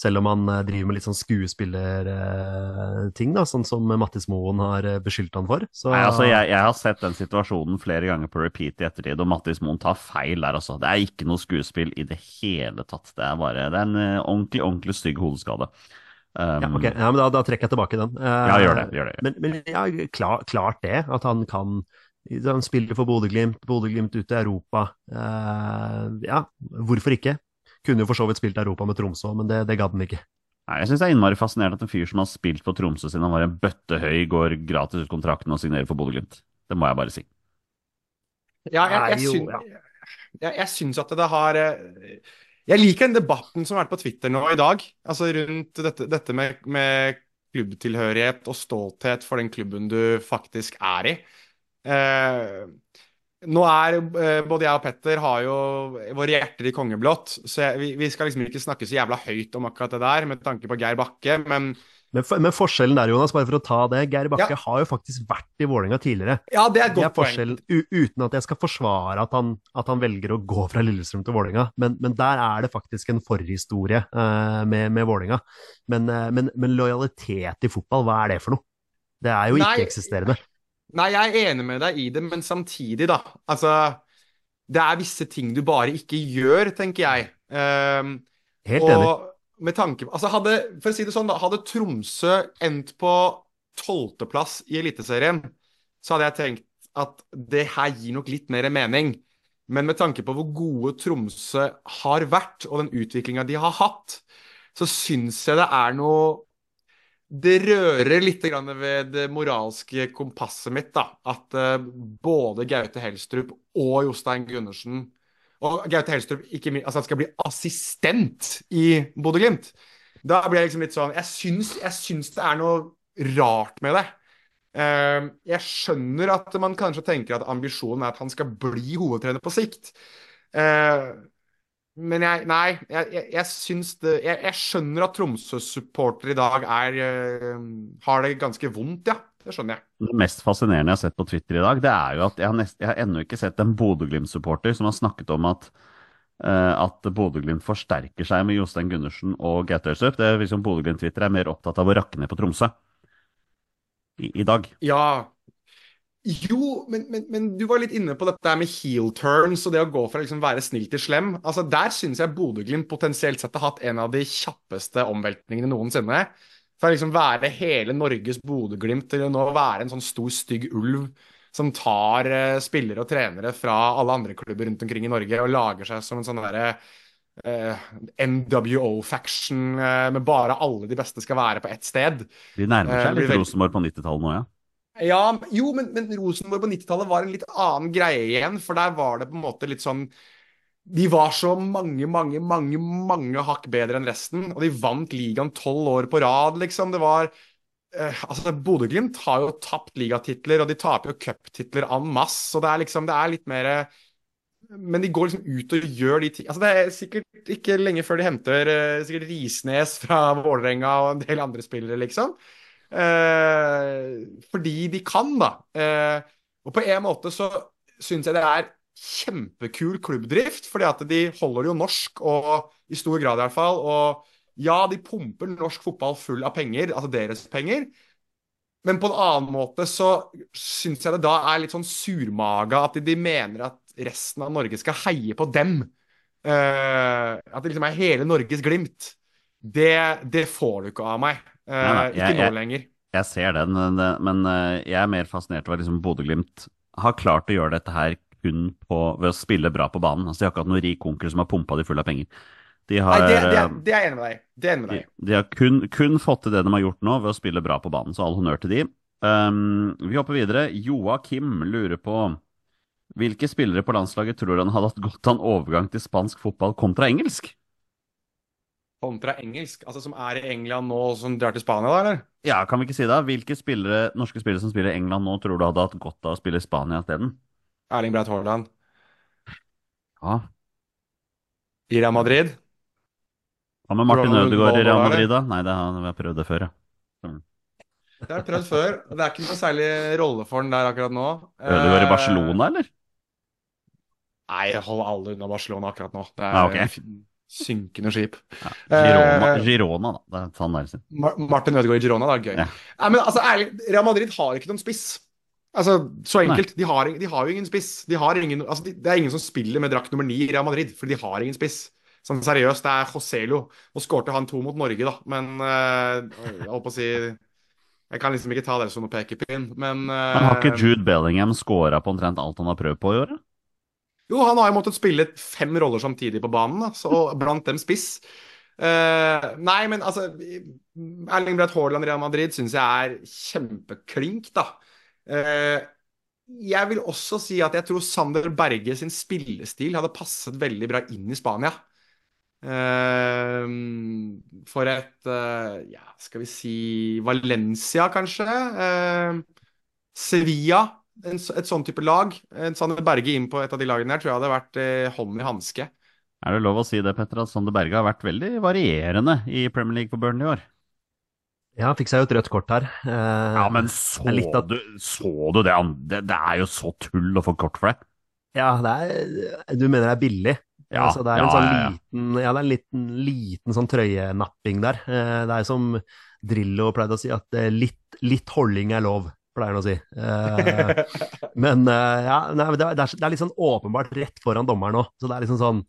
B: Selv om han eh, driver med litt sånn skuespillerting, da, sånn som Mattis Moen har beskyldt han for. Så
A: Nei, altså, jeg, jeg har sett den situasjonen flere ganger på repeat i ettertid, og Mattis Moen tar feil der, altså. Det er ikke noe skuespill i det hele tatt. Det er bare det er en ordentlig, ordentlig stygg hodeskade. Um,
B: ja, ok, ja, men da, da trekker jeg tilbake den. Uh,
A: Ja, gjør det. Gjør det.
B: Men, men ja, klar, klart det, at han kan Han spiller for Bodø-Glimt, Bodø-Glimt ute i Europa. Eh, ja, hvorfor ikke? Kunne jo for så vidt spilt Europa med Tromsø, men det, det gadd han ikke.
A: Nei, jeg syns det er innmari fascinerende at en fyr som har spilt for Tromsø siden han var en bøttehøy, går gratis ut kontrakten og signerer for Bodø-Glimt. Det må jeg bare si.
C: Ja, jeg, jeg, jeg, jeg syns at det har eh, Jeg liker den debatten som har vært på Twitter nå i dag, altså rundt dette, dette med, med klubbtilhørighet og stolthet for den klubben du faktisk er i. Eh, nå er eh, både jeg og Petter har jo våre hjerter i kongeblått, så jeg, vi, vi skal liksom ikke snakke så jævla høyt om akkurat det der, med tanke på Geir Bakke, men
B: Men, for, men forskjellen der, Jonas, bare for å ta det Geir Bakke
C: Ja.
B: har jo faktisk vært i Vålerenga tidligere.
C: ja, det er et godt poeng.
B: uten at jeg skal forsvare at han, at han velger å gå fra Lillestrøm til Vålerenga, men, men der er det faktisk en forhistorie uh, med, med Vålerenga. Men, uh, men, men lojalitet i fotball, hva er det for noe? Det er jo ikke-eksisterende.
C: Nei, jeg er enig med deg i det, men samtidig, da. Altså, det er visse ting du bare ikke gjør, tenker jeg. Um,
B: Helt enig.
C: og med tanke på Altså, hadde, for å si det sånn, da, hadde Tromsø endt på tolvteplass i Eliteserien, så hadde jeg tenkt at det her gir nok litt mer mening. Men med tanke på hvor gode Tromsø har vært, og den utviklinga de har hatt, så syns jeg det er noe det rører litt ved det moralske kompasset mitt, da. At eh, både Gaute Helstrup og Jostein Gundersen Og Gaute Helstrup ikke, altså skal bli assistent i Bodø-Glimt. Da blir jeg liksom litt sånn Jeg syns, jeg syns det er noe rart med det. Eh, jeg skjønner at man kanskje tenker at ambisjonen er at han skal bli hovedtrener på sikt. Men jeg, nei, jeg, jeg, jeg syns det Jeg, jeg skjønner at Tromsø-supportere i dag er eh, har det ganske vondt, ja. Det skjønner jeg.
A: Det mest fascinerende jeg har sett på Twitter i dag, det er jo at jeg har, nest, jeg har ennå ikke sett en Bodø-Glimt-supporter som har snakket om at, eh, at Bodø-Glimt forsterker seg med Jostein Gundersen og Gaute Ølsøp. Det virker som Bodø-Glimt-Twitter er mer opptatt av å rakke ned på Tromsø i, i dag.
C: Ja. Jo, men, men, men du var litt inne på dette med heel turns og det å gå fra liksom være snill til slem. Altså Der syns jeg Bodø-Glimt potensielt sett har hatt en av de kjappeste omveltningene noensinne. Fra liksom være hele Norges Bodø-Glimt til å nå være en sånn stor, stygg ulv som tar eh, spillere og trenere fra alle andre klubber rundt omkring i Norge og lager seg som en sånn derre eh, NWO-faction eh, med bare alle de beste skal være på ett sted.
A: De nærmer
C: Eh,
A: seg
C: blir
A: litt Rosenborg på 90-tallet nå, ja.
C: Ja, jo, men, men Rosenborg på 90-tallet var en litt annen greie igjen, for der var det på en måte litt sånn De var så mange, mange, mange mange hakk bedre enn resten, og de vant ligaen tolv år på rad, liksom. Det var eh, Altså, Bodø-Glimt har jo tapt ligatitler, og de taper jo cuptitler en masse, og det er liksom Det er litt mer men de går liksom ut og gjør de ting Altså Det er sikkert ikke lenge før de henter eh, sikkert Risnes fra Vålerenga og en del andre spillere, liksom. Eh, fordi de kan, da. Eh, og på en måte så syns jeg det er kjempekul klubbdrift, fordi at de holder jo norsk, og i stor grad i hvert fall. Og ja, de pumper norsk fotball full av penger, altså deres penger. Men på en annen måte så syns jeg det da er litt sånn surmaga at de, de mener at resten av Norge skal heie på dem. Eh, at det liksom er hele Norges Glimt. Det, det får du ikke av meg. Eh,
A: Nei, nei, jeg-
C: ikke nå lenger.
A: Jeg ser den, men, men eh, jeg er mer fascinert over at liksom Bodø-Glimt har klart å gjøre dette her kun på, ved å spille bra på banen. Altså, de har ikke hatt noen rik onkel som har pumpa de fulle av penger. De har,
C: Nei, det, det,
A: eh,
C: er- det er enig med deg. Det er enig med
A: de,
C: deg De,
A: de har kun, kun fått til det de har gjort nå, ved å spille bra på banen, så all honnør til de. Um, vi hopper videre. Joakim lurer på hvilke spillere på landslaget tror han hadde hatt godt av en overgang til spansk fotball kontra engelsk?
C: Kontra engelsk, altså som er i England nå, og som drar til Spania, da, eller?
A: Ja, kan vi ikke si det? Hvilke spillere, norske spillere som spiller i England nå, tror du hadde hatt godt av å spille i Spania isteden?
C: Erling Braut Haaland.
A: Ja.
C: I Real Madrid.
A: Hva med Martin Ødegaard i Real Madrid, da? Nei, det har vi har prøvd det før, ja.
C: Det har jeg prøvd før. Det er ikke noe særlig rolle for den der akkurat nå.
A: Ødegaard i
C: Eh,
A: Barcelona, eller?
C: Nei, jeg holder alle unna Barcelona akkurat nå. Det er
A: Ah, ok.
C: Synkende skip.
A: Girona,
C: Eh,
A: Girona da. Det er.
C: Mar Martin Ødegaard i Girona, da. Gøy.
A: Ja.
C: Nei, men altså, ærlig, Real Madrid har ikke noen spiss. Altså, Så enkelt. De har, de har jo ingen spiss. De har ingen, altså, de, det er ingen som spiller med drakt nummer ni i Real Madrid, for de har ingen spiss. Sånn seriøst, det er Joselo. Nå skårte han to mot Norge, da, men eh, Jeg holdt på å si Jeg kan liksom ikke ta det som noe pekepinn, men eh,
A: Men har ikke Jude Bellingham scora på omtrent alt han har prøvd på i året?
C: Jo, han har jo måttet spille fem roller samtidig på banen, da, så blant dem spiss. Uh, nei, men altså Erling Braut Haaland Real Madrid syns jeg er kjempeklink, da. Uh, jeg vil også si at jeg tror Sander Berge sin spillestil hadde passet veldig bra inn i Spania. Uh, for et Ja, skal vi si Valencia, kanskje? Sevilla, en, et sånn type lag. En Sander Berge inn på et av de lagene her tror jeg hadde vært eh, hånd i hanske.
A: Er det lov å si det, Petter, at Sander Berge har vært veldig varierende i Premier League for Burnley i år?
B: Ja, han fikk seg jo et rødt kort her. Eh,
A: Ja, men så
B: at-
A: du, så du det? Det, det er jo så tull å få kort for det.
B: Ja, det er, du mener det er billig?
A: Ja,
B: altså, det er en
A: ja,
B: sånn
A: ja, ja.
B: liten Ja, det er en liten, liten sånn trøyenapping der. Eh, Det er som Drillo pleide å si, at eh, litt, litt holding er lov, pleier han å si. Eh, Men eh, ja, nei, det, er, det er- sånn åpenbart rett foran dommeren òg. Så det er liksom sånn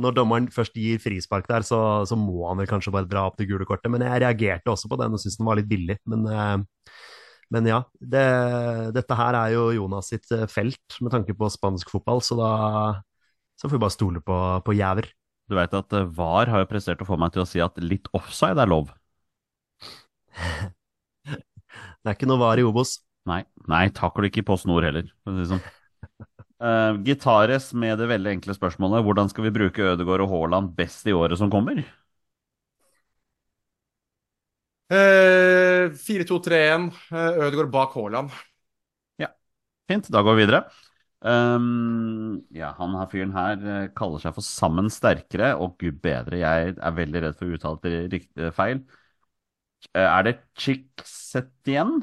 B: Når dommeren først gir frispark der, så, så må han vel kanskje bare dra opp det gule kortet. Men jeg reagerte også på den og syntes den var litt billig. Men, eh, men ja, det, dette her er jo Jonas sitt eh, felt med tanke på spansk fotball, så da så får vi bare stole på, på jæver.
A: Du veit at eh, VAR har jo prestert å få meg til å si at litt offside er lov.
B: Det er ikke noe var i Obos.
A: Nei, nei, takler du ikke på snor heller, for å si det sånn. Uh, Gitares med det veldig enkle spørsmålet hvordan skal vi bruke Ødegaard og Haaland best i året som kommer?
C: Uh, 4-2-3-1. Uh, Ødegaard bak Haaland.
A: Ja, Fint, da går vi videre. Um, ja, han her fyren her eh, kaller seg for Sammen sterkere, og gud bedre, jeg er veldig redd for å uttale det riktig feil. Eh, er det Chicksetien?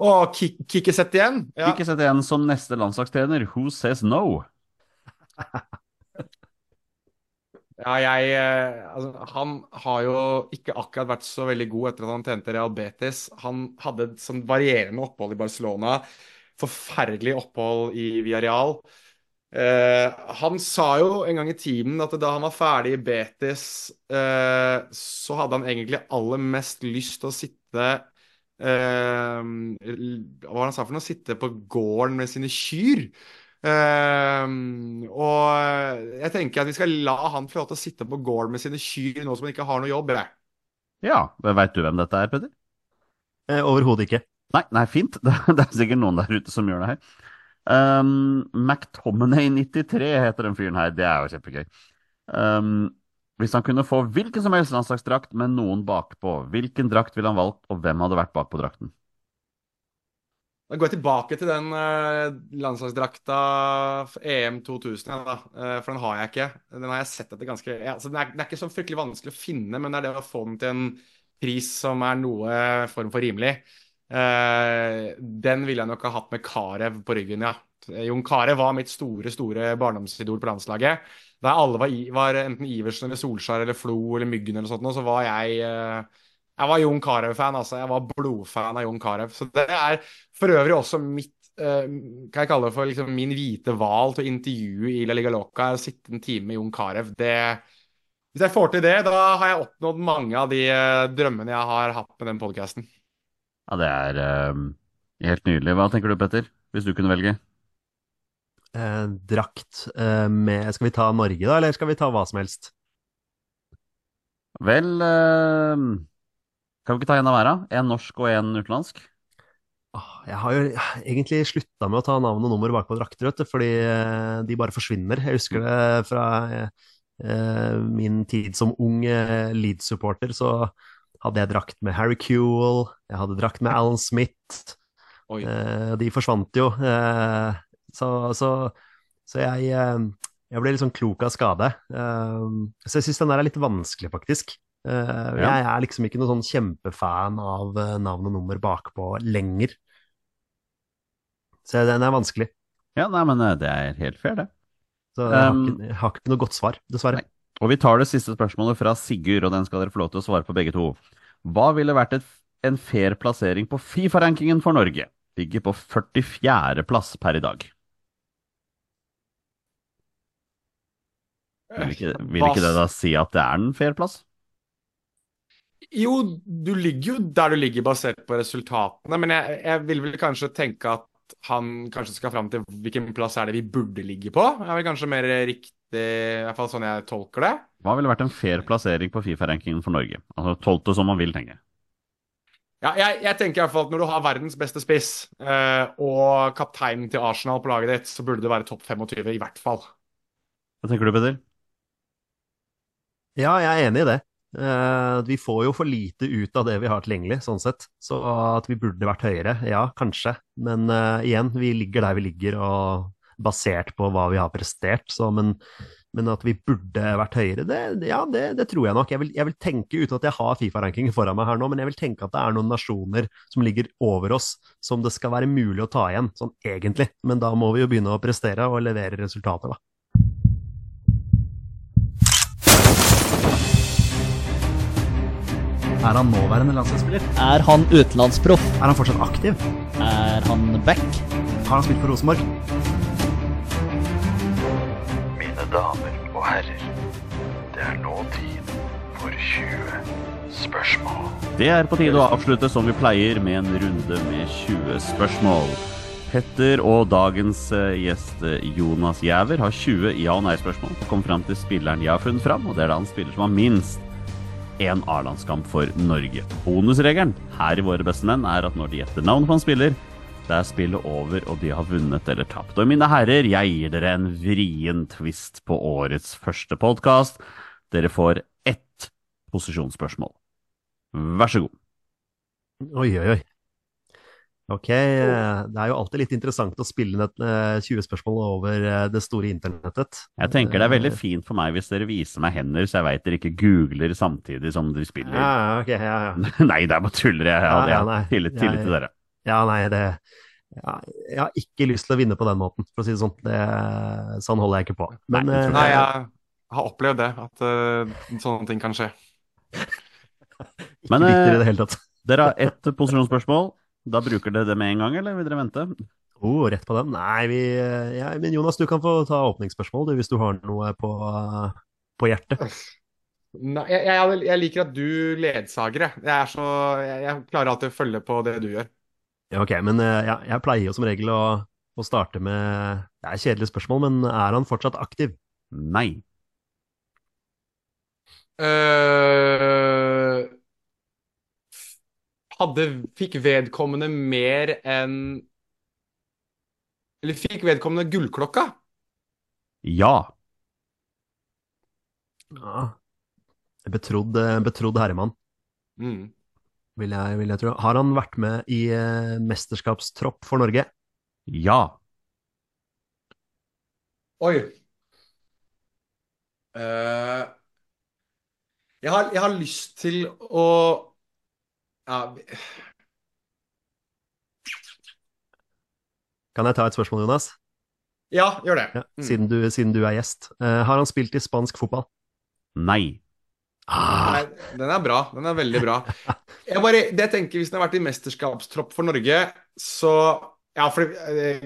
C: Og Ki- Kikiset igjen. Ja.
A: Chicksetien som neste landslagstrener. Who says no? <laughs>
C: Ja, jeg eh, altså, Han har jo ikke akkurat vært så veldig god etter at han tjente Real Betis. Han hadde et sånn varierende opphold i Barcelona. Forferdelig opphold i Villarreal. Eh, han sa jo en gang i tiden at da han var ferdig i Betis, eh, så hadde han egentlig aller mest lyst til å sitte eh, Hva var det han sa for noe? Sitte på gården med sine kyr. Ehm, og jeg tenker at vi skal la han få lov til å sitte på gården med sine kyr nå som han ikke har noe jobb. Jeg.
A: Ja, veit du hvem dette er, Peder?
B: Eh, Overhodet ikke.
A: Nei, nei, fint. Det, <laughs> det er sikkert noen der ute som gjør det her. Um, McTominay93 heter den fyren her. Det er jo kjempegøy. Um, hvis han kunne få hvilken som helst landslagsdrakt med noen bakpå, hvilken drakt ville han valgt, og hvem hadde vært bakpå drakten?
C: Da går jeg tilbake til den eh, landslagsdrakta EM 2000, ja, da. Eh, for den har jeg ikke. Den har jeg sett etter ganske ja, altså, den, er, den er ikke så fryktelig vanskelig å finne, men det er det å få den til en pris som er noe form for rimelig. Eh, den ville jeg nok ha hatt med Carew på ryggen, ja. Jon Carew var mitt store, store barndomsidol på landslaget. Der alle var, var enten Iversen eller Solskjær eller Flo eller Myggen eller sånt, så var jeg eh, jeg var Jon Carew-fan, altså. Jeg var blodfan av Jon Carew. Så det er for øvrig også mitt hva Kan jeg kalle det for liksom min hvite hval til å intervjue i La Liga Loca. Sitte en time med Jon Carew. Det Hvis jeg får til det, da har jeg oppnådd mange av de eh, drømmene jeg har hatt med den podkasten.
A: Ja, det er um, helt nydelig. Hva tenker du, Petter? Hvis du kunne velge?
B: Eh, drakt eh, med Skal vi ta Norge, da, eller skal vi ta hva som helst?
A: Vel um, Kan vi ikke ta en av hver? En norsk og en utenlandsk?
B: Jeg har jo egentlig slutta med å ta navn og nummer bakpå drakter, fordi eh, de bare forsvinner. Jeg husker det fra eh, min tid som ung eh, Leeds-supporter, så hadde jeg drakt med Harry Kewell, jeg hadde drakt med Alan Smith. Eh, de forsvant jo. Eh, så, så, så jeg, eh, jeg ble litt sånn klok av skade. Eh, så jeg syns den der er litt vanskelig, faktisk.
A: Ja.
B: Jeg er liksom ikke noen sånn kjempefan av navn og nummer bakpå lenger. Så den er vanskelig.
A: Ja, nei, men det er helt fair, det.
B: Så jeg har,
A: Um,
B: ikke, jeg har ikke noe godt svar, dessverre.
A: Nei. Og vi tar det siste spørsmålet fra Sigurd, og den skal dere få lov til å svare på begge to. Hva ville vært et, en fair plassering på Fifa-rankingen for Norge? Ligger på 44. plass per i dag. Vil ikke, vil ikke det da si at det er en fair plass?
C: Jo, du ligger jo der du ligger basert på resultatene, men jeg, jeg vil vel kanskje tenke at han kanskje skal fram til hvilken plass er det vi burde ligge på. Det er vel kanskje mer riktig, i hvert fall sånn jeg tolker det.
A: Hva ville vært en fair plassering på Fifa-rankingen for Norge? Altså tolvte som man vil, tenke.
C: Ja, jeg, jeg tenker i hvert fall at når du har verdens beste spiss eh, og kapteinen til Arsenal på laget ditt, så burde det være topp 25, i hvert fall.
A: Hva tenker du, Peder?
B: Ja, jeg er enig i det. Eh, vi får jo for lite ut av det vi har tilgjengelig, sånn sett. Så at vi burde vært høyere, ja, kanskje. Men eh, igjen, vi ligger der vi ligger, og basert på hva vi har prestert. Så, men, men at vi burde vært høyere, det, ja, det, det tror jeg nok. Jeg vil, jeg vil tenke, uten at jeg har Fifa-rankingen foran meg her nå, men jeg vil tenke at det er noen nasjoner som ligger over oss, som det skal være mulig å ta igjen, sånn egentlig. Men da må vi jo begynne å prestere og levere resultater, da.
D: Er han nåværende landslagsspiller?
E: Er han utenlandsproff?
D: Er han fortsatt aktiv?
E: Er han back?
D: Har han spilt for Rosenborg?
F: Damer og herrer, det er nå tid for 20 spørsmål.
A: Det er på tide å avslutte som vi pleier, med en runde med 20 spørsmål. Petter og dagens eh, gjest Jonas Giæver har 20 ja- og nei-spørsmål. Kom fram til spilleren jeg har funnet fram, og det er da han spiller som har minst én A-landskamp for Norge. Bonusregelen her i Våre beste menn er at når de gjetter navnet på en spiller, er spillet over, og de har vunnet eller tapt. Og mine herrer, jeg gir dere en vrien twist på årets første podkast. Dere får ett posisjonsspørsmål. Vær så god.
B: Oi, oi, oi. Ok, eh, det er jo alltid litt interessant å spille inn et eh, 20 spørsmål over eh, det store internettet.
A: Jeg tenker det er veldig fint for meg hvis dere viser meg hender, så jeg veit dere ikke googler samtidig som dere spiller.
B: Ja, ok, ja, ja. <laughs>
A: Nei, det er bare tuller. Jeg, hadde
B: Ja, ja,
A: tillit, til dere.
B: Ja, nei, det ja, Jeg har ikke lyst til å vinne på den måten, for å si det sånn. Det, sånn holder jeg ikke på. Men
A: Nei, jeg
B: eh,
C: Nei, jeg har opplevd det, at uh, sånne ting kan skje. <laughs>
B: ikke
A: Men, eh,
B: i det hele tatt. <laughs>
A: Dere har ett posisjonsspørsmål. Da bruker dere det med en gang, eller vil dere vente?
B: Oh, rett på den. Nei, vi ja, Men Jonas, du kan få ta åpningsspørsmål du, hvis du har noe på, på hjertet.
C: Nei, jeg, jeg, jeg liker at du ledsager, jeg. Jeg, er så, jeg, jeg klarer alltid å følge på det du gjør.
B: Ja, ok, men eh, ja, jeg pleier jo som regel å, å starte med Det er kjedelig spørsmål, men er han fortsatt aktiv?
A: Nei.
C: Uh, hadde, fikk vedkommende mer enn Eller fikk vedkommende gullklokka?
A: Ja.
B: Ja. Betrodd, eh, betrodd herremann,
C: Mm.
B: Vil jeg, vil jeg tro. Har han vært med i eh, mesterskapstropp for Norge?
A: Ja.
C: Oi. Uh, jeg har, jeg har lyst til å ja,
B: Kan jeg ta et spørsmål, Jonas?
C: ja, gjør det.
B: Ja,
C: Mm.
B: siden, du, siden du er gjest. Uh, har han spilt i spansk fotball?
A: Nei.
B: Ah,
C: Nei, den er bra. Den er veldig bra. Jeg bare, det jeg tenker, Hvis den har vært i mesterskapstropp for Norge, så Ja, for eh,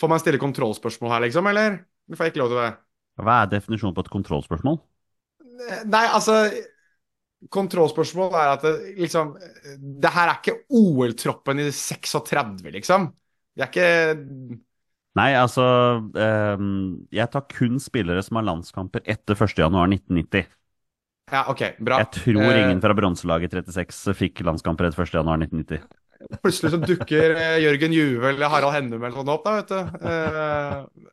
C: Får man stille kontrollspørsmål her, liksom, eller? Får jeg ikke lov til det?
A: Hva er definisjonen på et kontrollspørsmål?
C: Nei, altså Kontrollspørsmål er at det, liksom Det her er ikke OL-troppen i 36, liksom. Det er ikke
A: Nei, altså ehm, Jeg tar kun spillere som har landskamper etter 1.1.1990.
C: Ja, OK, bra.
A: Jeg tror
C: Eh,
A: ingen fra bronselaget 36 fikk landskamper etter 1.1.1990.
C: Plutselig så dukker eh, Jørgen Juve eller Harald Hennum eller sånn opp, da, vet du. Eh,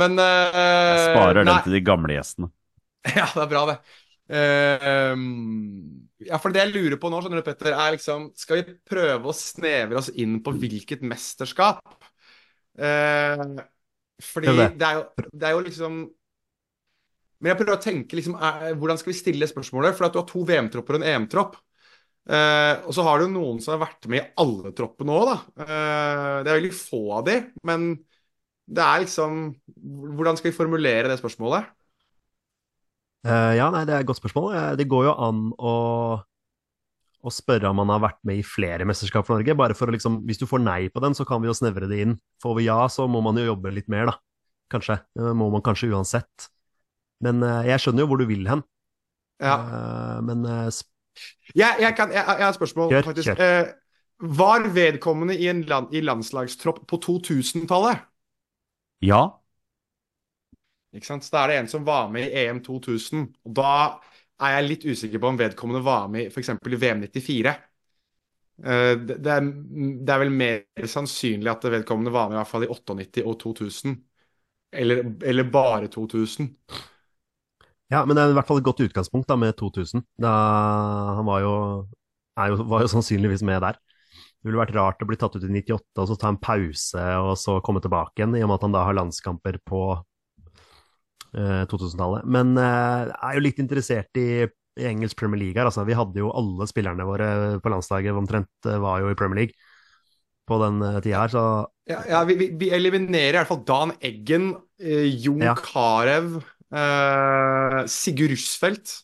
C: men
A: Jeg sparer
C: nei.
A: den til de gamle gjestene. <laughs>
C: Ja, det er bra, det. Ja, for det jeg lurer på nå, skjønner du, Petter, er liksom Skal vi prøve å snevre oss inn på hvilket mesterskap? Eh, fordi
B: det.
C: det er, jo, det er jo liksom Men jeg prøver å tenke liksom er, Hvordan skal vi stille spørsmålet? For at du har to VM-tropper og en EM-tropp. Eh, og så har du noen som har vært med i alle troppene òg, da. Eh, det er veldig få av de, men det er liksom Hvordan skal vi formulere det spørsmålet?
B: Eh, ja, nei, det er et godt spørsmål. Eh, Det går jo an å, å spørre om man har vært med i flere mesterskap for Norge. Bare for å liksom, Hvis du får nei på den, så kan vi jo snevre det inn. Får vi ja, så må man jo jobbe litt mer, da. Kanskje. Det må man kanskje uansett. Men eh, jeg skjønner jo hvor du vil hen.
C: Ja.
B: Eh, men ja,
C: Jeg, kan, jeg, jeg har et spørsmål,
B: Kjør,
C: faktisk.
B: kjør.
C: Eh, var vedkommende i en land, i landslagstropp på 2000-tallet?
A: Ja.
C: Ikke sant? Så da er det en som var med i EM 2000. Og da er jeg litt usikker på om vedkommende var med f.eks. i VM 94. Eh, det, det, er, det er vel mer sannsynlig at vedkommende var med i hvert fall i 98 og 2000. Eller, eller bare 2000.
B: ja, men det er i hvert fall et godt utgangspunkt da, med 2000. Da, han var jo, jo, var jo sannsynligvis med der. Det ville vært rart å bli tatt ut i 98 og så ta en pause og så komme tilbake igjen, i og med at han da har landskamper på eh, 2000-tallet. Men eh, er jo litt interessert i, i engelsk Premier League her. Altså, vi hadde jo alle spillerne våre på landslaget omtrent eh, var jo i Premier League på den eh, tida her, så
C: Ja, ja vi, vi, vi eliminerer i hvert fall Dan Eggen, eh, Jon
B: Ja.
C: Carew, eh, Sigurd Russfeldt,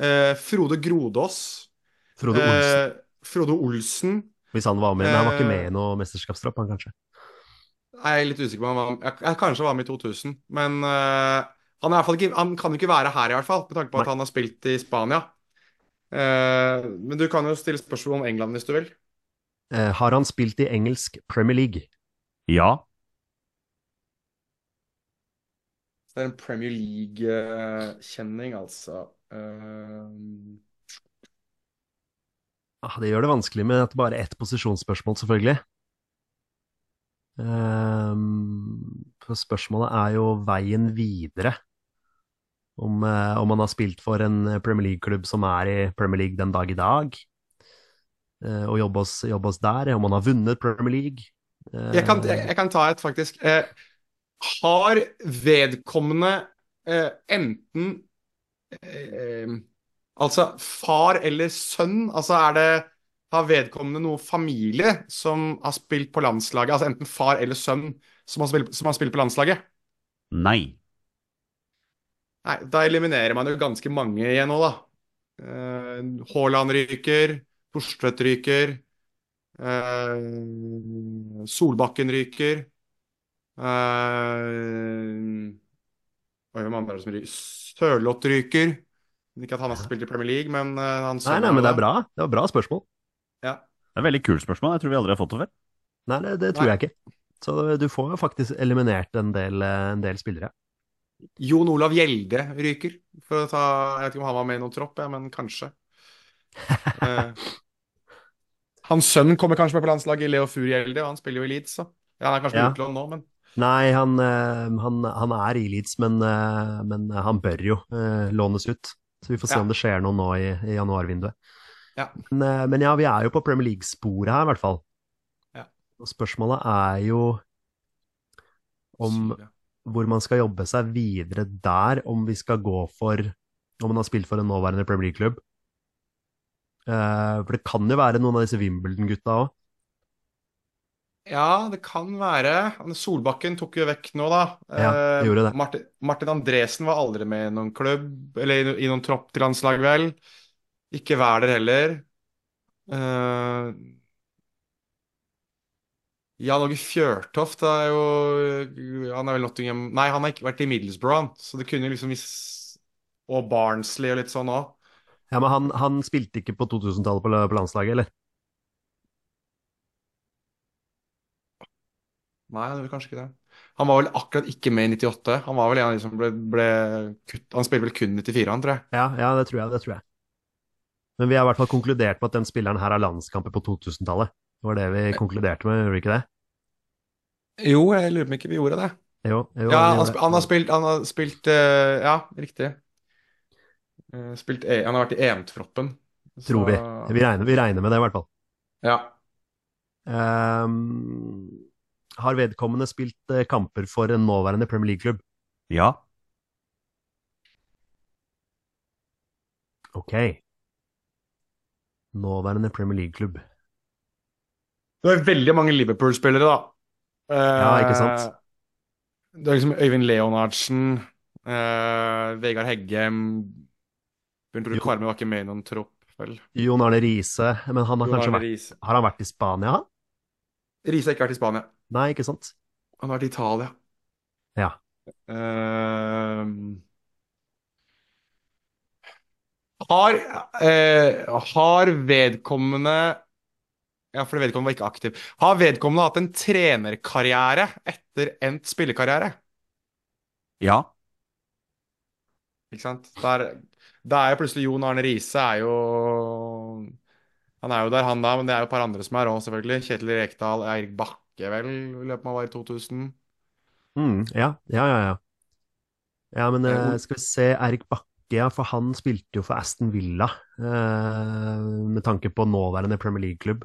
C: eh, Frode Grodås,
B: Frode Olsen,
C: eh, Frode Olsen.
B: hvis han var med. Men han var ikke med
C: eh,
B: i noe mesterskapstropp, han kanskje.
C: Jeg er litt usikker på om han var med. jeg Kanskje var med i 2000, men eh, han, er i hvert fall ikke, han kan jo ikke være her, i hvert fall, med tanke på at
B: Nei.
C: han har spilt i Spania. Uh, men du kan jo stille spørsmål om England hvis du vil.
B: Uh, har han spilt i engelsk Premier League?
A: Ja.
C: Så det er en Premier League-kjenning, altså. Uh...
B: Ah, det gjør det vanskelig med at bare ett posisjonsspørsmål, selvfølgelig. Um, for spørsmålet er jo veien videre. Om, uh, om han har spilt for en Premier League-klubb som er i Premier League den dag i dag, uh, og jobbe oss, oss der. Om han har vunnet Premier League. Uh,
C: Jeg kan, jeg, jeg kan ta et, faktisk. Eh, har vedkommende eh, enten eh, Altså far eller sønn? Altså er det Har vedkommende noe familie som har spilt på landslaget? Altså enten far eller sønn som har spilt, som har spilt på landslaget?
A: Nei.
C: Nei, da eliminerer man jo ganske mange igjen nå, da. Eh, Haaland ryker, Torstvedt ryker, eh, Solbakken ryker. Eh, Oi, hvem andre er det som ryker? Sørloth ryker. Ikke at han har spilt i Premier League, men uh, han
B: Nei, nei, men det er bra. Det var bra spørsmål.
C: Ja.
A: Det er et veldig kult spørsmål. Jeg tror vi aldri har fått det før.
B: Nei, det, det tror
C: Nei.
B: jeg ikke. Så du får jo faktisk eliminert en del, eh, en del spillere.
C: Jon Olav Gjelde ryker. For å ta, jeg vet ikke om han var med i noen tropp, ja, men kanskje. <laughs> Eh, hans sønn kommer kanskje med på landslaget, Leo Furi Gjelde, og han spiller jo i Leeds, så. Ja, han er kanskje på
B: Ja.
C: utlån nå, men
B: Nei, han, eh, han, han er i Leeds, men, eh, men han bør jo eh, lånes ut. Så vi får se
C: Ja.
B: om det skjer noe nå i, i januarvinduet.
C: Ja.
B: Men, men ja, vi er jo på Premier League-sporet her, i hvert fall.
C: Ja.
B: Og spørsmålet er jo om hvor man skal jobbe seg videre der, om vi skal gå for Om man har spilt for en nåværende Premier League-klubb. For det kan jo være noen av disse Wimbledon-gutta òg.
C: Ja, det kan være. Solbakken tok jo vekk nå, da.
B: Ja,
C: det
B: gjorde det.
C: Martin, Martin Andresen var aldri med i noen klubb, eller i, noen tropp til landslag, vel. Ikke Wæler heller. Eh, Jan Åge Fjørtoft er jo Han er vel Nottingham Nei, han har ikke vært i Middlesbrough, så det kunne liksom hvis Og Barnsley og litt sånn òg.
B: Ja, men han, han spilte ikke på 2000-tallet på, på landslaget, eller?
C: Nei, det var kanskje ikke det. Han var vel akkurat ikke med i 98. Han var vel en av de som ble, ble kutt... Han spilte vel kun 94, han, tror jeg.
B: Ja, ja, det tror jeg. det tror jeg. Men vi har i hvert fall konkludert med at den spilleren her har landskamper på 2000-tallet. Det var det vi konkluderte med, gjorde vi ikke det?
C: Jo, jeg lurer på om ikke vi gjorde det.
B: Jo, jo,
C: Ja, han,
B: det.
C: han har spilt, han har spilt eh, Ja, riktig. Eh, spilt e han har vært i EM-troppen.
B: Tror vi. Vi regner, vi regner med det, i hvert fall.
C: Ja.
B: Ehm, har vedkommende spilt eh, kamper for en nåværende Premier League-klubb?
A: Ja.
B: Ok. Nåværende Premier League-klubb.
C: Det var veldig mange Liverpool-spillere, da. Eh,
B: Ja, ikke sant?
C: Du har liksom Øyvind Leonardsen, eh, Vegard Heggem Bjørn Tore Kvarme var ikke med i noen tropp, vel?
B: Jon Arne Riise, men han har
C: Jon
B: kanskje vært Har han vært i Spania?
C: Riise har ikke vært i Spania.
B: Nei, ikke sant?
C: Han har vært i Italia.
B: Ja.
C: Uh, har, eh, har vedkommende Ja, for vedkommende var ikke aktiv. Har vedkommende hatt en trenerkarriere etter endt spillekarriere?
A: Ja.
C: Ikke sant? Der, da er jo plutselig Jon Arne Riise er jo Han er jo der, han da, men det er jo et par andre som er òg, selvfølgelig. Kjetil Rekdal, Eirik Bakke, vel, i løpet av var i 2000.
B: Mm, ja, ja, ja, ja. Ja, men eh,
C: Eh,
B: skal vi se Erik Bakke, ja, for han spilte jo for Aston Villa, eh, med tanke på nåværende Premier League-klubb.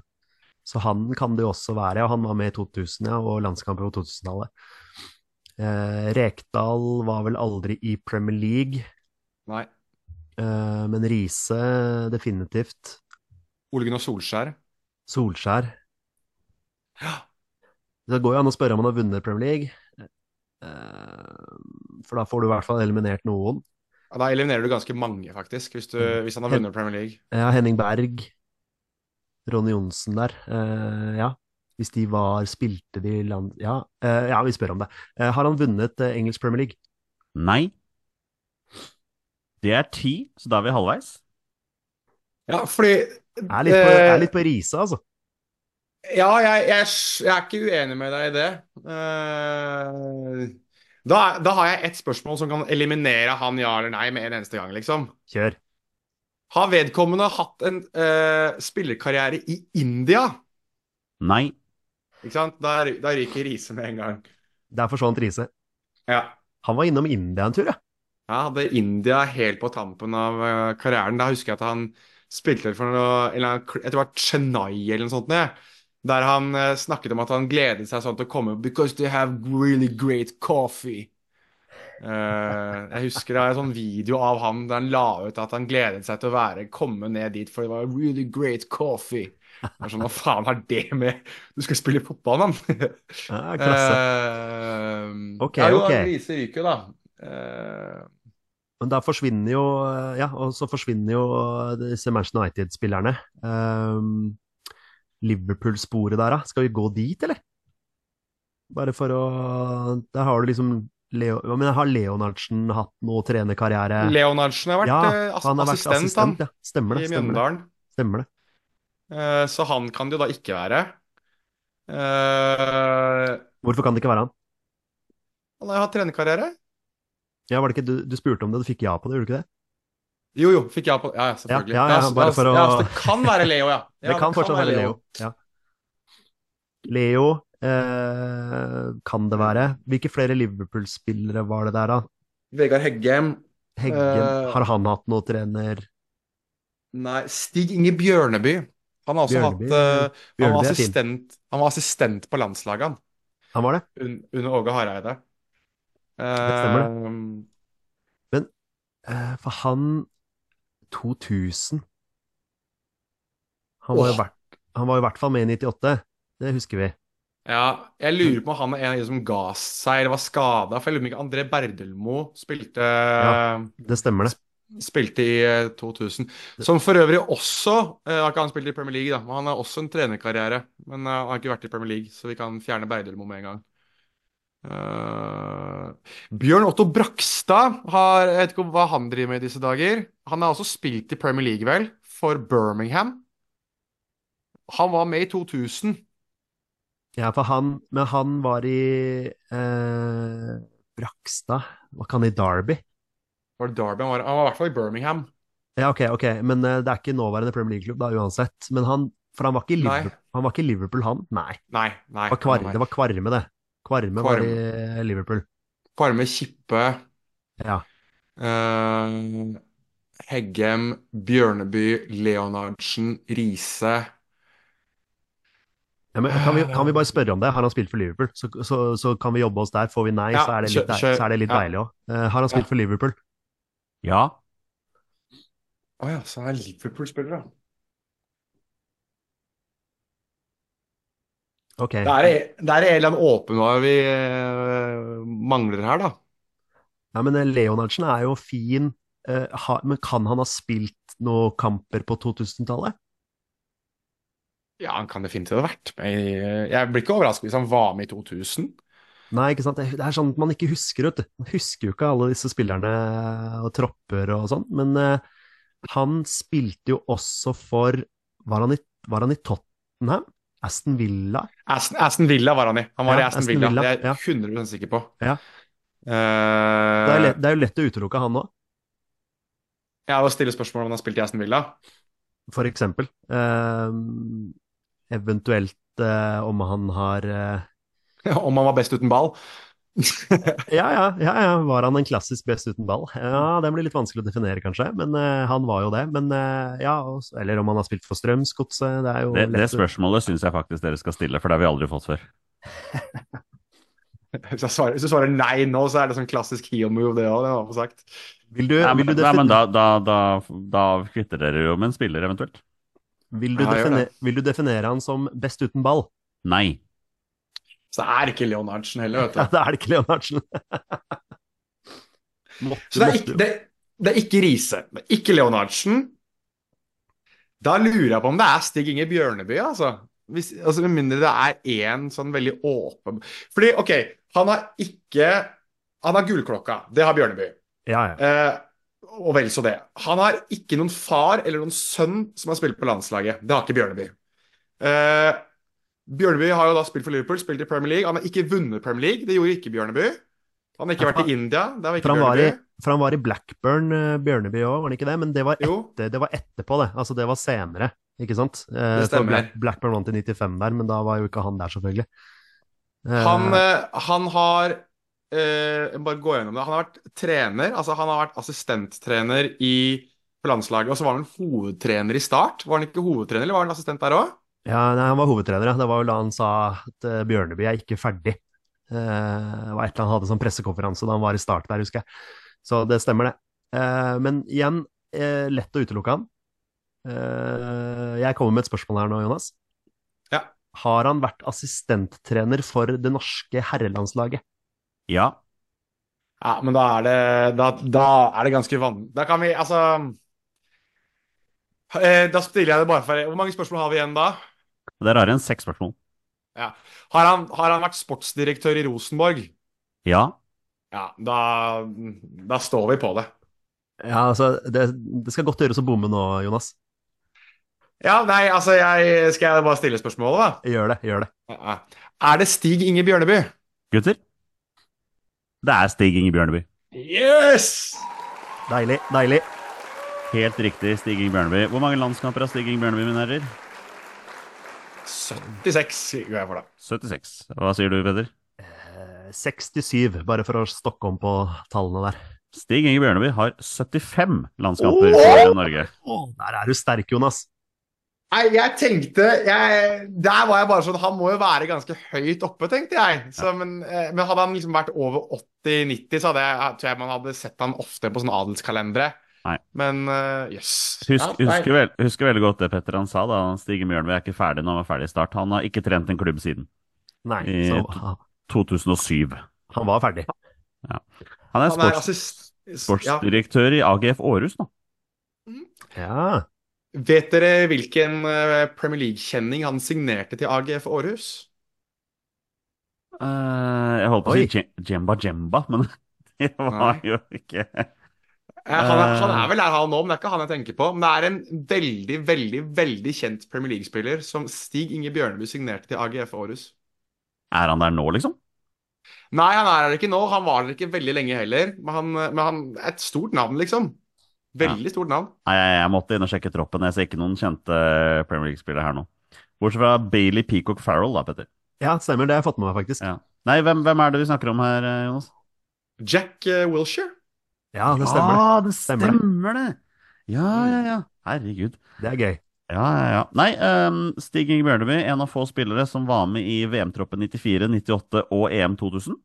B: Så han kan det jo også være, og han var med i 2000, ja, og landskamper på 2000-tallet. Eh, Rekdal var vel aldri i Premier League,
C: Nei.
B: eh, men Riise definitivt.
C: Ole Gunnar Solskjær.
B: Solskjær.
C: Ja.
B: Det går jo an å spørre om han har vunnet Premier League, eh, for da får du i hvert fall eliminert noen.
C: Ja, Da eliminerer du ganske mange, faktisk, hvis, du, hvis han har vunnet Premier League.
B: Ja, Henning Berg, Ronny Johnsen der. eh, ja, hvis de var Spilte de land... Ja, eh, ja vi spør om det. Har han vunnet engelsk Premier League?
A: Nei. Det er ti, så da er vi halvveis.
C: Ja, fordi
B: Er litt på,
C: eh,
B: er litt på risa, altså.
C: Ja, jeg, jeg, jeg er ikke uenig med deg i det. Eh, da, da har jeg ett spørsmål som kan eliminere han ja eller nei med en eneste gang, liksom.
B: Kjør.
C: Har vedkommende hatt en uh, spillerkarriere i India?
A: Nei.
C: Ikke sant? Da, da ryker Riise med en gang.
B: Der forsvant Riise.
C: Ja.
B: Han var innom India en tur, ja.
C: Jeg hadde India helt på tampen av eh, karrieren. Da husker jeg at han spilte for noe eller, Jeg tror det var Chennai eller noe sånt. det. Der han eh, snakket om at han gledet seg sånn til å komme Because they have really great coffee. Uh, jeg husker det er en sånn video av han der han la ut at han gledet seg til å være komme ned dit, for det var really great coffee. Det er sånn, Hva faen har det med Du skal spille fotball, mann!
B: ja klasse.
C: Eh,
B: Ok,
C: ja, jo,
B: ok.
C: Lise ryker da. Uh,
B: Men da forsvinner jo Ja, og så forsvinner jo disse Manchester United-spillerne. Um, Liverpool-sporet der, da. Skal vi gå dit, eller? Bare for å Der har du liksom Leo, men har Leonardsen hatt noe trenerkarriere?
C: Leonardsen har vært
B: ja,
C: eh,
B: han har vært
C: assistent,
B: han. ja. Stemmer det.
C: i
B: Stemmer det.
C: Mjøndalen.
B: Stemmer det.
C: Uh, så han kan det jo da ikke være. Uh,
B: Hvorfor kan det ikke være han?
C: han har hatt trenerkarriere.
B: Ja, var det ikke du, du spurte om det, du fikk ja på det, gjorde du ikke det?
C: Jo, jo, fikk jeg på Ja, ja, selvfølgelig.
B: Ja, ja, ja, bare for å-
C: ja, så det kan være Leo, ja. <laughs> ja
B: det kan fortsatt være Leo. Ja. Leo eh, kan det være. Hvilke flere Liverpool-spillere var det der, da?
C: Vegard Heggem.
B: Heggem.
C: Uh...
B: har han hatt noe trener?
C: Nei, Stig Inge Bjørneby. Han har også
B: Bjørneby,
C: hatt eh, han, var assistent, han var assistent på landslaget, han.
B: Han var det?
C: Un, under Åge Hareide.
B: Det stemmer
C: Men,
B: Eh, for han 2000 Han var, hvert, han var i hvert fall med i 98. Det husker vi.
C: Ja, jeg lurer på om han er en av de som ga seg eller var skada. For jeg lurer på om ikke André Berdelmo spilte,
B: Ja. Det stemmer, det.
C: spilte i eh, 2000. Som for øvrig også eh, Har ikke han spilt i Premier League, da, men han har også en trenerkarriere. Men eh, han har ikke vært i Premier League, så vi kan fjerne Berdelmo med en gang. Eh, Bjørn Otto Brakstad har, Jeg vet ikke hva han driver med i disse dager. Han har også spilt i Premier League, vel? For Birmingham. Han var med i 2000.
B: Ja, for han Men han var i eh, Brakstad Var ikke han i Derby?
C: Var det Derby? Han var, han var i hvert fall i Birmingham.
B: Ja, ok, ok, men eh, det er ikke nåværende Premier League-klubb, da, uansett. Men han For han var ikke i
C: Nei.
B: Liverpool, han, var ikke Liverpool, han? Nei.
C: Nei, nei.
B: Det var, kvar,
C: nei.
B: det var Kvarme, det. Kvarme, var i Liverpool.
C: Kvarme Kippe,
B: Ja.
C: eh, Heggem, Bjørneby, Leonardsen, Riise
B: Ja, kan, vi, kan vi bare spørre om det? Har han spilt for Liverpool? Så, så, så kan vi jobbe oss der. Får vi nei,
C: Ja,
B: så er det litt, kjø,
C: kjø,
B: så er det litt
C: Ja.
B: deilig òg. har han spilt
C: Ja.
B: for Liverpool?
A: Ja.
C: Å ja, så er Liverpool-spiller, da.
B: Ok.
C: Det er, det er en eller annen åpenbar vi eh, mangler her, da.
B: Ja, men eh, Leonardsen er jo fin, eh, men kan han ha spilt noen kamper på 2000-tallet?
C: Ja, han kan definitivt ha vært med Jeg blir ikke overrasket hvis han var med i 2000.
B: Nei, ikke sant. Det det er sånn at man ikke husker, vet du. Man husker jo ikke alle disse spillerne og tropper og sånn, men uh, han spilte jo også for Var han i, var han i Tottenham? Aston Villa?
C: Aston, Aston Villa var han i. Han var
B: Ja,
C: i Aston,
B: Aston
C: Villa.
B: Villa,
C: Det er jeg 100% sikker på.
B: Ja.
C: Uh,
B: Det er, lett, det er jo lett å utelukke han òg,
C: ja, å stille spørsmål om han har spilt i Aston Villa.
B: for eksempel. Uh, eventuelt uh, om han har <laughs>
C: om han var best uten ball.
B: Ja, ja, ja, ja. Var han en klassisk best uten ball? Ja, den blir litt vanskelig å definere, kanskje, men uh, han var jo det. Men uh, ja, også, eller om han har spilt for Strømsgodset, det er jo
A: Det, det spørsmålet syns jeg faktisk dere skal stille, for det har vi aldri fått før. <laughs>
C: Hvis, jeg svarer, hvis du svarer nei nå, så er det sånn klassisk heel move, det òg. Det var for sagt.
B: Vil du,
A: Nei,
B: vil
A: men,
B: du,
A: nei, men da, da, da, da kvitter dere jo med en spiller, eventuelt.
B: vil, du
C: Ja,
B: vil du definere han som best uten ball?
A: Nei.
C: Så det er ikke Leonardsen heller, vet du. <laughs>
B: Ja, det er ikke Leonardsen. <laughs> Måtte-
C: Så det er ikke, det, det er ikke Riise. Det er ikke Leonardsen. Da lurer jeg på om det er Stig Inge Bjørneby, altså. Hvis, altså Med mindre det er én sånn veldig åpen Fordi, OK, han har ikke Han har gullklokka. Det har Bjørneby.
B: Ja, ja.
C: Eh, og vel så det. Han har ikke noen far eller noen sønn som har spilt på landslaget. Det har ikke Bjørneby. Eh, Bjørneby har jo da spilt for Liverpool, spilt i Premier League. Han har ikke vunnet Premier League, det gjorde ikke Bjørneby. Han har ikke vært i India, det har ikke
B: For han, var i, for han var i Blackburn, eh, Bjørneby òg, var han ikke det? Men det var, etter, det var etterpå, det. Altså, det var senere, ikke sant? Eh,
C: Det stemmer.
B: Black, Blackburn vant i 95 der, men da var jo ikke han der, selvfølgelig. Eh,
C: Han, eh, han har eh, Bare gå gjennom det. Han har vært trener, altså han har vært assistenttrener i, på landslaget, og så var han hovedtrener i Start. Var han ikke hovedtrener, eller var han assistent der òg?
B: Ja, nei, han var hovedtrener, ja. Det var jo da han sa at uh, Bjørneby er ikke ferdig. Uh, det var et eller annet han hadde sånn pressekonferanse da han var i start der, husker jeg. Så det stemmer, det. Uh, men igjen, lett å utelukke han. Eh, jeg kommer med et spørsmål her nå, Jonas.
C: Ja.
B: Har han vært assistenttrener for det norske herrelandslaget?
A: Ja.
C: Ja, men da er det, da, da er det ganske vanlig. Da kan vi, altså eh, Da stiller jeg det bare for Hvor mange spørsmål har vi igjen da?
A: Der har jeg en seks spørsmål.
C: Ja. Har han, har han vært sportsdirektør i Rosenborg?
A: Ja.
C: Ja, da, da står vi på det.
B: Ja, altså, det, det skal godt gjøres å bomme nå, Jonas.
C: Ja, nei, altså jeg, Skal jeg bare stille spørsmålet, da?
B: Gjør det, gjør det.
C: Ja, ja. Er det Stig Inge Bjørneby?
A: Gutter? Det er Stig Inge Bjørneby.
C: Yes!
B: Deilig, deilig.
A: Helt riktig, Stig Inge Bjørneby. Hvor mange landskamper har Stig Inge Bjørneby, mine herrer?
C: 76 går jeg for, da.
A: 76. Hva sier du, Peder?
B: Eh, 67, bare for å stokke om på tallene der.
A: Stig Inge Bjørneby har 75 landskamper for Norge.
B: Oh, der er du sterk, Jonas.
C: Nei, jeg tenkte jeg, Der var jeg bare sånn Han må jo være ganske høyt oppe, tenkte jeg. Så, men, eh, men hadde han liksom vært over 80-90, så hadde jeg, tror jeg man hadde sett han ofte på sånne adelskalendere.
A: Nei.
C: Men uh, yes.
A: Husk,
C: Ja,
A: husker, vel, husker veldig godt det Petter han sa da Stig Inge vi er ikke ferdig når han var ferdig i start. Han har ikke trent en klubb siden
B: Nei,
A: I
B: så
A: 2007.
B: han var ferdig.
A: Han er,
C: Han er
A: sports,
C: sportsdirektør Ja.
A: i AGF Aarhus nå.
B: Ja.
C: Vet dere hvilken eh, Premier League-kjenning han signerte til AGF Aarhus?
A: Uh, jeg holdt på å si Jemba Djemba, men <laughs> det var jo ikke
C: Han er, han
A: Eh.
C: er vel der han nå, men det er ikke han jeg tenker på. Men det er en veldig, veldig veldig kjent Premier League-spiller som Stig Inge Bjørneby signerte til AGF Aarhus.
A: Er han der nå, liksom?
C: Nei, han er der ikke nå. Han var der ikke veldig lenge heller. Men han, men han er et stort navn, liksom. Veldig stort navn.
A: Nei, jeg, jeg måtte inn og sjekke troppen. Jeg ser ikke noen kjente Premier League-spillere her nå. Bortsett fra Bailey Peacock Farrell, da, Petter.
B: ja, stemmer. Det har jeg fått med meg, faktisk.
A: Ja. Nei, hvem, hvem er det vi snakker om her, eh, Jonas?
C: Jack uh, Wilshere.
B: Ja, det stemmer.
A: Ja, det
B: Stemmer det.
A: stemmer det! Ja, ja, ja. Herregud.
B: Det er gøy.
A: Ja, ja, ja. Nei, um, Stig Inge Bjørneby, en av få spillere som var med i VM-troppen 94, 98 og EM 2000.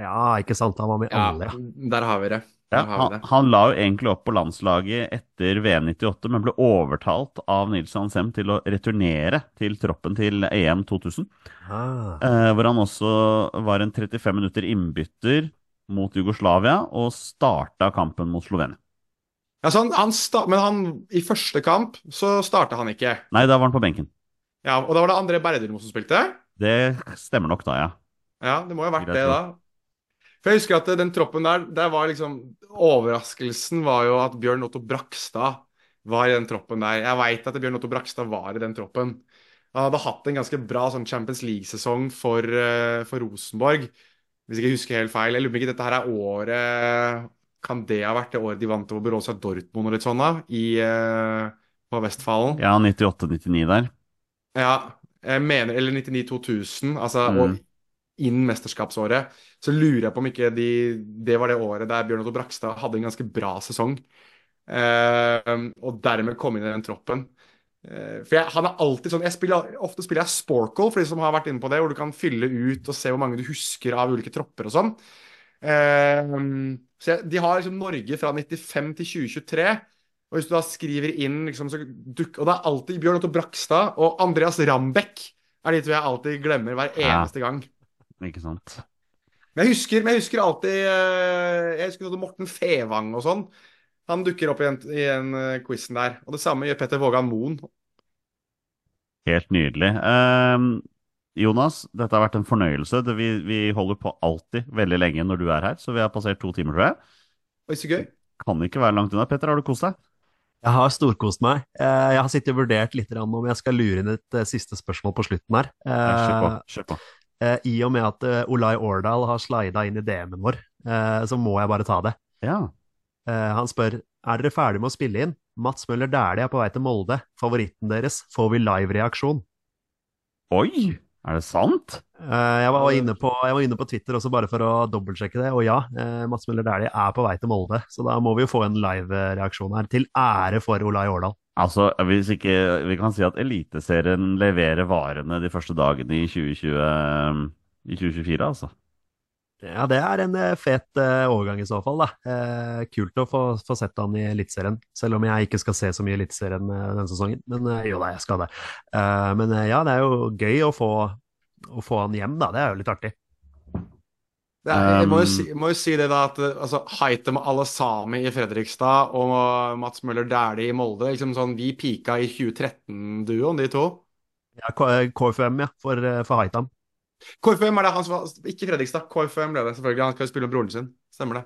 B: Ja, ikke sant. Han var med i
C: Ja,
B: alle, ja.
C: der har vi det.
A: Ja, han, han la jo egentlig opp på landslaget etter VM 98, men ble overtalt av Nils Hansem Sem til å returnere til troppen til EM 2000.
B: Ah.
A: Eh, hvor han også var en 35 minutter innbytter mot Jugoslavia og starta kampen mot Slovenia.
C: Ja, så han, han men han, i første kamp så starta han ikke.
A: Nei, da var han på benken.
C: Ja, Og da var det André Berdermo som spilte?
A: Det stemmer nok da, ja.
C: Ja, det må jo ha vært det, da. For jeg husker at den troppen der, der var liksom Overraskelsen var jo at Bjørn Otto Brakstad var i den troppen der. Jeg veit at Bjørn Otto Brakstad var i den troppen. Han hadde hatt en ganske bra sånn Champions League-sesong for, eh, for Rosenborg, hvis jeg ikke husker helt feil. Jeg lurer på ikke dette her er året Kan det ha vært det året de vant over Borussia Dortmund og litt sånn, da? I, eh, på Vestfallen?
A: Ja, 98-99 der.
C: Ja, jeg mener Eller 99-2000, altså
A: Mm.
C: og innen mesterskapsåret. Så lurer jeg på om ikke de, det var det året der Bjørn Otto Brakstad hadde en ganske bra sesong. Eh, og dermed kom inn i den troppen. Eh, for jeg, han er alltid sånn jeg spiller, Ofte spiller jeg Sporkle, for de som har vært inne på det, hvor du kan fylle ut og se hvor mange du husker av ulike tropper og sånn. Eh, så jeg, de har liksom Norge fra 95 til 2023. Og hvis du da skriver inn liksom, så duk, Og det er alltid Bjørn Otto Brakstad og Andreas Rambekk er de to jeg alltid glemmer hver
A: Ja.
C: eneste gang.
A: Ikke sant?
C: Men jeg husker, men jeg husker alltid eh, Jeg husker Morten Fevang og sånn. Han dukker opp i en, i en eh, quizen der. Og det samme gjør Petter Vågan Moen.
A: Helt nydelig. Ehm, Jonas, dette har vært en fornøyelse. Det, vi, vi holder på alltid veldig lenge når du er her, så vi har passert to timer, tror jeg.
C: Oi, så gøy.
A: Kan ikke være langt unna. Petter, har du kost deg?
B: Jeg har storkost meg. Eh, Jeg har sittet og vurdert litt om jeg skal lure inn et eh, siste spørsmål på slutten her.
A: Ja, Kjør på.
B: Eh,
A: Kjør på.
B: eh, I og med at Olai Årdal har slida inn i DM-en vår, eh, så må jeg bare ta det.
A: Ja.
B: Eh, Han spør er dere ferdig med å spille inn. Mats Møller Dæhlie er på vei til Molde. Favoritten deres. Får vi live-reaksjon?
A: Oi! Er det sant?
B: Eh, Jeg var inne på, jeg var inne på Twitter også bare for å dobbeltsjekke det, og ja, eh, Mats Møller Dæhlie er på vei til Molde. Så da må vi jo få en live-reaksjon her, til ære for Olai Årdal.
A: Altså, hvis ikke Vi kan si at Eliteserien leverer varene de første dagene i 2020, i 2024, altså.
B: Ja, det er en eh, fet eh, overgang i så fall, da. Eh, kult å få, få sett han i Eliteserien, selv om jeg ikke skal se så mye Eliteserien denne sesongen. Men jo da, jeg skal det. Men ja, det er jo gøy å få, å få han hjem, da. Det er jo litt artig.
C: Det er, jeg må jo,
A: Um,
C: si, må jo si det da at altså, Haitem Alasami i Fredrikstad og Mats Møller Dæhlie i Molde liksom sånn, Vi pika i 2013-duoen, de to.
B: Ja, KFUM, ja, for, for Haitam.
C: KFM er det han som var Ikke Fredrikstad, KFM ble det selvfølgelig. Han skal jo spille med broren sin. Stemmer det.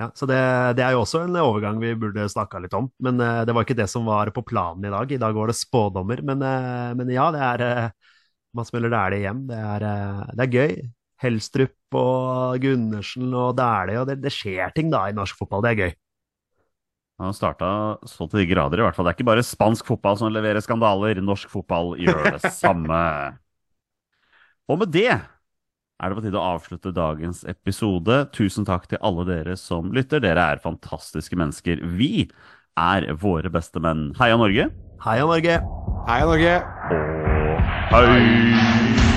B: Ja, så det, det er jo også en overgang vi burde snakka litt om. Men uh, det var ikke det som var på planen i dag. I dag var det spådommer. Men, uh, men ja, det er uh, Mads Møller Dæhlie hjem. Det er, det er gøy. Helstrup og Gundersen og Dæhlie, og det, det skjer ting da i norsk fotball. Det er gøy.
A: Han har starta så til de grader, i hvert fall. Det er ikke bare spansk fotball som leverer skandaler. Norsk fotball gjør det samme. <laughs> Og med det er det på tide å avslutte dagens episode. Tusen takk til alle dere som lytter. Dere er fantastiske mennesker. Vi er våre beste menn. Heia Norge!
B: Heia Norge!
C: Heia Norge!
A: Og hei!